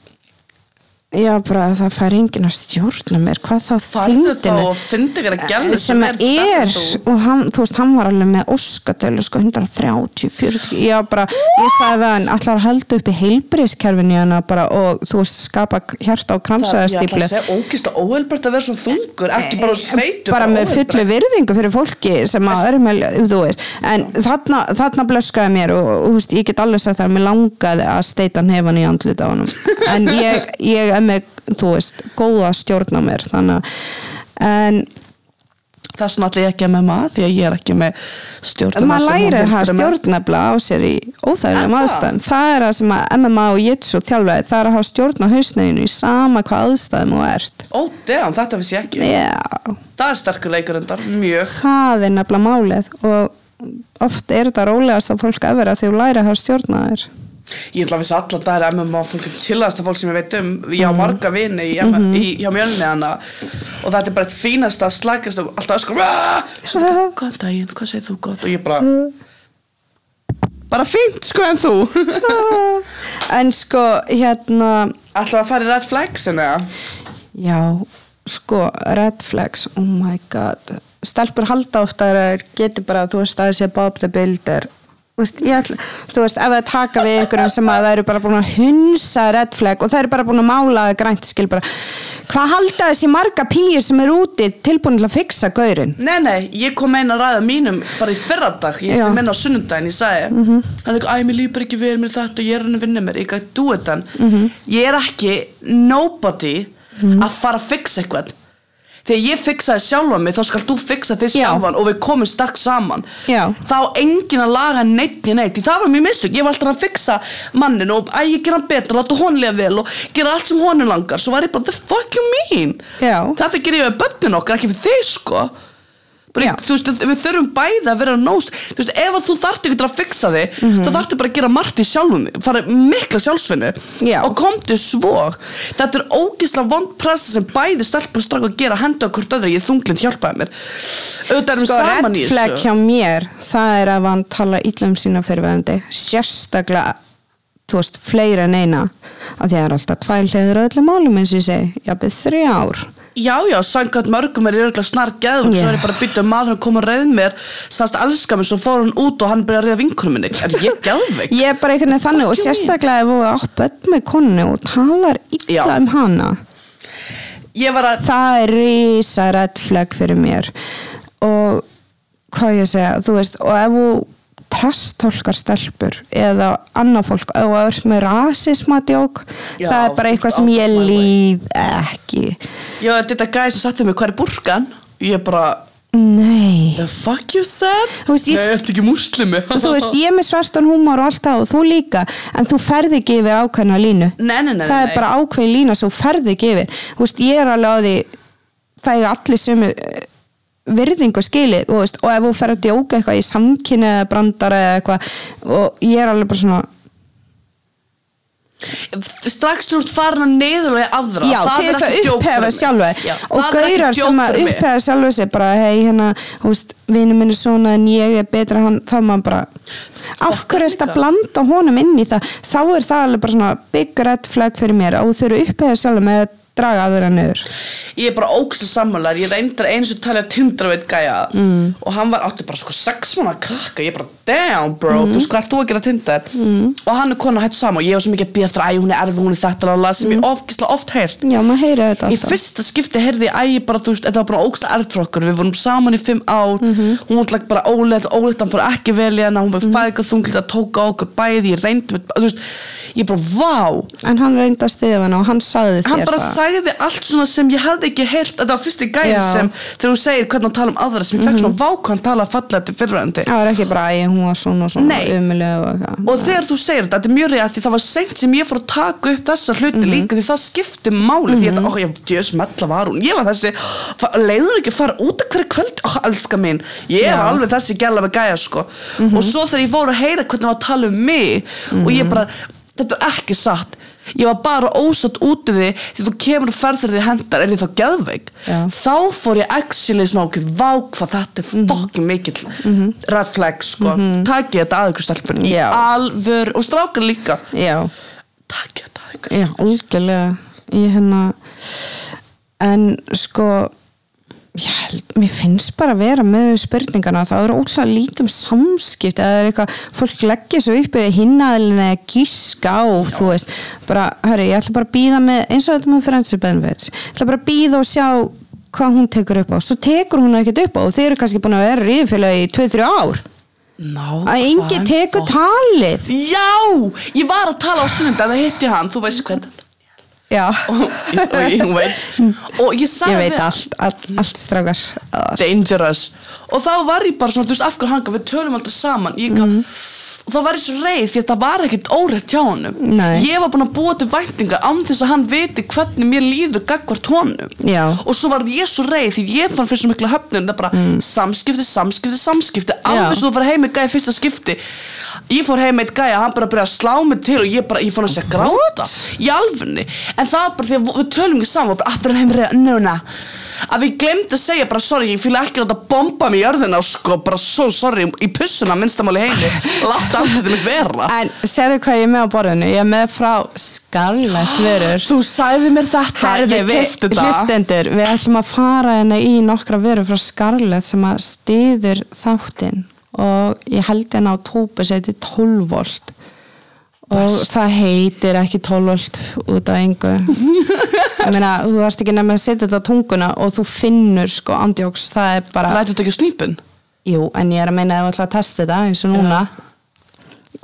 var bara það fær enginn að stjórna mér hvað þá Farðu þá þyngdinu og fyndi ykkur að gerðu sem er þú. og hann, þú veist, hann var alveg með óskatölu sko 130, 40 ég var bara, ég sagði við hann allar að halda upp í heilbriðskerfinu bara og þú veist, skapa hjarta og Það- Ég ætla kramsaðastífli að segja ógist og óheilbært að vera svona þungur Ekki bara svona feitur bara með fullu virðingu fyrir fólki sem að er veist en þarna, þarna blöskaði mér og, og þú veist, ég get alveg sagt það að mér langaði að steita nefan í andlut á honum. En ég, ég er með, þú veist góða stjórn á mér þannig að ætla ég ekki að með maður Því að ég er ekki með stjórn maður lærir það stjórnefla á sér í óþægilegum það? aðstæðum. Það er það sem að MMA og Jitsu þjálfæði það er að hafa stjórn á hausneginu í sama hvað aðstæðum þú ert. Ó, damn, þetta vissi ég ekki. Já, Það er sterkur leikur endar, mjög. Það er nefnilega málið og oft er þetta rólegast að fólk að vera því þú læri að hafa stjórn á þér Ég ætla að vissi allan dag er MMA fólk chillaðasta fólk sem ég veit um. Ég á marga vini í, Mhm. í, hjá mjölni hana. Og þetta er bara eitt fínasta, slagast og alltaf öskur [laughs] góðan daginn, hvað segir þú gott? Og ég bara Bara fínt sko en þú? [laughs] En sko hérna Ætla að fara í red flags eða? já, sko red flags, oh my god. Stelpur halda ofta þær getur bara, þú veist að Bob the Builder. Þú veist, ætla, þú veist, ef það taka við ykkurum sem að það eru bara búin að hunsa red flag og það eru bara búin að mála það grænt skil bara, hvað halda þessi marga pýr sem eru úti tilbúin til að fixa gaurin? Nei, nei, ég kom einn að ræða mínum bara í fyrradag, ég kom inn á sunnundaginn, ég sagði mm -hmm. hann er ekki, æ, mér lípar ekki vel, mér þetta ég er hann að vinna mér, ég gæti dú þetta ég er ekki nobody að fara að fixa eitthvað þegar ég fixaði sjálfa mig þá skal þú fixa þig Já. sjálfan og við komum sterk saman Já. þá á enginn að laga neitt í neitt það var mjög mistök, ég var alltaf að fixa mannin og að ég gera hann betur, láta hon lifa vel og gera allt sem honum langar, svo var ég bara the fuck you mean Já. þetta gerir ég við börnin okkar, ekki við þig sko bara, veist, við þurfum bæði að vera nós þú veist, ef þú þarft einhvern að fixa þig þá þarftu bara að gera margt í sjálfum fara mikla sjálfsvinnu Já. og komdu svo þetta er ógislega vond pressa sem bæði stelpur strakk að gera hendu að hvort öðru. Ég þunglind hjálpaði mér. Auðvitað erum við Sko, saman í red flag þessu. hjá mér, það er að hann tala illa um sína fyrirvæðandi, sérstaklega, þú veist, fleiri en eina, að því að það er alltaf á öllum málum eins og ég segi, jafnir þrjár. Já, já, sangat mörgum er örgulega snar geðvöld Já. svo er ég bara að bytta um maður að koma að reyð mér sagðist elska mig, svo fór hann út og hann byrja að reyða vinkunum minni Er ég geðveik? Ég er bara einhvern veginn þannig og sérstaklega ef þú átt börn með konu og talar illa Já. um hana, að það er risa red flag fyrir mér og hvað ég segja, þú veist, og ef þú trasttólkar stelpur eða annað fólk, ef þú ert með rasismadjók, Já, það er bara eitthvað ert sem ég líð ekki. Að þetta gæði sem satt við mig, hvað er burkan? Ég bara, Nei. the fuck you said? Þú veist, ég- Nei, ertu ekki muslimi? [laughs] Þú veist, ég er með svartan húmor og allt það og þú líka, en þú ferð ekki yfir ákveðna línu. Nei, nei, nei, það nei. er bara ákveðin lína sem þú ferð ekki yfir. Þú veist, ég er alveg á því, það er allir sömu eh, virðingu skilið, þú veist, og ef þú ferð að djóka eitthvað í samkynni eða brandara eða eitthvað, og ég er alveg bara svona, Strax þú ert farin að neyðulega aðra. Já, það til þess að upphefa sjálfa Já, og gaurar sem að upphefa sjálfa sig bara, hei, hérna, þú veist, vinur minn er svona en ég er betra hann, þá er maður bara af hverju er þetta að blanda honum inn í það, þá er það alveg bara svona big red flag fyrir mér og þú þurfu upphefa sjálfa með að draga aðra niður. Ég er bara ógst sammálar, ég reyndar eins og talið að tindra veit gæja. Mm. og hann var átti bara sko sex mánu að krakka, ég bara damn bro, þú veist hvað ert þú að gera tindar mm. og hann er konu hætt saman. Og ég var svo mikið að býða eftir æ, hún er erfið, hún er þetta lala, sem ég ofgislega oft heyrt. Já, maður heyri þetta Í alltaf. fyrsta skipti heyrði ég ægi bara, þú veist, þetta var bara ógsta erft frá okkur, við vorum saman í fimm ár, hún var bara óleitt, óleitt, hann fór ekki vel í hana, hún var mm. -hmm. fæðið að ég ég að sagði allt svona sem ég hefði ekki heyrt, þetta var fyrsti gæðin sem, þegar þú segir hvernig hann tala um aðra, sem ég fekk svona vák hann tala fallega til fyrrandi. það var ekki bara, æ, hún var svona svona umulega og Og þegar þú segir þetta, þetta er mjög reyða því það var seint sem ég fór að taka upp þessa hluti líka því það skipti máli því að, ó, ég djöðs metla var hún, ég var þessi leiður ekki að fara út að hverju kvöld? Ó, elska mín, ég var Já. alveg þessi gæla við gæja sko, og svo þegar ég fór að heyra hvernig það var að tala um mig og ég bara, þetta er ekki satt ég var bara ósatt út af því þú kemur og ferð þegar þér hendar er ég þá geðveik? Já. þá fór ég actually smá okkur vá hvað þetta er fokkin mikill red flag sko, takið þetta að ykkur stelpun í alvör og strákar líka. Já. Takið þetta að ykkur. Já, algjörlega. Ég hérna en sko ég held, mér finnst bara að vera með spurningana, það er ótrúlega lítum samskipt, eða er eitthvað fólk leggja svo upp eða hinnaðilin eða gíska á, þú veist. Bara, hörru, ég ætla bara að býða með, eins og þetta með Friends with Benefits, ég ætla bara að býða og sjá hvað hún tekur upp á, svo tekur hún ekkert upp á. Og þeir eru kannski búin að vera ríðfélag í 2-3 ár, Ná, að enginn tekur talið. Já, ég var að tala á sunnunda það hitti hann, þú veist hvernig og og ég, veit. [laughs] Og ég sagði ég veit allt, allt, allt strákar. Dangerous. Og þá var ég bara svona, þú veist, af hverju hanga? Við tölum alltaf saman. Ég mm. Og þá var ég svo reið því að það var ekkert órétt hjá Nei. ég var búin að búa til væntingar án þess að hann viti hvernig mér líður gagvart honum. Já. og svo var ég svo reið því ég fann fyrir svo mikla höfnun. Það er bara samskipti, samskipti, samskipti. Alveg svo þú var heim með gæja fyrsta skipti. Ég fór heim með gæja, hann bara byrjaði að slá mig til og ég bara, ég fór að segja gráta. Í alfunni, en það var bara því að við tölum ekki saman. Og bara aftur heim reyða, núna að við glemdi að segja bara sorry, ég fýla ekki að láta bomba mig í örðina sko, bara svo sorry, í pussuna minnstamáli heimi, láta þetta mig vera. En sérðu hvað ég er með á borðinu? Ég er með frá Scarlett [gasps] vörur. Þú sagði mér þetta, Herði, ég kefti þetta. hlustendur, við ætlum að fara hérna í nokkra vörur frá Scarlett sem að stiður þáttinn. Og ég held henni á tópu seti 12 volt og það heitir ekki 12 volt út af engu. [laughs] Ég meina, þú þarfst ekki nefnilega að setja þetta á tunguna og þú finnur sko andjóks, það er bara Lætur þetta ekki á snípin? jú, en ég er að meina að þú ætla að testa þetta eins og núna.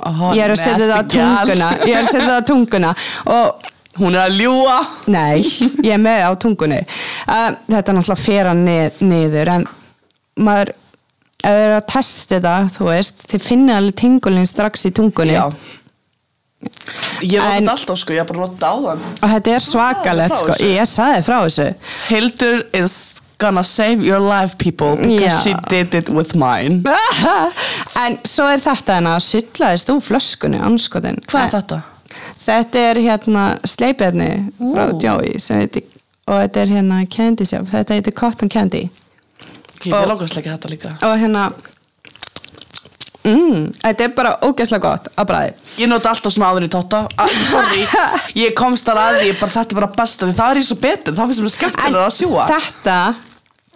Aha, ég er að setja þetta á tunguna. Ég er að setja þetta á tunguna. Og Hún er að ljúa Nei, ég er með á tungunni. Uh, Þetta er náttúrulega fera nið, niður en maður ef þið er að testa þetta, þú veist þið finnir alveg tingulinn strax í tungunni. Já Ég var þetta alltaf sko, ég er bara nota á það og þetta er svakalegt frá sko, ég sagði frá þessu. Hildur is gonna save your life people because Já. she did it with mine. [laughs] En svo er þetta en að sullaðist úr flöskunni anskotin Hvað er þetta? Þetta er hérna sleipefni frá Ú. Joey sem heitir, og þetta er hérna candy shop, þetta heitir cotton candy. Ég langar að sleika þetta líka. Og hérna mm, þetta er bara ógeðslega gott að bræði Ég nota alltaf svona í totta. Ah, Sorry, [laughs] ég komst þar að því bara þetta er bara besta því það er ég svo betur, það finnst mér skemmtilega að sjúa þetta,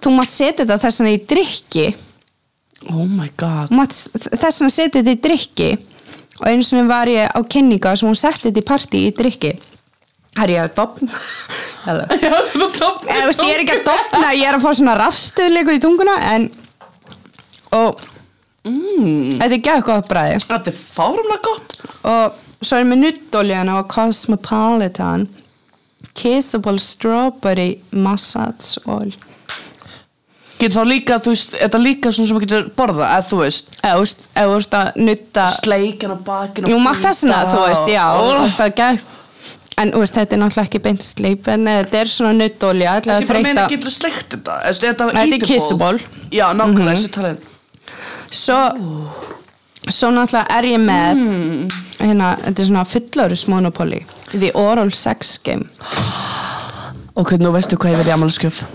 þú mátt setja þetta þess vegna í drikki Oh my god. Þess vegna setja þetta í drikki og einu sinni var ég á kynninga sem hún setti þetta í partí í drikki Her ég að dopna er topp Eða, veist, ég er ekki að dopna, ég er að fá svona rafstöðleiku í tunguna en og mm, þetta er gæð gott bræði Þetta er fárumlega gott. Og svo er með nuttoljan á Cosmopolitan Kissable Strawberry Massage Oil. Getur þá líka, þú veist, þetta er líka svona sem maður getur borða, eða þú veist? Eða þú veist, að nutta Sleikan á bakinu Jú, mátt þessna, þú veist, já það er gæð en veist, þetta er náttúrulega ekki beint sleip en þetta er svona nuttolja Þessi bara meina, getur þú sleikt þetta? Þetta er kissable. Já, nákvæmlega, Mhm. þessi talið svo svo náttúrulega er ég með hérna, þetta er svona fullorus monopoly The Oral Sex Game. Ok, nú veistu hvað ég í amalskjöf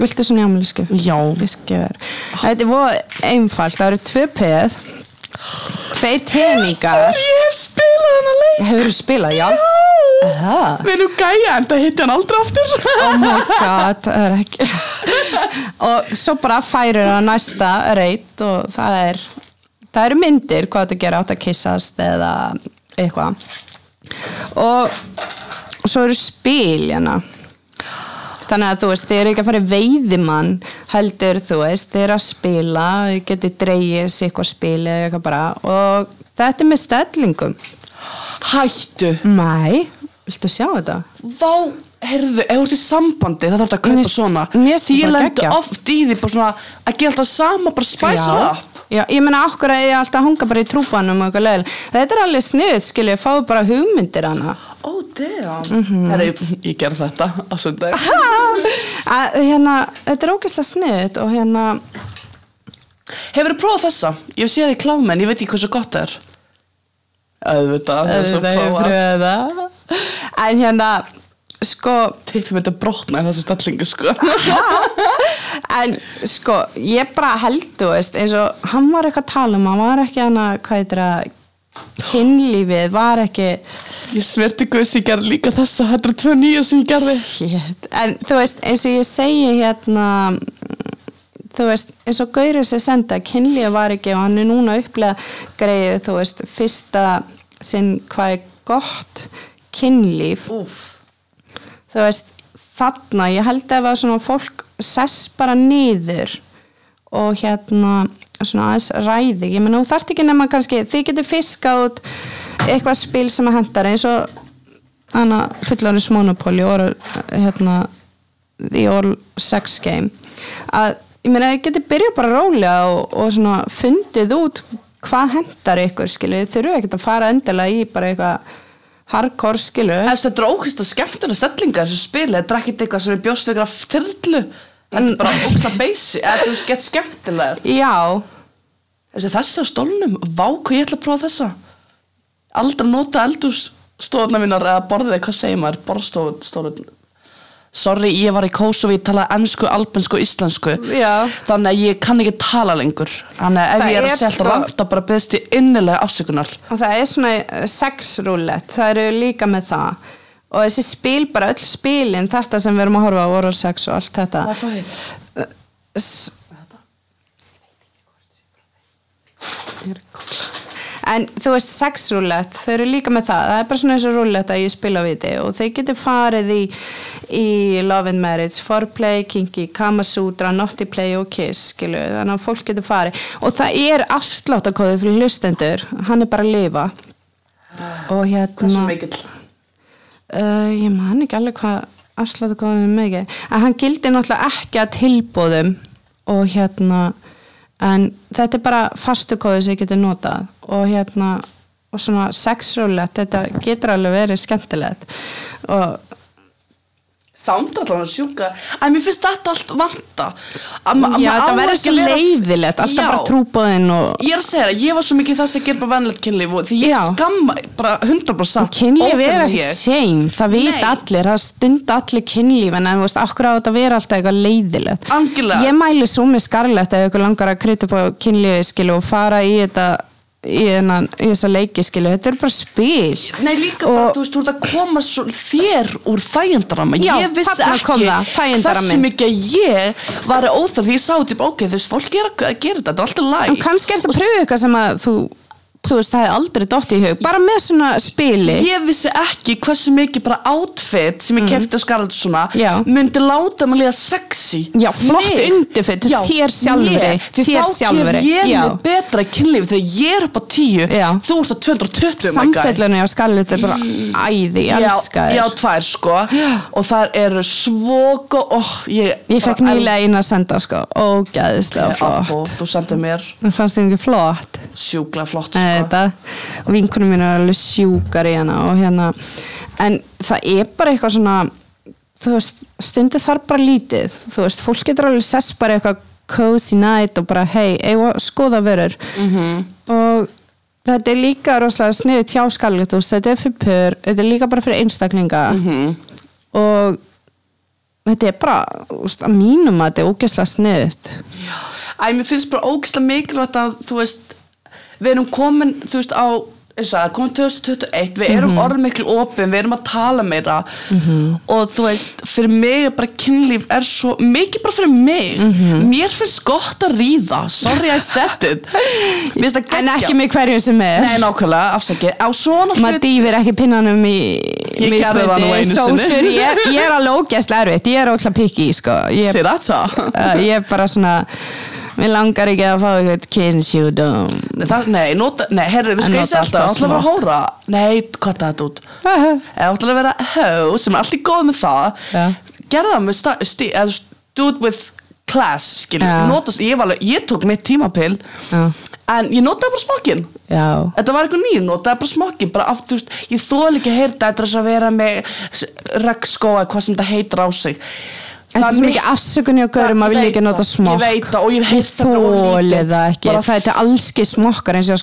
Viltu svona jámælisku? Já. Ég skefur. Þetta er voð einfalt, það eru tvö peð, tveir teningar. Ég hef spilað hana leik Hefur þú spilað, já? Aha. Við erum gæja en það hitti hann aldrei aftur Oh my god, það er ekki. og svo bara færir það næsta reyt og það er, það eru myndir hvað þetta gera átt að kissast eða eitthvað. Og svo eru spil, hérna. Þannig að þú veist, þið eru ekki að fara í veiðimann heldur, þú veist, þið eru að spila þið getið dreigið sér eitthvað spil eða eitthvað bara og þetta er með stellingum Hættu Mæ, viltu sjá þetta? Vá, heyrðu, ef þú ert í sambandi það þarf að kaupa svona Því það ég geggjað. oft í því bara svona að gera alltaf sama, bara spæsa Já. Já, ég meina okkur að ég alltaf að hanga bara í trúbanum og eitthvað leil. Þetta er alveg sniðt, skilju, fáðu bara hugmyndir hana. Ó, oh, damn Mhm. Herra, ég, ég ger þetta á sundag hérna, þetta er ógeðslega sniðt og hérna, Hefur þú prófað þessa? Ég hef séð þið klámen, ég veit ekki hversu gott það er Auðvitað, þú ert að prófa pröfa. En hérna, sko, Tippi myndi að brotna þessu stellingu, sko. En sko, ég bara held, þú veist, eins og hann var eitthvað að tala um, hann var ekki hana, hvað heitir það, kynlífið var ekki, Ég sverti guðs ég gerði líka þessa Þetta er tvö nýja sem ég gerði. Shit, en þú veist, eins og ég segi hérna, þú veist, eins og Gauri sem senda, kynlífið var ekki og hann er núna að upplega greið, þú veist, fyrsta sinn hvað er gott kynlíf. Úf þú veist, þarna ég held að svona fólk sess bara niður og hérna svona aðeins ræði ég menna þú þarft ekki nema kannski þið getur fiskað út eitthvað spil sem að hendar eins og hana fullorins monopóli hérna the all sex game. Að ég meina þið getur byrjað bara rólega og, og svona fundið út hvað hendar ykkur skilu þið þurfu ekkert að fara endilega í bara eitthvað hardcore skilu þetta er ókvæmst að skemmtilega stellingar þessu spili, þetta er ekkert eitthvað sem er bjóst af þyrlu. Þetta er bara ókvæmst að beysi eða þú skemmt skemmtilega já, Þessi þessi á stólnum, vá hvað ég ætla að prófa þessa. Aldrei nota eldússtofna mínar eða borðið, hvað segir maður, borðstofun Sorry, ég var í Kosovo, ég talaði ennsku, albansku og íslensku Já. Þannig að ég kann ekki tala lengur Þannig að ef Það ég er er að selta sko- rangt þá bara beðst ég innilega afsökunar og það er svona eh, sex roulette, það eru líka með það og þessi spil, bara öll spilin þetta sem við erum að horfa á, oral sex og allt þetta Hvað er það heit? S En þú veist, sexrúlett, þau eru líka með það. Það er bara svona eins og rúlett að ég spila við þið og þau getur farið í, í Love and Marriage, Foreplay, Kinky, Kama Sutra, Naughty Play og Kiss, skilu. Þannig að fólk getur farið. Og það er afsláttakóði fyrir hlustendur. Hann er bara að lifa. Og Hversu hérna, mikill? uh, ég man ekki alveg hvað afsláttakóðin er mikið. En hann gildir náttúrulega ekki að tilbúðum og hérna, en þetta er bara fastukóði sem ég getur notað og hérna og svona sexrólegt, þetta getur alveg verið skemmtilegt og Allan að sjúka. Æ, mér finnst þetta allt vanta. Að já, þetta verður ekki að leiðilegt alltaf Já. bara trúbóðin og Ég er að segja það, ég var svo mikið það sem gerir bara vennilegt kynlíf og því ég skamma bara 100% kynlíf er ekkert shame, það veit allir það stunda allir kynlíf en þú veist, okkur á þetta að vera alltaf eitthvað leiðilegt? Algjörlega. ég mæli svo með skarlegt ef ykkur langar að krytta upp á kynlífi og fara í þetta í, í þessa leiki skilu, þetta er bara spil. Nei líka bara, Og- þú veist, þú ert að koma svo þér úr þægendarama Ég vissi ekki hversu mikið ég var óþarf. Því ég sá þetta, ok, þú veist, fólk er að að gera þetta, þetta er alltaf læg en kannski er þetta að pröfu eitthvað sem að þú, þú veist, það hefði aldrei dótt í hug bara með svona spili Ég vissi ekki hversu mikið bara outfit sem ég kefti á Mm. Já. myndi láta mig líða sexy Já, flott Mig. undirfit, Já, þér sjálfri, mér. Þér þá sjálfri, gef ég já. mig betra kynlífi þegar ég er upp á tíu Já. þú ert á 220 my guy. samfellunni á skarlegt er bara æði, ég elska já, já, þér tvær sko [gasps] og það eru svo góð oh, ég, ég fekk nýlega eina að senda sko ógæðislega flott þú sendið mér fannst þið ekki flott sjúklega flott Nei, sko. þetta, og vinkunum mín er alveg sjúkar í hana og hérna en það er bara eitthvað svona þú veist, stundu þarf bara lítið. Þú veist, fólk getur alveg sess bara eitthvað cozy night og bara hei, að skoða verður -hmm. og þetta er líka rosalega sniðu tjáskallit þetta er fyrir pör, þetta er líka bara fyrir einstaklinga. -hmm. og þetta er bara veist, að mínum að þetta er ógeðslega sniðut Æ, mér finnst bara ógislega mikilvægt að þú veist, við erum komin þú veist á, það, komin 2021 við erum Mhm. orðin miklu opin, við erum að tala meira. Og þú veist, fyrir mig bara kynlíf er svo, mikið bara fyrir mig. Mhm. mér finnst gott að ríða. Sorry I said it. [laughs] En ekki með hverjum sem er. Nei, nákvæmlega, afsakið, á svona maður hlut dýfir ekki pinnanum í Ég gerði það nú einu sinni. ég, er alveg ógæslega erfitt. Ég er ógæslega pikki sko. ég, uh, ég er bara svona mér langar ekki að fá eitthvað kynnsjúdum Nei, það, nei, nota, nei, herri, við En ég nota alltaf, alltaf ætla að vera hóra Nei, hvað það út? Ef ætla að vera hó, sem er allir góð með það Já. Gerða það með sta, sti, eða it with class, skilur Já. Notast, ég, var alveg, ég tók mitt tímapill Já. En ég notaði bara smokkin já, Þetta var eitthvað nýr, notaði bara smokkin Bara af, þú veist, ég þóla ekki að heyrta Þetta er þess að vera með regnskóa Hvað sem þetta heitir á sig þetta er svo mikið afsökunni og gaurum að vilja ekki nota smokk Ég veit það og ég Ég hef það þóli lítið. það það er til allski smokkar eins og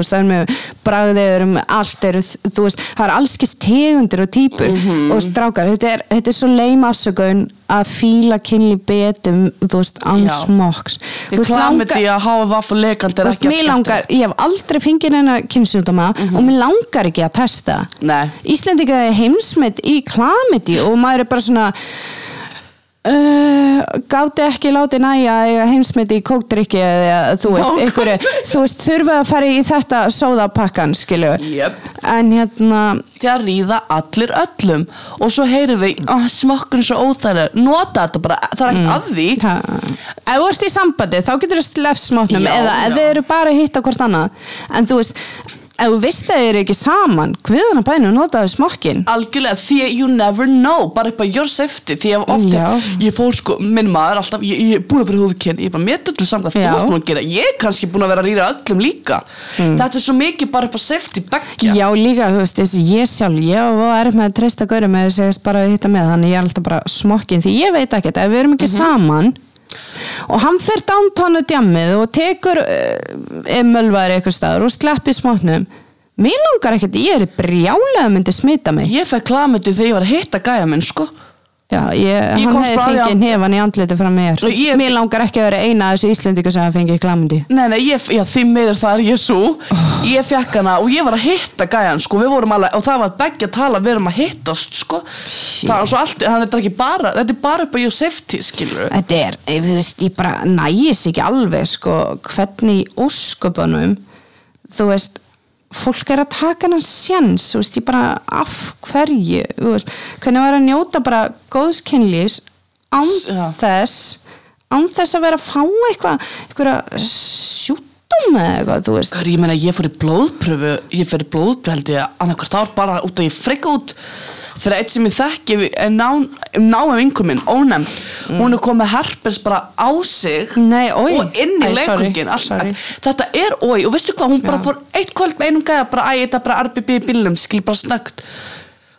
veist, það er með bragðið um allt eru, þú veist, það er allskis tegundir og típur Mhm. og strákar, þetta er, þetta er svo leim afsökun að fíla kynli betum, þú veist, án smokks Því klamiti að hafa vaff og lekandi er ekki langar, ég hef aldrei fengið neina kynnsjúdóma og mér langar ekki að testa Mhm. Nei. Íslendinga er heimsmet í klamiti og maður er bara svona Uh, gáti ekki látið næja eiga heimsmyndi í kókdrykki eða þú veist, Nákvæmlega. einhverju, þú veist, þurfa að fara í þetta sóðapakkan, skilu Jöp. en hérna Því að ríða allir öllum Og svo heyrum við, oh, smokkurinn er svo óþæri Nota þetta bara, það er ekki að því það, ef þú ert í sambandi þá getur þú sleft smátnum Já, eða já. þið eru bara að hitta hvort annað en þú veist, ef þú veist að þið eru ekki saman, hviðan að bænu notaðu smokkin Algjörlega, því að you never know Bara upp á your safety Því að ofta, ég fór sko, minn maður alltaf Ég, ég er búin að fyrir húðkinn Ég er bara með öllu samkvæmt Þú ert búin að gera Ég er kannski búin að vera að rýra öllum líka. Þetta er svo mikið bara upp á safety Beggja. Já, líka, þú veist, ég sjálf, ég er með að treysta gaurum með þess að bara hitta með, þannig ég er alltaf bara smokkin, því ég veit ekkert, ef við erum ekki saman og hann fyrir downtónu djammið og tekur uh, emölværi eitthvað staður og sleppi smoknum, mér langar ekkert, ég er brjálega myndi smita mig. Ég fekk klamiti þegar ég var að hitta gæja minn sko Já, ég, Ég hann hefði að fengið að- nefan í andliti frá mér. Ég- Mér langar ekki að vera eina af þessu Íslendingu sem fengið klamandi. Nei, nei, ég, já, því miður það er ég svo Ég fekk hana og ég var að hitta gæjan sko, við vorum alveg, og það var begge að tala við erum að hittast, sko. Það er svo allt, þannig þetta er ekki bara, þetta er bara upp á your safety, skilur Þetta er, ég, veist, ég bara nægis ekki alveg sko, hvernig í ósköpunum þú veist fólk er að taka hann sjans þú veist, bara af hverju veist, hvernig var að njóta bara góðskynlífs án já. þess án þess að vera að fá eitthvað eitthvað sjúttum eða eitthvað, þú veist er, ég meina, ég fór í blóðpröfu, ég fyrir blóðpröfu held ég annarkvært ár bara út að ég frika út fyrir eitt sem ég þekki er ná, náum vinkur minn, ónefnd hún er komið herpes bara á sig Nei, og inn í leikungin þetta er oi og veistu hvað, hún bara Já. fór eitt kvöld með einum gæða bara, æ, þetta bara RBB í bílnum skil bara snögt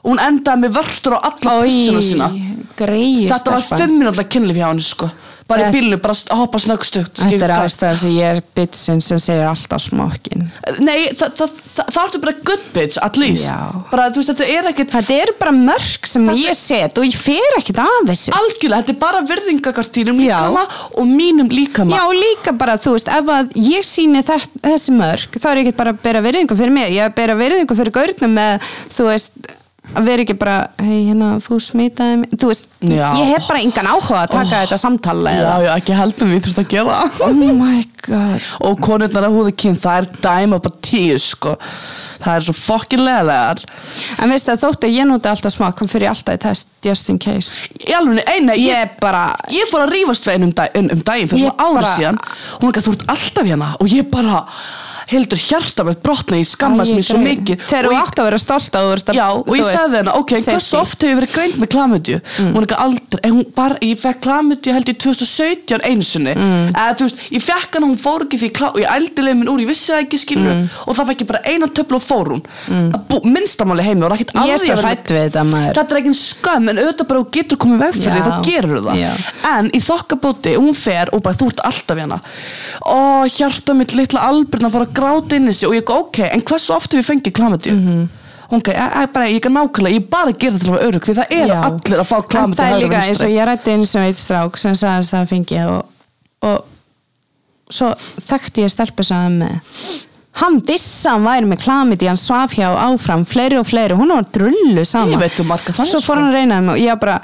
og hún endaði með vörtur á alla pissuna sína. greið þetta var fimm minúta kynlif hjá henni sko bara í Þetta- bílnum, bara st- hoppa snöggstugt Þetta er ástæða sem ég er bitsin sem segir alltaf smokkin Nei, það, það, það, það ertu bara good bitch, at least. Bara, þú veist, þetta er ekkert Þetta eru bara mörg sem ég set og ég fer ekkert af þessu. Algjörlega, þetta er bara virðingakart þínum Já. líkama og mínum líkama. Já, líka bara, þú veist, ef að ég síni þess, þessi mörg, þá er ég ekki bara að bera virðingu fyrir mér, ég er að bera virðingu fyrir gaurnum með, þú veist, að vera ekki bara, hei, hérna, þú smitaði mig, þú veist, Já. ég hef bara engan áhuga að taka þetta samtala Já, já, ekki heldur við þurft að gera. Oh my god. og konurnar að húða kyn, það er dæma bara tíu, sko það er svo fokkin leðalegar En veistu að þótt að ég núti alltaf smá, kom fyrir alltaf í test, just in case. í alveg, eina, Ég ég, bara, ég fór að rífast við einu um, dag, um, um daginn fyrir Ég bara- síðan hún er ekki að þú ert alltaf hérna og ég bara heldur hjarta með brotna, ég skammast mér svo mikið. Þegar Og þú ég- átt að vera stolt að þú að, Já, og ég sagði hennar, ok, hversu oft hefur verið greint með klamydju hún er ekki aldrei, en hún bara, ég fekk klamydju held ég 2017 einu sinni. Eða þú veist, ég fekk hana, hún fór ekki því klá, og ég ældi leið minn úr, ég vissi það ekki skilur og það fekk ég bara eina töflu og fór hún. Mm. minnstamáli heimi og Ég er hrædd við þetta, er ekki skömm, en auðvitað bara þú getur komið veg fyrir því, þá gerur það. Já. en í þokkabóti, hún fer og bara þú ert alltaf hérna. Og hjarta mitt litla albirna fór að gráta inn í sig og ég go, ok, en hversu oft hef ég fengið klamydju mm -hmm. ok, ég, ég, bara, ég kan nákvæmlega ég bara gera þetta til að vera örug því það eru allir að fá En klamydju það er líka eins og ég rætti eins og eitt strák sem sagðist það að fengi og, og svo þekkti ég stelpu sagði með. Hann vissi að hann væri með klamiti hann svaf hjá áfram, fleiri og fleiri hún var drullu saman Ég veit um svo fór sko. hann að reyna um og ég bara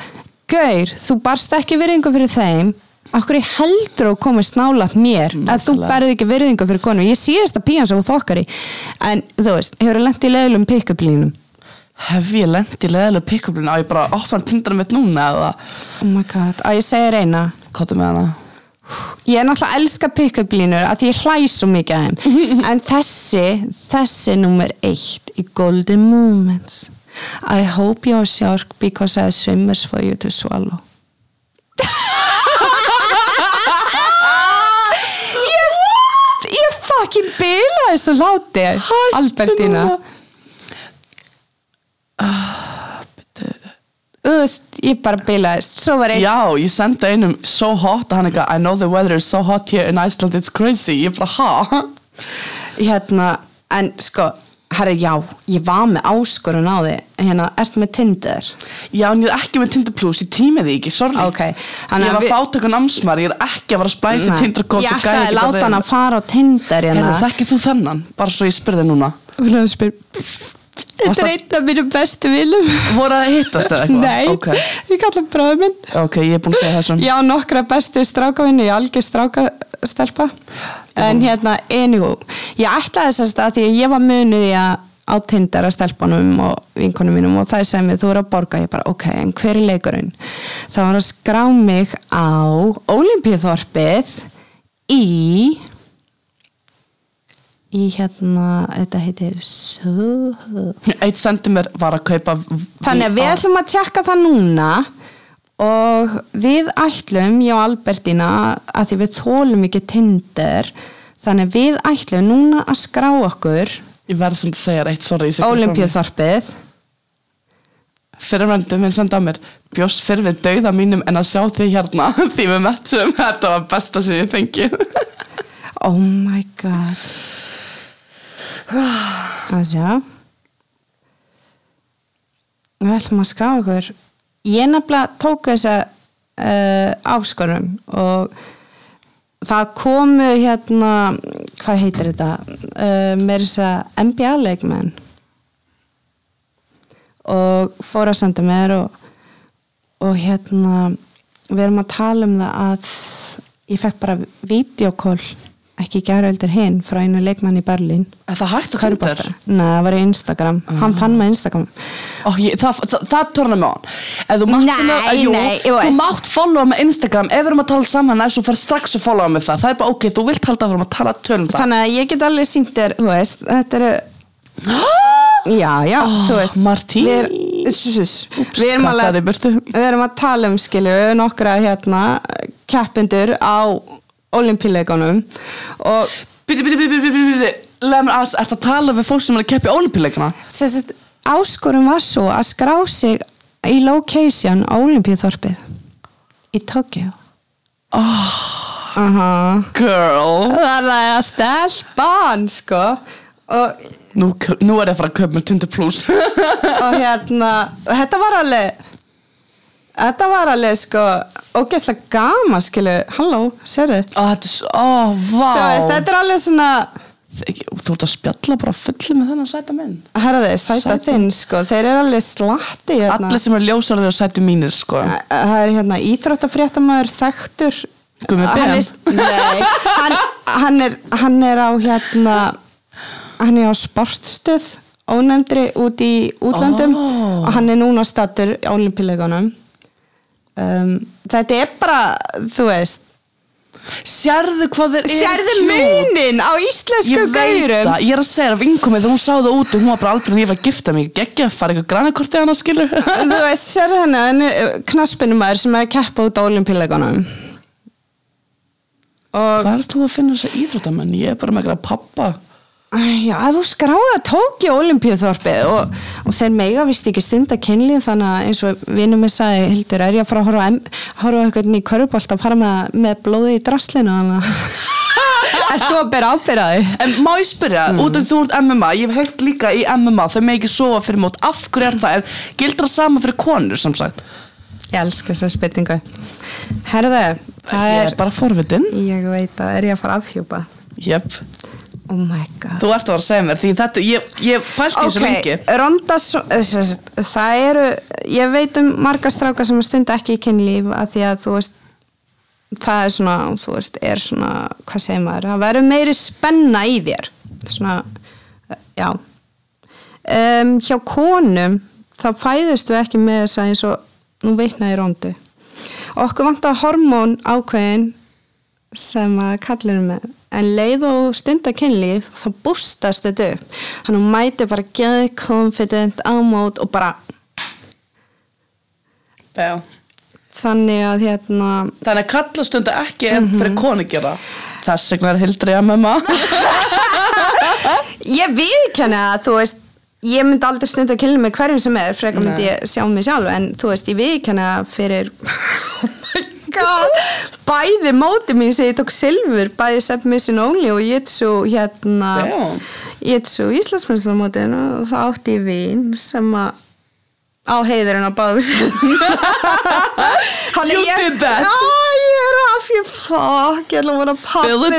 Gaur, þú barst ekki virðingu fyrir þeim Akkur ég heldur að koma snála mér? Að þú berði ekki virðingu fyrir konu ég síðast að píjan sem þú fokkar í. En þú veist, hefur það lent í leðlum pick-up línum? Hef ég lent í leðilega pick-upinu á ég bara opna tindra mitt núna eða? Oh my god, að ég segja reyna. Kottu með hana. Ég er náttúrulega að elska pick-up línur að ég hlæ svo mikið að þeim. [laughs] En þessi, þessi nummer eitt í Golden Moments. I hope you're shark because I swimmers for you to swallow Ég, ég fucking bila þessu láti Albertina núna. Þú veist, ég bara bilaðist. Svo var eitt Já, ég sendi einum so hot að hann eitthvað I know the weather is so hot here in Iceland it's crazy. Ég bara ha? Hérna, en sko herri, já, ég var með áskorun á því hérna, ert með Tinder? Já, en ég er ekki með Tinder Plus, ég tími því ekki, sorry. Ok, þannig Ég var við- fátökun amsmar, ég er ekki að fara að splæsa Nei, Tinder kótt ég ætlaði að láta hann að fara á Tinder Herru, hérna þekkir þú þennan? Bara svo ég spyrði núna. Spyr þetta er einn af mínum bestu vilum Voru að hittast eða eitthvað? nei, Ok, ég kalla bráður minn. Ok, ég er búin að segja þessum. Já, nokkra bestu strákavinni, ég algjör strákastelpa en hérna, enjú ég ætlaði þess að því að ég var munuð í að á Tinder að stelpunum og vinkonum mínum og það er sem við þú eru að borga ég bara, ok, en hver er leikurinn? Það var að skrá mig á Olimpíuþorpið í í hérna þetta heitir Soho. Eitt sendi mér var að kaupa Þannig að við ætlum að tjekka það núna og við ætlum, ég og Albertina, að því við þólum ekki Tinder, þannig að við ætlum núna að skrá okkur Ég verð sem þú segja eitt, sorry ég sé bara frá mér. Olimpíuþorpið. Fyrirvendu minn sendi á mér Bjóst fyrir við dauða mínum en að sjá þig hérna [laughs] Því við möttum, þetta var besta sem ég fengi [laughs] Oh my god. [sighs] Það sjá. Við ætlum að skrá okkur. Ég nefnilega tók þessa uh, áskonum og það komu hérna, hvað heitir þetta, uh, með þess að NBA-leikmenn og fór að senda mér og, og hérna við erum að tala um það að ég fekk bara videokól ekki gera heldur hinn frá einu leikmann í Berlín Er það hægt Tinder? Körfubolta. Nei, það var í Instagram Hann fann með Instagram Ó, ég, það, það, það törna mig á hann Nei, að, jú, nei, þú Þú veist. mátt followa með Instagram Ef við erum að tala saman næst Þú fer strax að followa með það Það er bara ok, þú vilt halda fyrir að tala tölum það Þannig að ég get alveg sínt þér, þú veist Þetta eru [gasps] Já, já, þú veist Martín. Við, er, við, erum við erum að tala um skilur nokkra hérna keppindur á olimpíuleikunum og Bíti, bíti, bíti, bíti, bíti Leð mér aðeins, ertu að tala við fólk sem er að olimpíuleikana? sem sagt, áskorum var svo að skrá sig í location á olimpíuþorpið í Tokyo Oh, Aha. girl. Það er að stelpan sko. Og, Nú, nú er ég að fara að köpa með Tinder Plus. Og hérna þetta var alveg þetta var alveg sko ógeðslega gaman skilu, halló, er svo, ó, vá. Þú veist, þetta er alveg svona Þú ert að spjalla bara fulli með þennan sæta minn. Herðu, sæta Sæta. þinn sko, þeir eru alveg slatti hérna. Allir sem er ljósarðir og sætu mínir, sko. Það er hérna Gummi Ben? hann er, nei, hann, hann, er, hann er á hérna hann er á sportstöð ónefndri út í útlöndum. Ó. og hann er núna stattur á olimpíuleikunum um, þetta er bara þú veist. Sérðu hvað þeir eru sérðu munin á íslensku það, ég er að segja að vinkomið þegar hún sá það út og hún var bara aldrei en ég var að gifta mig. Geggja að fara eitthvað grænakortið hana skilur [laughs] þú veist, sérðu henni hann er knaspinumæður sem er að keppa út á olimpíuleikunum og Hvað er þú að finna þess að íþróttamenn? Ég er bara með eitthvað pappa Já, ef þú skráða tóki olimpíuþorpið og, og þeir mega vist ekki stund að kynli þannig að eins og vinnum mig sagði Hildur, er ég að fara að horfa, horfa eitthvað í körubólt að fara með, með blóði í draslinu þannig að [laughs] þú að bera ábyrraði? En má ég spyrja, út af þú ert MMA Ég hef heilt líka í MMA, þau með ekki sofa fyrir mót Af hverju er það? Er, gildur það sama fyrir konur sem sagt? Ég elska þessa spurningu Herðu, það Ég er er bara forvitin Ég veit að er ég að fara að afhjúpa Jöp, Oh my god þú ert að vera að segja mér Því þetta, ég, ég pælti þessu lengi Ronda, Svo- eh, það eru, ég veit um marga stráka sem stunda ekki í kynlíf að því að þú veist, það er svona, þú veist, er svona, hvað segir maður, það verður meiri spenna í þér, svona, já. Um, hjá konum, þá fæðust við ekki með þess að eins og, nú veitnaði Rondu. Okkur vantar hormón ákveðin sem að kallir með en leið og stunda kynlíf þá bústast þetta upp. Hann hún mæti bara geði confident ámót og bara Já. þannig að hérna Þannig að kallastunda ekki en fyrir konu gera. Þess vegna er Hildur í MMA [laughs] ég viðkenni að þú veist ég myndi aldrei stunda kynlíf með hverjum sem er frekar myndi ég sjá mig sjálf. En þú veist ég viðkenni að fyrir oh my god bæði móti mín sem ég tók silfur bæði submission only og jitsu hérna Damn. jitsu Íslandsmyndstamótin og það átti ég vin sem að á heiðurinn á báðum [laughs] You did that. Að fyrir fokk ég ætla að vona pappi minn-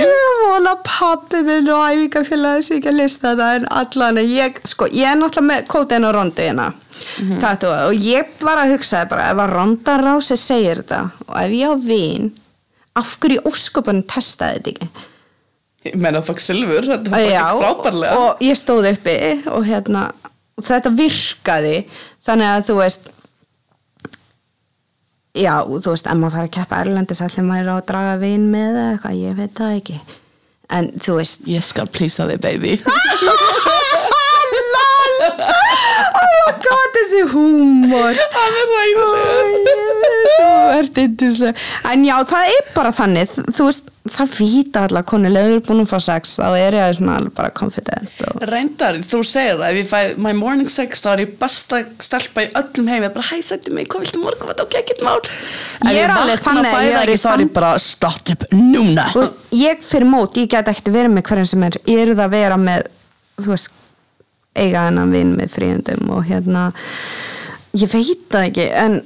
ég vona að pappi minn og æfingafélagi sem ekki að lista þetta en allan ég, sko, ég er náttúrulega með kótaðin og rondi hérna Mhm. og ég var að hugsa bara ef að ronda rási segir þetta og ef ég á vin af hverju óskopunum testaði þetta ekki? Ég meina fokk Silfur, þetta var bara frábærlega. og ég stóð uppi og hérna og þetta virkaði þannig að þú veist já, þú veist, ef maður fara að keppa Erlendis allir maður á að draga vin með eða eitthvað, ég veit það ekki. En þú veist Ég skal plýsa þig, baby [laughs] god, þessi húmor. Hann er ræðilegur Þú ert yndislega En já, það er bara þannig. Þú veist, það vita allar konur Leður búin að fá sex, þá er ég svona alveg bara confident og... Reyndar, þú segir að ef ég fæ my morning sex þá er ég besta stelpa í öllum heim ég er bara hæ, sættu mig, hvað viltu morgun ok, ekkert mál? Ef Ég er alveg þannig að ég er ekki, sam- bara start up núna. Þú veist, ég fyrir mót, ég get ekkert verið með hverjum sem er. Ég er það að vera með Þú veist, eiga hennan vinn með fríundum og hérna Ég veit það ekki, en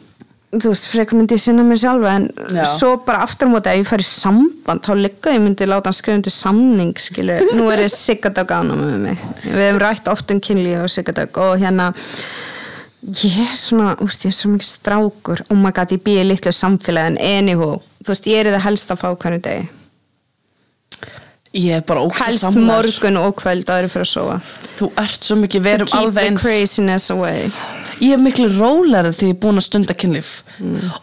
þú veist, frekar myndi ég sinna mér sjálfa en Já. svo bara aftur á móti að ég fær í samband þá ligga ég myndi láta hann skrifa undir samning skilu, [laughs] nú er ég siggadag ána með mig, við hefum rætt oft um kynlíf og siggadag og hérna ég er svona, úst, ég er svo mikið strákur. Oh my god, ég býði litlu samfélagi en anywho, þú veist, ég er það helst að fá hvernig degi Ég er bara ógst helst samlar morgun og kvöld áður fyrir að sofa. Þú ert svo mikið, við to erum keep alveg the eins. craziness away. Ég er miklu rólegri því ég er búin að stunda kynlíf.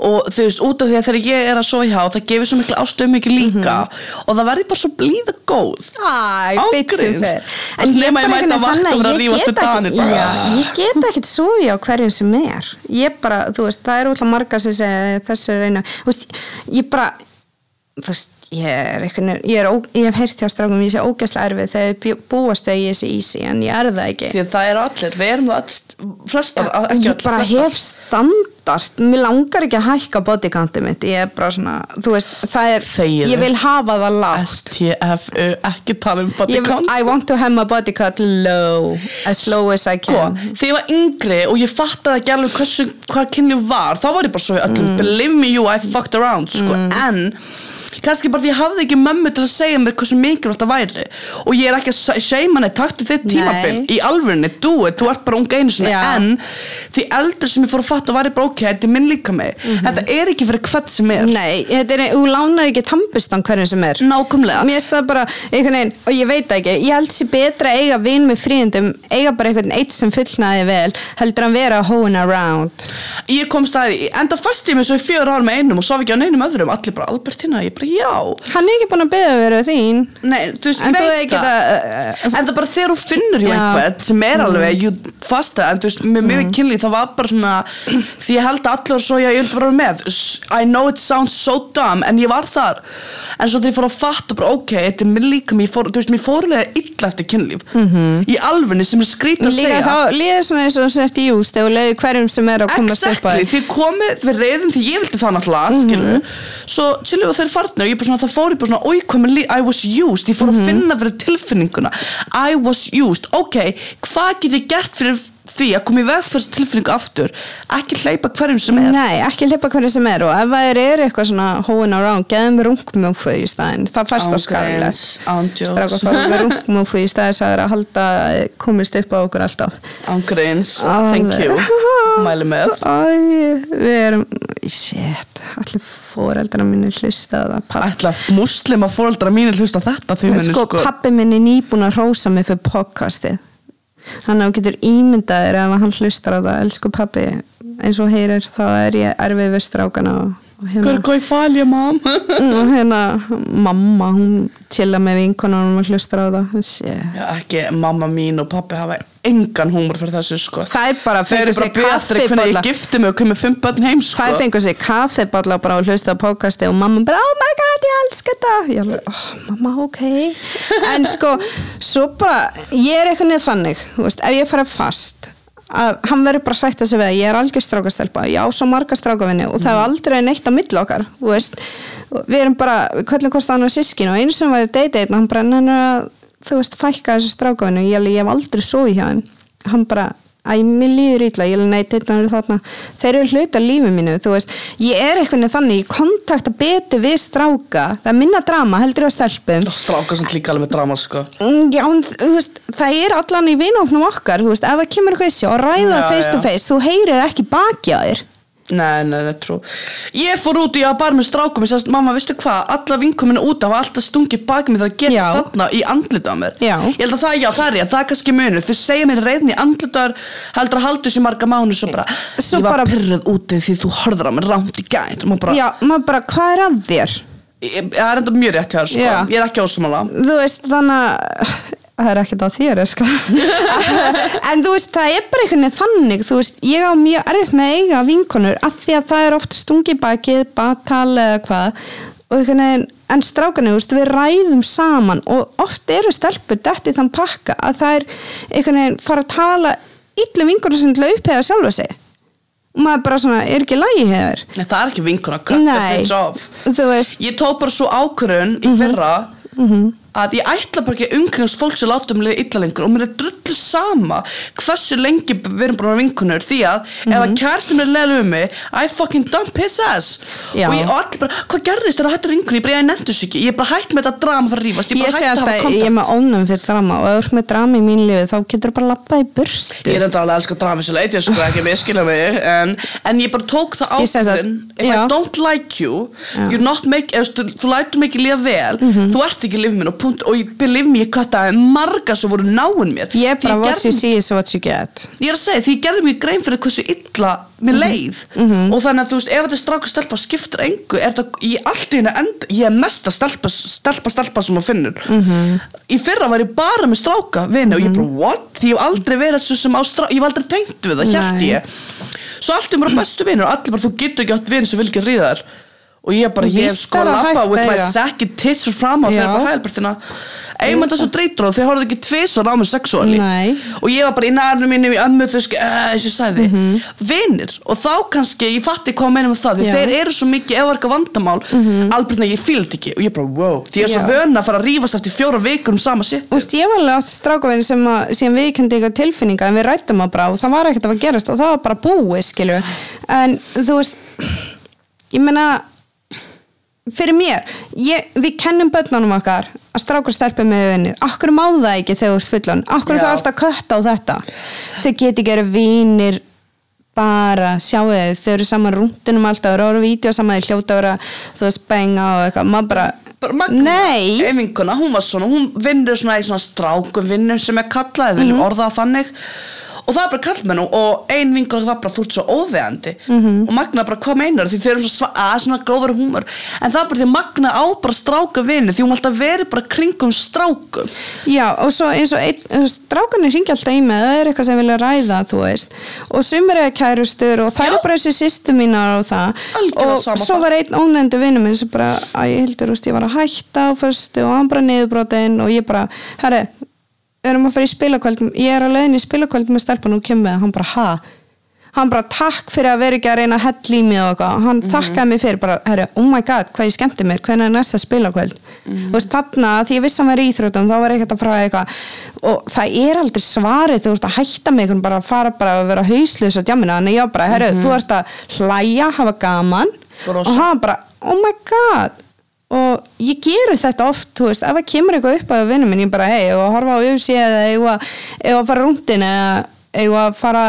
Og þú veist, út af því að þegar ég er að svo hjá það gefur svo miklu ástöðu mikið líka. Og það verður bara svo blíða góð. Æ, fer. Þess nema ég að ég get ekkert sofi á hverjum sem er. Ég bara, þú veist, það er útla marga sem segja þessu er ég ég er eitthvað ég, er, ég hef heyrt hjá strákum, ég sé ógæslega erfið þegar ég búast þegar ég sé easy en ég er það ekki. Því að það eru allir, við erum all, flestar, ekki ég allir, bara flestar. hef standart mér langar ekki að hækka bodycountið mitt. Ég er bara svona, þú veist, það er Þegiðu. ég vil hafa það lágt. STFU, ekki tala um body Ég, count I want to have my body cut low as low as I Sko, can. þegar ég var yngri og ég fattaði ekki alveg hversu, hvað kynlíf var þá var ég bara svo öllum, Mm. believe me you I fucked around, sko, en kannski bara því ég hafði ekki mömmu til að segja mér hversu mikilvægt það væri. Og ég er ekki að seima neitt, taktu þitt Nei. tímabil í alvörunni, do it, þú ert bara unga einu sinni. Já. en því eldri sem ég fór að fatta var ég bara ok, þetta er minn líka mig þetta er ekki fyrir hvert sem er. Nei, þetta er, þú lánar ekki tambistan hverjum sem er. Nákvæmlega. Mér finnst það bara, einhvern veginn, og ég veit ekki Ég held sér betra að eiga vin með fríðindum Eiga bara einhvern eitt sem fullnaði vel Heldur hann vera hoeing around. Ég kom staði, enda fast ég mig svo í fjör og já. Hann er ekki búin að beða verið þín Nei, þú veist, En ég þú veit það það uh, En það bara þegar þú finnur hjá Já. Mm. einhvern sem er alveg, jú, fasta en þú veist, með mjög kynlíf, það var bara svona því ég held að allir var svo, já, ég vildi vera með. S- I know it sounds so dumb en ég var þar, en svo þegar ég fór að fatta bara, ok, þetta er minn líka mér fór, þú veist, mér fórlega illa eftir kynlíf. Í alvunni sem er skrítið að Líka segja. þá líður svona eins og sért í júst þú leiði hverjum sem er að komast upp að Exactly, þið komið við reyðin því ég vildi það náttúrulega, Mhm. skilu Svo chillu og þeir farnir og ég bara svona, það fór ég bara svona, með líf, I was used. Ég fór Mhm. að finna fyrir tilfinninguna. I was used, ok, hvað get ég gert fyrir því að koma í veg fyrir þessi tilfinningu aftur. Ekki hleypa hverjum sem er. Nei, ekki hleypa hverju sem er. Og ef það er, er eitthvað svona hoeing around geðum við rungmjófu í staðinn. Það fæst á ándjóks. stráka fara með rungmjófu í staðis að vera að halda komist upp á okkur alltaf. Ángreins, thank you. [laughs] Mæli með. Æ, við erum shit, allir fóreldra minni hlusta á það Ætla muslima fóreldra mínir hlusta á þetta því muni sko, sko pappi minn er nýbúin að rósa mig fyrir podcastið hann á getur ímyndaðir ef hann hlustar á það, elsku pappi eins og heyrir þá er ég erfið við strákana og, Hver hérna gói falja, mam? Og hérna mamma hún chilla með vinkonunum og hlustar á það. Já, ekki mamma mín og pappi hafa engan húmor fyrir þessu sko. Það er bara eru fengur bara sér betri hvernig ég kaffiballa gifti mig og komið fimm börn heim sko. Það fengur sér kaffiballa bara og hlusta á podcasti og mamma bara oh my god ég elska þetta. Ég alveg, oh, mamma ok. En sko, svo bara ég er eitthvað neð þannig, þú veist, ef ég fara fast að hann verður bara sætt að segja ég er algjör strákastelpa, ég á svo marga strákavinni og það er aldrei neitt á milli okkar við erum bara við kvöllum hvort hann var sískin og eins sem var í date og hann bara þú veist, fækka þessu strákavinni, ég, ég hef aldrei sóið hjá þeim. Hann bara, æ, mér líður ítla ég neitt, þetta er þarna. Þeir eru hluti af lífi mínu, þú veist. Ég er eitthvað þannig, ég kontakta betur við stráka, það er minna drama heldur ég að stelpum Strákar sem líka alveg með drama sko. Mm, Já, þú veist, það er allan í vinóknum okkar, þú veist, ef það kemur eitthvað í sig og ræða face to face, þú heyrir ekki baki á þér. Nei, nei, nei, trú Ég fór út í að bara með strákum Ég sagðist, mamma, veistu hvað, alla vinkominu út af alltaf stungið baki mig það geta Já. þarna í andlita á mér Já. Ég held að það, já, það er ég, það er kannski munur Þau segja mér reyðin í andlitar heldur að halda þessu marga mánu svo bara Svo Ég var bara- pyrruð úti því þú horfður á mér rámt í gæn og maður bara, Já, maður bara, hvað er að þér? ég, það er enda mjög rétt hjá þér, sko Já. Ég er ekki ásamála Þú veist, þannig að það er ekkert á þér, sko. [laughs] en þú veist, það er bara einhvern veginn þannig, þú veist, ég á mjög erfitt með að eiga vinkonur, af því að það er oft stungi bakið, batal eða hvað, og einhvern veginn, en strákanu, þú veist, við ræðum saman og oft eru stelpur dætt í þann pakka að það er einhvern veginn fara að tala illu vinkonur sem til að upphega sjálfa sig. Og maður bara svona, er ekki lægi hefur? Nei, það er ekki vinkona, cut the Nei, bitch off þú veist, Ég tók bara svo ákvörun í fyrra að ég ætla bara ekki að umkringast fólk sem láta um liða illa lengur og mér er drull drullu sama hversu lengi við erum bara vinkunur því að ef að kærstin er leðið um mig I fucking dump his ass Já. og ég allir bara, hvað gerðist þetta vinkunur ég bara, ég nefndi þessu ekki, ég er bara hætt með þetta drama fara að rífast, ég Ég bara hætt að hafa ég er kontakt með ónum fyrir drama og ef þú ert með drama í mín lifi þá getur þú bara lappað í burstu Ég er enda alveg að elska drama svo leit, ég sko ekki miskila mig en, en ég bara tók það ákveðin If já. I don't like you. You're not make, Þú lætur mig ekki líða vel Mhm. Þú ert ekki líf minn og, punkt, og ég believe me, ég kvættaði marga sem voru náinn mér Ég er bara what you see is what you get Ég er að segja, því ég gerði mér grein fyrir hversu illa mér Mhm. leið og þannig að þú veist, ef þetta er stráka stelpa skiptir engu, er þetta, ég allt í henni end, ég er mesta stelpa, stelpa, stelpa sem maður finnur Mhm. í fyrra var ég bara með stráka vini og ég bara, what? Því ég hef aldrei verið svo sem á stráka, ég hef aldrei tengt við það, Nei. ég svo allt er bara bestu vinur og allir bara, þú getur ekki átt vini sem vil ekki ríða þær og ég bara, ég sko lappa with my eiga. sacky tits fram á þegar bara hælbertina svo dreitur og þeir horfðu ekki tvisvar á mig sexuáli og ég var bara í nærnum mínum í ömmu uh, eins og ég sagði. Mhm. vinir og þá kannski, ég fatti hvað meina með það þeir eru svo mikið ef það eitthvað vandamál mm albreytna ég fíl þetta ekki. Og ég bara wow, því ég er svo Já. vön að fara að rífast eftir fjóra vikur um sama shit. Þú veist, ég var alveg átt strákavinn sem að síðan við kendi eitthvað tilfinninga en við rættum að bara og það var ekkert að að gerast og það var bara búið, skilju en þú veist ég meina fyrir mér, ég, við kennum börnunum okkar að strákur stelpum með vinnir akkur má það ekki þegar þú ert fullan akkur Já. það alltaf að kötta á þetta? Þau geti ekki verið vinir bara, sjáu þau, þau eru saman rúndunum alltaf, þau eru á vídeo saman þau hljóta að vera, þú veist, benga og eitthvað. Maður bara, magna, nei. Ein vinkona, hún var svona, hún vinnur svona í svona strákum vinnur sem er kallað, við viljum Mhm. orða það þannig og það er bara kallmenn og ein vinkona var bara þú ert svo óveðandi Mhm. og Magna bara hvað meinar því þau eru svo sva- að svona grófari húmor en það er bara því að Magna á bara stráka vinni því hún var alltaf verið bara kringum strákum Já, og svo eins og einn, strákanir ringi alltaf í mig, það er eitthvað sem vilja ræða, þú veist, og sumir eiga kærustur og það Já. er bara þessi sýstu mínar og það, Algjörlega og svo þar. var einn ónefndi vinnu minn sem bara, að ég hildur, þú veist, ég var að hætta á fyrstu og hann bara niðurbrotin og ég bara, herri, erum að fara í spilakvöld, ég er að leiðin í spilakvöld með stelpan og kemur með, hann bara, ha? hann bara takk fyrir að vera ekki að reyna að hella í mig og eitthvað, hann þakkaði mig fyrir bara, herri, oh my god, hvað ég skemmti mér hvernig er næsta spilakvöld þú veist, þarna, því ég vissi að hann var í íþrótum þá var ekkert að fræða eitthvað. Og það er aldrei svarið, þú ert að hætta mig bara að fara bara að vera hauslaus á djamina, þannig ég bara, herri, þú ert að hlæja, hafa gaman. Brosa. og hann bara, oh my god og ég gerur þetta oft þú veist, ef það kemur eitthvað upp að vinnu minn ég bara, hei, að horfa á UFC eða ég var að fara rúndin eða ég var að fara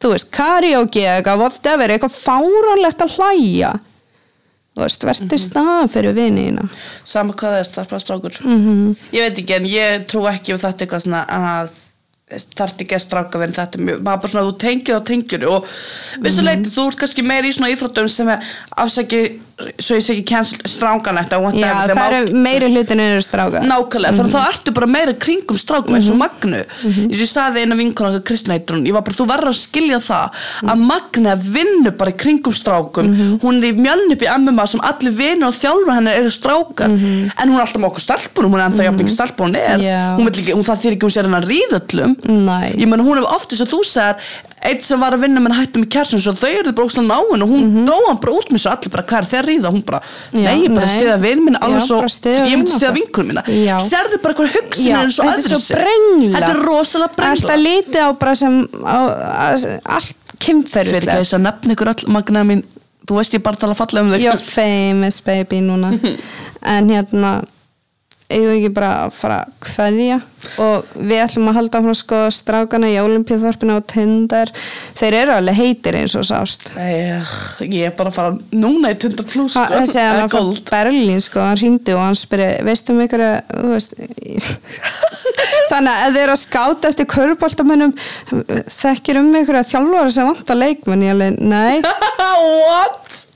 þú veist, karaoke eða eitthvað, whatever eitthvað fáránlegt að hlæja. Þú veist, verður mm stað fyrir vinina sama hvað það er starfað strákur. Mhm. ég veit ekki en ég trú ekki ef þetta eitthvað svona að þarf ekki að stráka verið þetta maður bara svona þú tengir og tengir og vissuleiti Mhm. þú ert kannski meira í svona íþróttum sem er afsaki svo ég sé ekki cancel strákanætt já, það eru meiri hlutin eru stráka Nákvæmlega, þannig að þá ertu bara meira kringum strákum eins og Mhm. Magnu. Eins og ég sagði eina vinkona okkar Kristina Eitrún ég var bara, þú verður að skilja það að Mhm. Magna vinnur bara í kringum strákum. Hún er í mjöln upp í MMA sem allir vinur og þjálfur hennar eru strákar. En hún er alltaf með okkur stelpunum hún er ennþá jafn Nei. ég menn hún hefur oft þess að þú segir eitt sem var að vinna með hættum í svo þau eru bara óslega náinn og hún mm dróð hann bara út með svo allir bara hvað er þeir ríða? Hún bara. Já, nei, ég bara stiða vinn minna alveg svo, ég myndi stiða mína. Já. sérðu bara hvað hugsin er eins og þetta öðru þetta er rosalega brengla alltaf lítið á bara sem á, á, allt fyrir kynferðislega þess að nefna ykkur öll magna mín þú veist ég bara tala fallega um þig. You're famous baby núna. [laughs] En hérna eigum við ekki bara að fara að kveðja? Og við ætlum að halda frá sko strákana í Olimpíðþorpinu og Tinder. Þeir eru alveg heitir eins og sást. Eh, ég er bara að fara núna í Tinder Plus sko, Ha- þessi að eða hann frá Gold. Berlín sko, hann hringdi og hann spyrir veistu um ykkur að veist, [laughs] þannig að þeir eru að skáta eftir köruboltamönnum þekkir um ykkur að þjálfara sem vantar leikmenn? Ég alveg, nei. [laughs] What?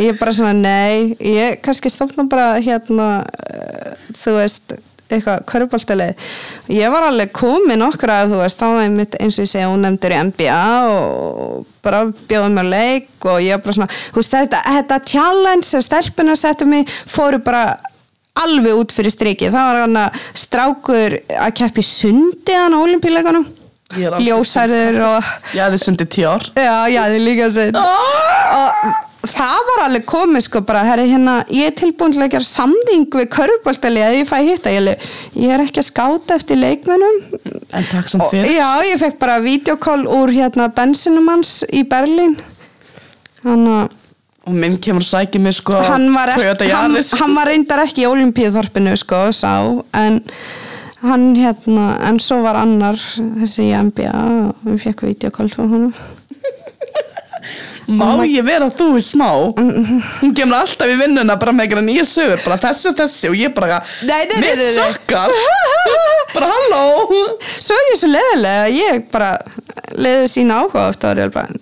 Ég er bara svona nei ég kannski stofna bara hérna uh, þú veist eitthvað köruboltaleið ég var alveg komin okkur að þú veist þá var ég mitt eins og ég segja hún nefndur í NBA og bara bjóðum mér leik og ég var bara svona þú veist þetta, þetta challenge sem stelpuna settu mig fóru bara alveg út fyrir striki það var hann að strákur að keppi sundi hann á olimpíuleikunum Ég aldrei ljósærður og Já, þið sundið tíu ár já, já, þið líka að segja og það var alveg komið sko bara, herri hérna, ég er tilbúin til að gera samning við körfbóltalið að ég fæ hitta, ég, ég er ekki að skáta eftir leikmennum En takk samt fyrir. Já, ég fekk bara videokall úr hérna bensinum hans í Berlín. Hann, Og minn kemur að sækja mig sko hann, var, ek, Toyota hann, hann var reyndar ekki í olimpíuþorpinu sko, sá, en hann hérna, en svo var annar þessi í NBA og við fekk videokall frá honum Má ég vera þú í smá? Hún kemur alltaf í vinnuna bara með einhverja nýja sögur Bara þessi og þessi og ég bara Nei, nei, nei, Mitt sökkar [laughs] Bara halló. Svo er ég svo leðilega, ég bara leiði sína áhuga oft og er ég bara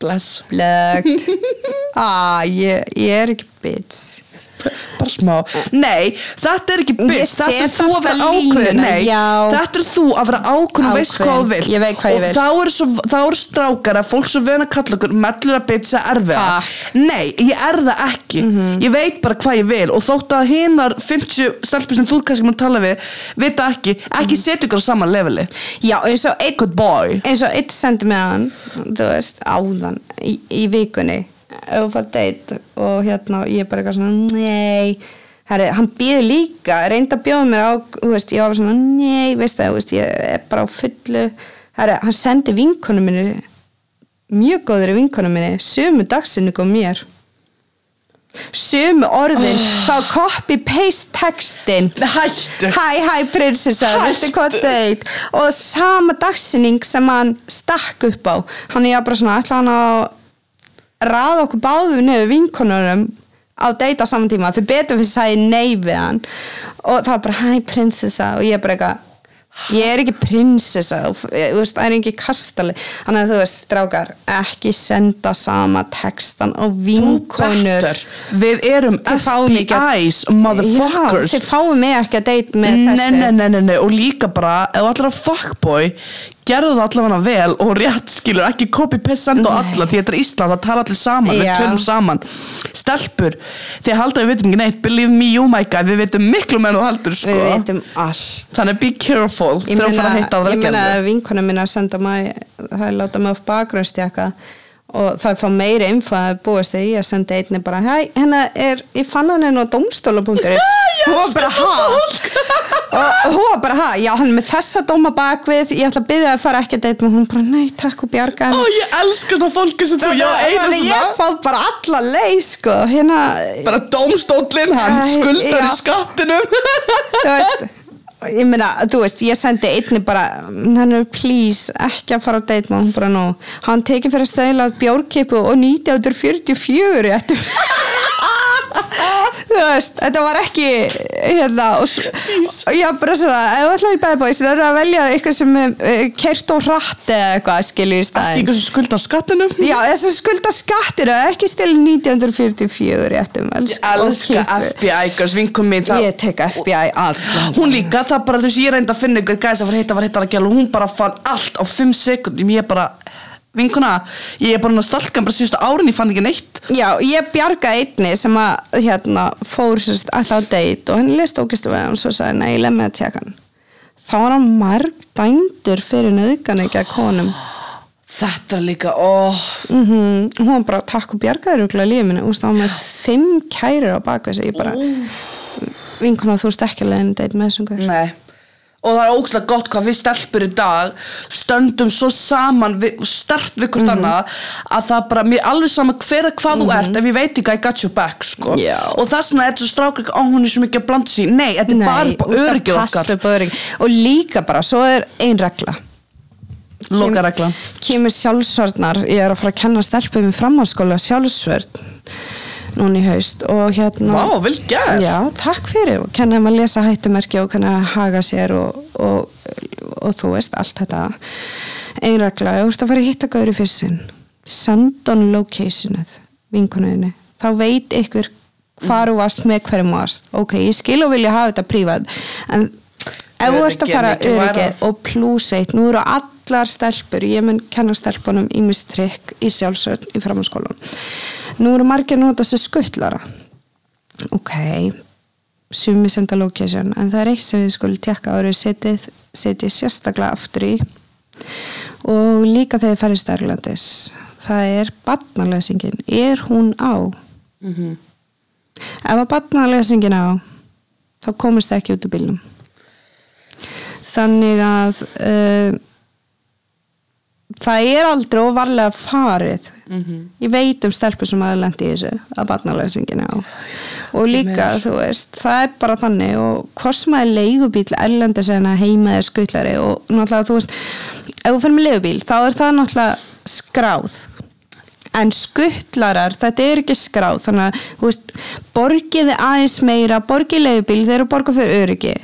Bless. blögt [laughs] ah, ég, ég er ekki bitch. Bara smá. Nei, þetta er ekki byggt Þetta er þú að vera ákveðin. Þetta er þú að vera ákveðin og veist hvað þú vilt. Veit hvað Og þá eru, svo, þá eru strákar að fólk sem vöna að kalla okkur mellur að bytja erfiða Takk. Nei, ég er það ekki. Mhm. Ég veit bara hvað ég vil. Og þótt að hinar 50 stelpur sem þú kannski mun tala við Vita ekki, ekki Mhm. setja ykkur á saman leveli. Já, eins og eitt sendi með hann þú veist, áðan í, í vikunni ef þú fætt date og hérna ég bara eitthvað svona nei Herri, hann býður líka, reyndi að bjóða mér á þú veist, ég var svona, nei, veist það veist, ég er bara á fullu. Herri, hann sendi vinkonu minni mjög góður vinkonu minni sömu dagsinni kom mér. Sömu orðin þá copy-paste textin [laughs] Hættu. Hæ, hæ, prinsessa, Hættu. hvað deit og sama dagsinning sem hann stakk upp á. Hann er bara svona, ætla hann að raða okkur báðu niður vinkonurum á á saman tíma. Fyrir betur fyrir að sagði nei við hann. Og það var bara, hæ, prinsessa. Og ég er bara eitthvað ég er ekki prinsessa. Veist, það er ekki kastali þannig að þú veist, strákar, ekki senda sama textan og vinkonur. Við erum FBI's motherfuckers. Þið fáum mig ekki að date með þessu. Nei, nei, nei, nei, og líka bara ef ætlar að fuckboy gerðu það allavega vel og rétt skilur ekki copy-paste senda á alla því þetta er Ísland, það tala allir saman, við Já. tölum saman. Stelpur, halda að við veitum ekki neitt believe me, oh my god, við veitum miklu menn og haldur sko, við veitum allt. Þannig be careful þegar þú fara að hitta á ég meina það að vinkona að senda mig það er láta mig á bakgrunnsstjaka og það fá meiri info að búast þegar ég að senda einni bara hæ, hérna er, ég fann hann inn á domstóla.is [laughs] hún var bara ha? og hún var bara ha, já hann er með þessa dóma bakvið ég ætla að byggja að fara ekki að date með hún. Bara nei takk og bjarga Ó, ég elska það fólki sem þú, já, einu svona ég fá bara alla leið sko hérna bara dómstóllin, hann skuldar já. í skattinum. Þú veist ég meina, þú veist, ég sendi einni bara, hann er please ekki að fara á date með hún bara nú hann tekið fyrir að stæla bjórkipu og 1944 réttum [laughs] [laughs] þú veist, þetta var ekki hérna og, og ég bara svona, ef þú ætlar í bad boys það er að velja eitthvað sem uh, kert og hratt eða eitthvað skilur í staðinn. eitthvað sem skuldar skattinum. Já, þess að skulda skattir og ekki stila 1944 réttum ég elska FBI, gæs, vinkum það- Ég tek FBI allan. Hún líka, það bara þess að ég reyndi að finna ykkur gæs að fara hitta, var hitta að gæla og hún bara fann allt á 5 sekundum, ég bara vinkuna, ég er bara að stalka bara síðustu árin, ég fann ekki neitt. Já, ég bjarga einni sem að hérna fór sérst alltaf á date og henni leist ógistu við hann og svo sagði, nei, leið með að tjekka hann. Þá var hann marg dændur fyrir nöðgan ekki að konum. Þetta er líka, óh mm hún var bara takk og bjargaður ykkurlega lífinu, þú veist, hann var með fimm kærur á baka sig, ég bara vinkona, þú veist ekki að leiðin date með þessum nei og það er ógslag gott hvað við stelpur í dag stöndum svo saman við, stert við hvort annað að það bara, mér er alveg sama hver að hvað þú ert ef ég veit ekki að I got your back sko. Já. og vegna er þetta strákur ekki, ó hún er svo mikið að blanda sér nei, þetta er bara á að öryggið okkar. á og líka bara, svo er ein regla. Lokaregla kemur sjálfsvörnar ég er að fara að kenna stelpum í framhaldsskóla sjálfsvörn núna í haust og hérna Vá, vel gert. Já, takk fyrir. Og kenna þeim að lesa hættumerki og kenna að haga sér og, og, og þú veist, allt þetta. Ef þú ert að fara að hitta gauri fyrst sinn send on locationið vinkonuðinni, þá veit ykkur hvar þú varst með hverjum varst. Ok, ég skil og vilja hafa þetta prívat en ef þú ert að fara öryggið og plus eitt, nú eru allar stelpur, ég mun kenna stelpunum ímistrykk í sjálfsvörn í framhanskólan nú eru margir að nota þessi skuttlara ok. Sumi senda location en það er eitt sem við skulum tjekka árið setið, setið sérstaklega aftur í. Og líka þegar ferðist Erlendis. Það er barnalesingin. Er hún á? Mhm. ef að barnalesingin á þá komist það ekki út úr bílnum. Þannig að uh, það er aldrei óvarlega farið. Mhm. ég veit um stelpur sem hafa lendi í þessu að barnalesingin á. Og líka þú veist það er bara þannig og hvort sem að er leigubíl erlendi sem heima er skuttlari og náttúrulega þú veist ef þú fyrir með leigubíl þá er það náttúrulega skráð. En skuttlarar, þetta er ekki skráð þannig að, veist, borgiði aðeins meira, borgið leigubíl þeir eru borgað fyrir öryggi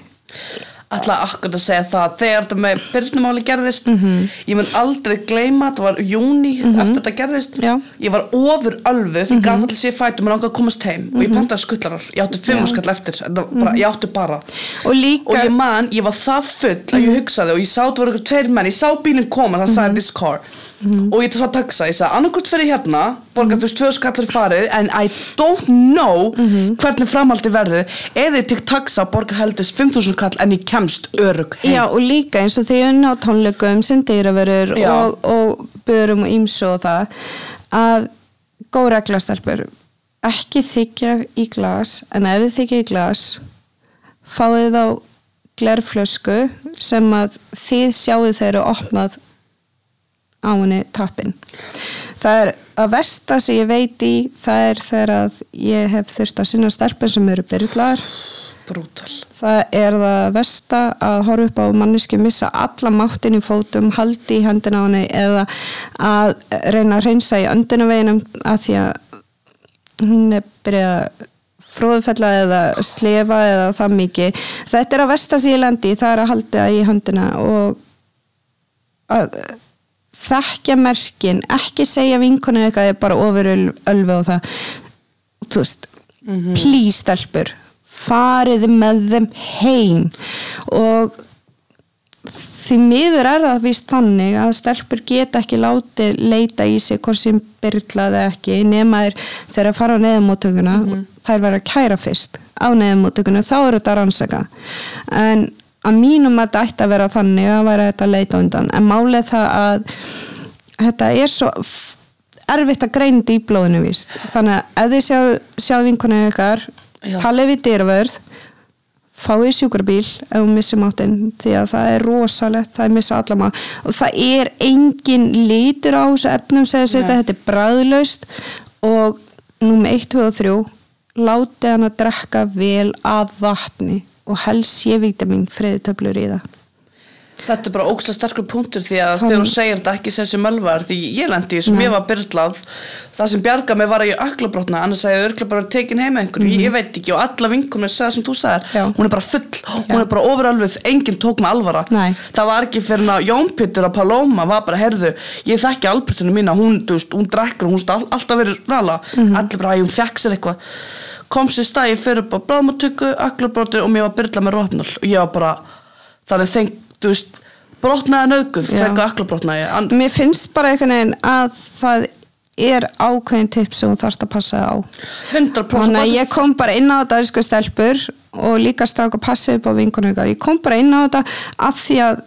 Alltaf akkur að segja það. Þegar þetta með byrnumáli gerðist Mhm. ég mun aldrei gleyma, þetta var júni eftir þetta gerðist. Já. Mhm. ég var ofur ölfuð, ég gaf allir sér fætum og langaði að komast heim og ég pantaði skuttlarar ég átti fimm skall eftir, bara, ég átti bara. Og líka og ég man, ég var það full að ég hugsaði og ég sá þetta voru eitthvað tveir menn, ég sá bílinn koma það sagði this car og ég sá taxa, ég sagði annarkvort fyrir hérna borgar þú veist tvö skallar farið en I don't know hvernig framaldi verði eða ég tek taxa borgar heldist 5.000 kall en ég kemst örug heim. Já, og líka eins og því unna á tónleikum sem dýraverur Já. og, og börum og ímsu og það að góð reglastelpur ekki þykja í glas en ef þið þykja í glas fáið þá glerflösku sem að þið sjáu þeirra opnað á henni tappin það er að versta sem ég veit í það er þegar að ég hef þurft að sinna stelpun sem eru byrlaðar brútal. Það er það versta að horfa upp á manneski missa alla máttin í fótum, haldi í hendina á henni eða að reyna að reynsa í öndunarveginum að því að hún er byrjað að fróðfella eða slefa eða það mikið. Þetta er að versta lendi, það er að halda í höndina og að þekkja merkin, ekki segja vinkonu eitthvað er bara ofur ölfi og það, þú veist, please stelpur, farið með þeim heim. Og því miður er það víst þannig að stelpur geta ekki látið leita í sig hvort sem byrlaði ekki nema þeir þegar að fara á neðumótökuna þær verða að kæra fyrst á neðumótökuna þá eru þetta rannsaka. En að mínum að þetta ætti að vera þannig að vera þetta leita undan. En málið það að þetta er svo erfitt að þetta í blóðinu víst. Þannig að ef þið sjá, sjá vinkunni ykkar talið við dýravörð fáið sjúkrabíl ef hún missir máttinn því að það er rosalegt, það er missa alla mátt og það er engin litur á þessu efnum segja sér þetta, þetta er bræðlaust og númer 1, 2 og 3 látið hann að drekka vel af vatni og helst sé vítamin friðutöflur í það. Þetta er bara ókslega sterkur punktur því að Þann- þegar hún segir þetta ekki sem sem mölvar því ég lendi sem ég var byrlað. Það sem bjarga mig var að ég öklabrotna annars að ég örgla bara tekin heim með einhverju. Ég veit ekki og alla vinkunum sagði sem þú sagðir Já. hún er bara full, hún er bara ofuralvið enginn tók með alvara. Nei. það var ekki fyrir að Jón Pittur að Paloma var bara, heyrðu, ég þekki albreytinu mína hún, þú veist, hún drekkur, hún stað alltaf verið nala, allir bara, æ, hún fekk sér eitthvað kom sér stæði fyrir bara bráðmátöku, öklabrotu og mér var byrlað með rótnál og ég var bara þannig þeng, þú veist, brotnaði nöðguð Já. þegar öklabrotnaði And, Mér finnst bara einhvern veginn að það er ákveðin tips sem þú þarfst að passa á 100% Þannig að ég kom bara inn á þetta sko stelpur og líka stráka passið upp á ykkar. Ég kom bara inn á þetta að því að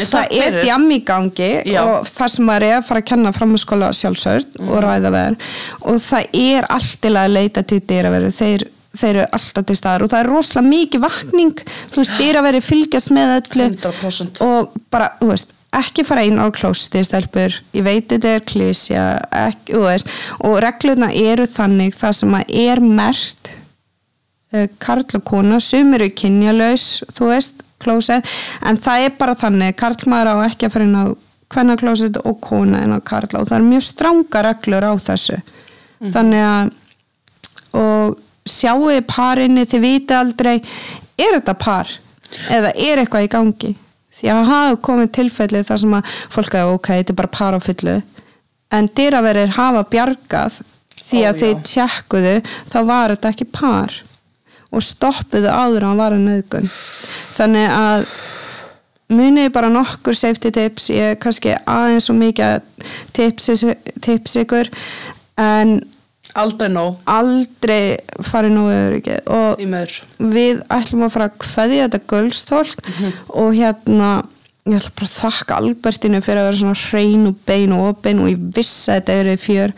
Ég það er djam í gangi Já. og það sem maður er að fara að kenna framhanskóla sjálfsörd og Mhm. ræða veður og það er allt til að leita til dýraverið þeir, þeir eru alltaf til staðar. Og það er rosalega mikið vakning. Þú veist, dýraverið fylgjast með öllu. 100% og bara, þú veist ekki fara inn á klósti stelpur ég veit þetta er klísja ekki, þú veist, og reglurna eru þannig það sem að er mert uh, karl og kona sum eru kynjalaus þú veist, klósett. En það er bara þannig, karlmaður á ekki að fara inn á kvennaklósett og kona inn á karla og það er mjög stranga reglur á þessu. Þannig að og sjáu þið parinni þið viti aldrei er þetta par? Eða er eitthvað í gangi? Því að hafa komið tilfelli þar sem að fólk að ok, þetta er bara par á fullu. En dyraverir hafa bjargað því Ó, að þið já. tjekkuðu þá var þetta ekki par og stoppuðu áður var að nöðgun þannig að munið bara nokkur safety tips. Ég er kannski aðeins svo mikið tips, tips ykkur en aldrei nóg. Aldrei farið nógu öryggi og við ætlum að fara að kveðja þetta gulstólk og hérna ég ætla bara að þakka Albertinu fyrir að vera svona hrein og bein og opin og ég vissi að þetta eru fjör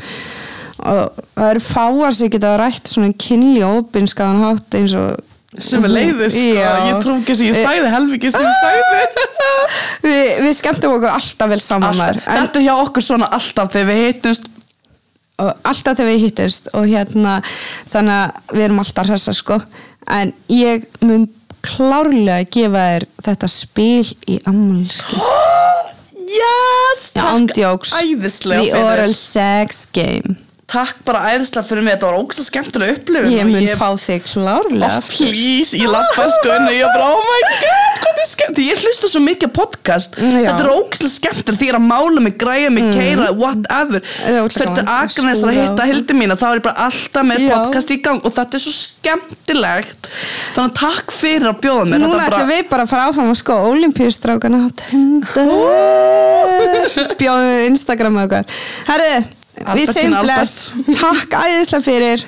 og það eru fáar sem geta rætt svona kynli og opinskaðan hátt eins og sem er leiði sko, Já. ég trú ekki sem ég sagði helviki sem ég sagði við, við skemmtum okkur alltaf vel saman alltaf, en, þetta er hjá okkur svona alltaf þegar við hittumst alltaf þegar við hittumst og hérna þannig að við erum alltaf hressa sko. En ég mun klárlega gefa þér þetta spil í ammálski [gasps] yes, Já, ándjóks The. Oral Sex Game takk bara æðislega fyrir mig, þetta var ógst skemmtilega upplifun Ég og mun ég, fá þig klárlega oh, please, ég lappa sko inn og ég bara, oh my god, hvað er skemmt? Ég hlusta svo mikið podcast. Já. þetta er ógst skemmtilega því ég er að mála mig, græja mig, keira, whatever. Það er. Agnes að hitta og- hildi mína þá er ég bara alltaf með Já. podcast í gang og þetta er svo skemmtilegt. Þannig að takk fyrir að bjóða mér Núna Þetta ætlum bara- við bara að fara áfram að sko Olimpíustrákana Tinder. [laughs] Bjóðum við segjum bless. Takk æðislega fyrir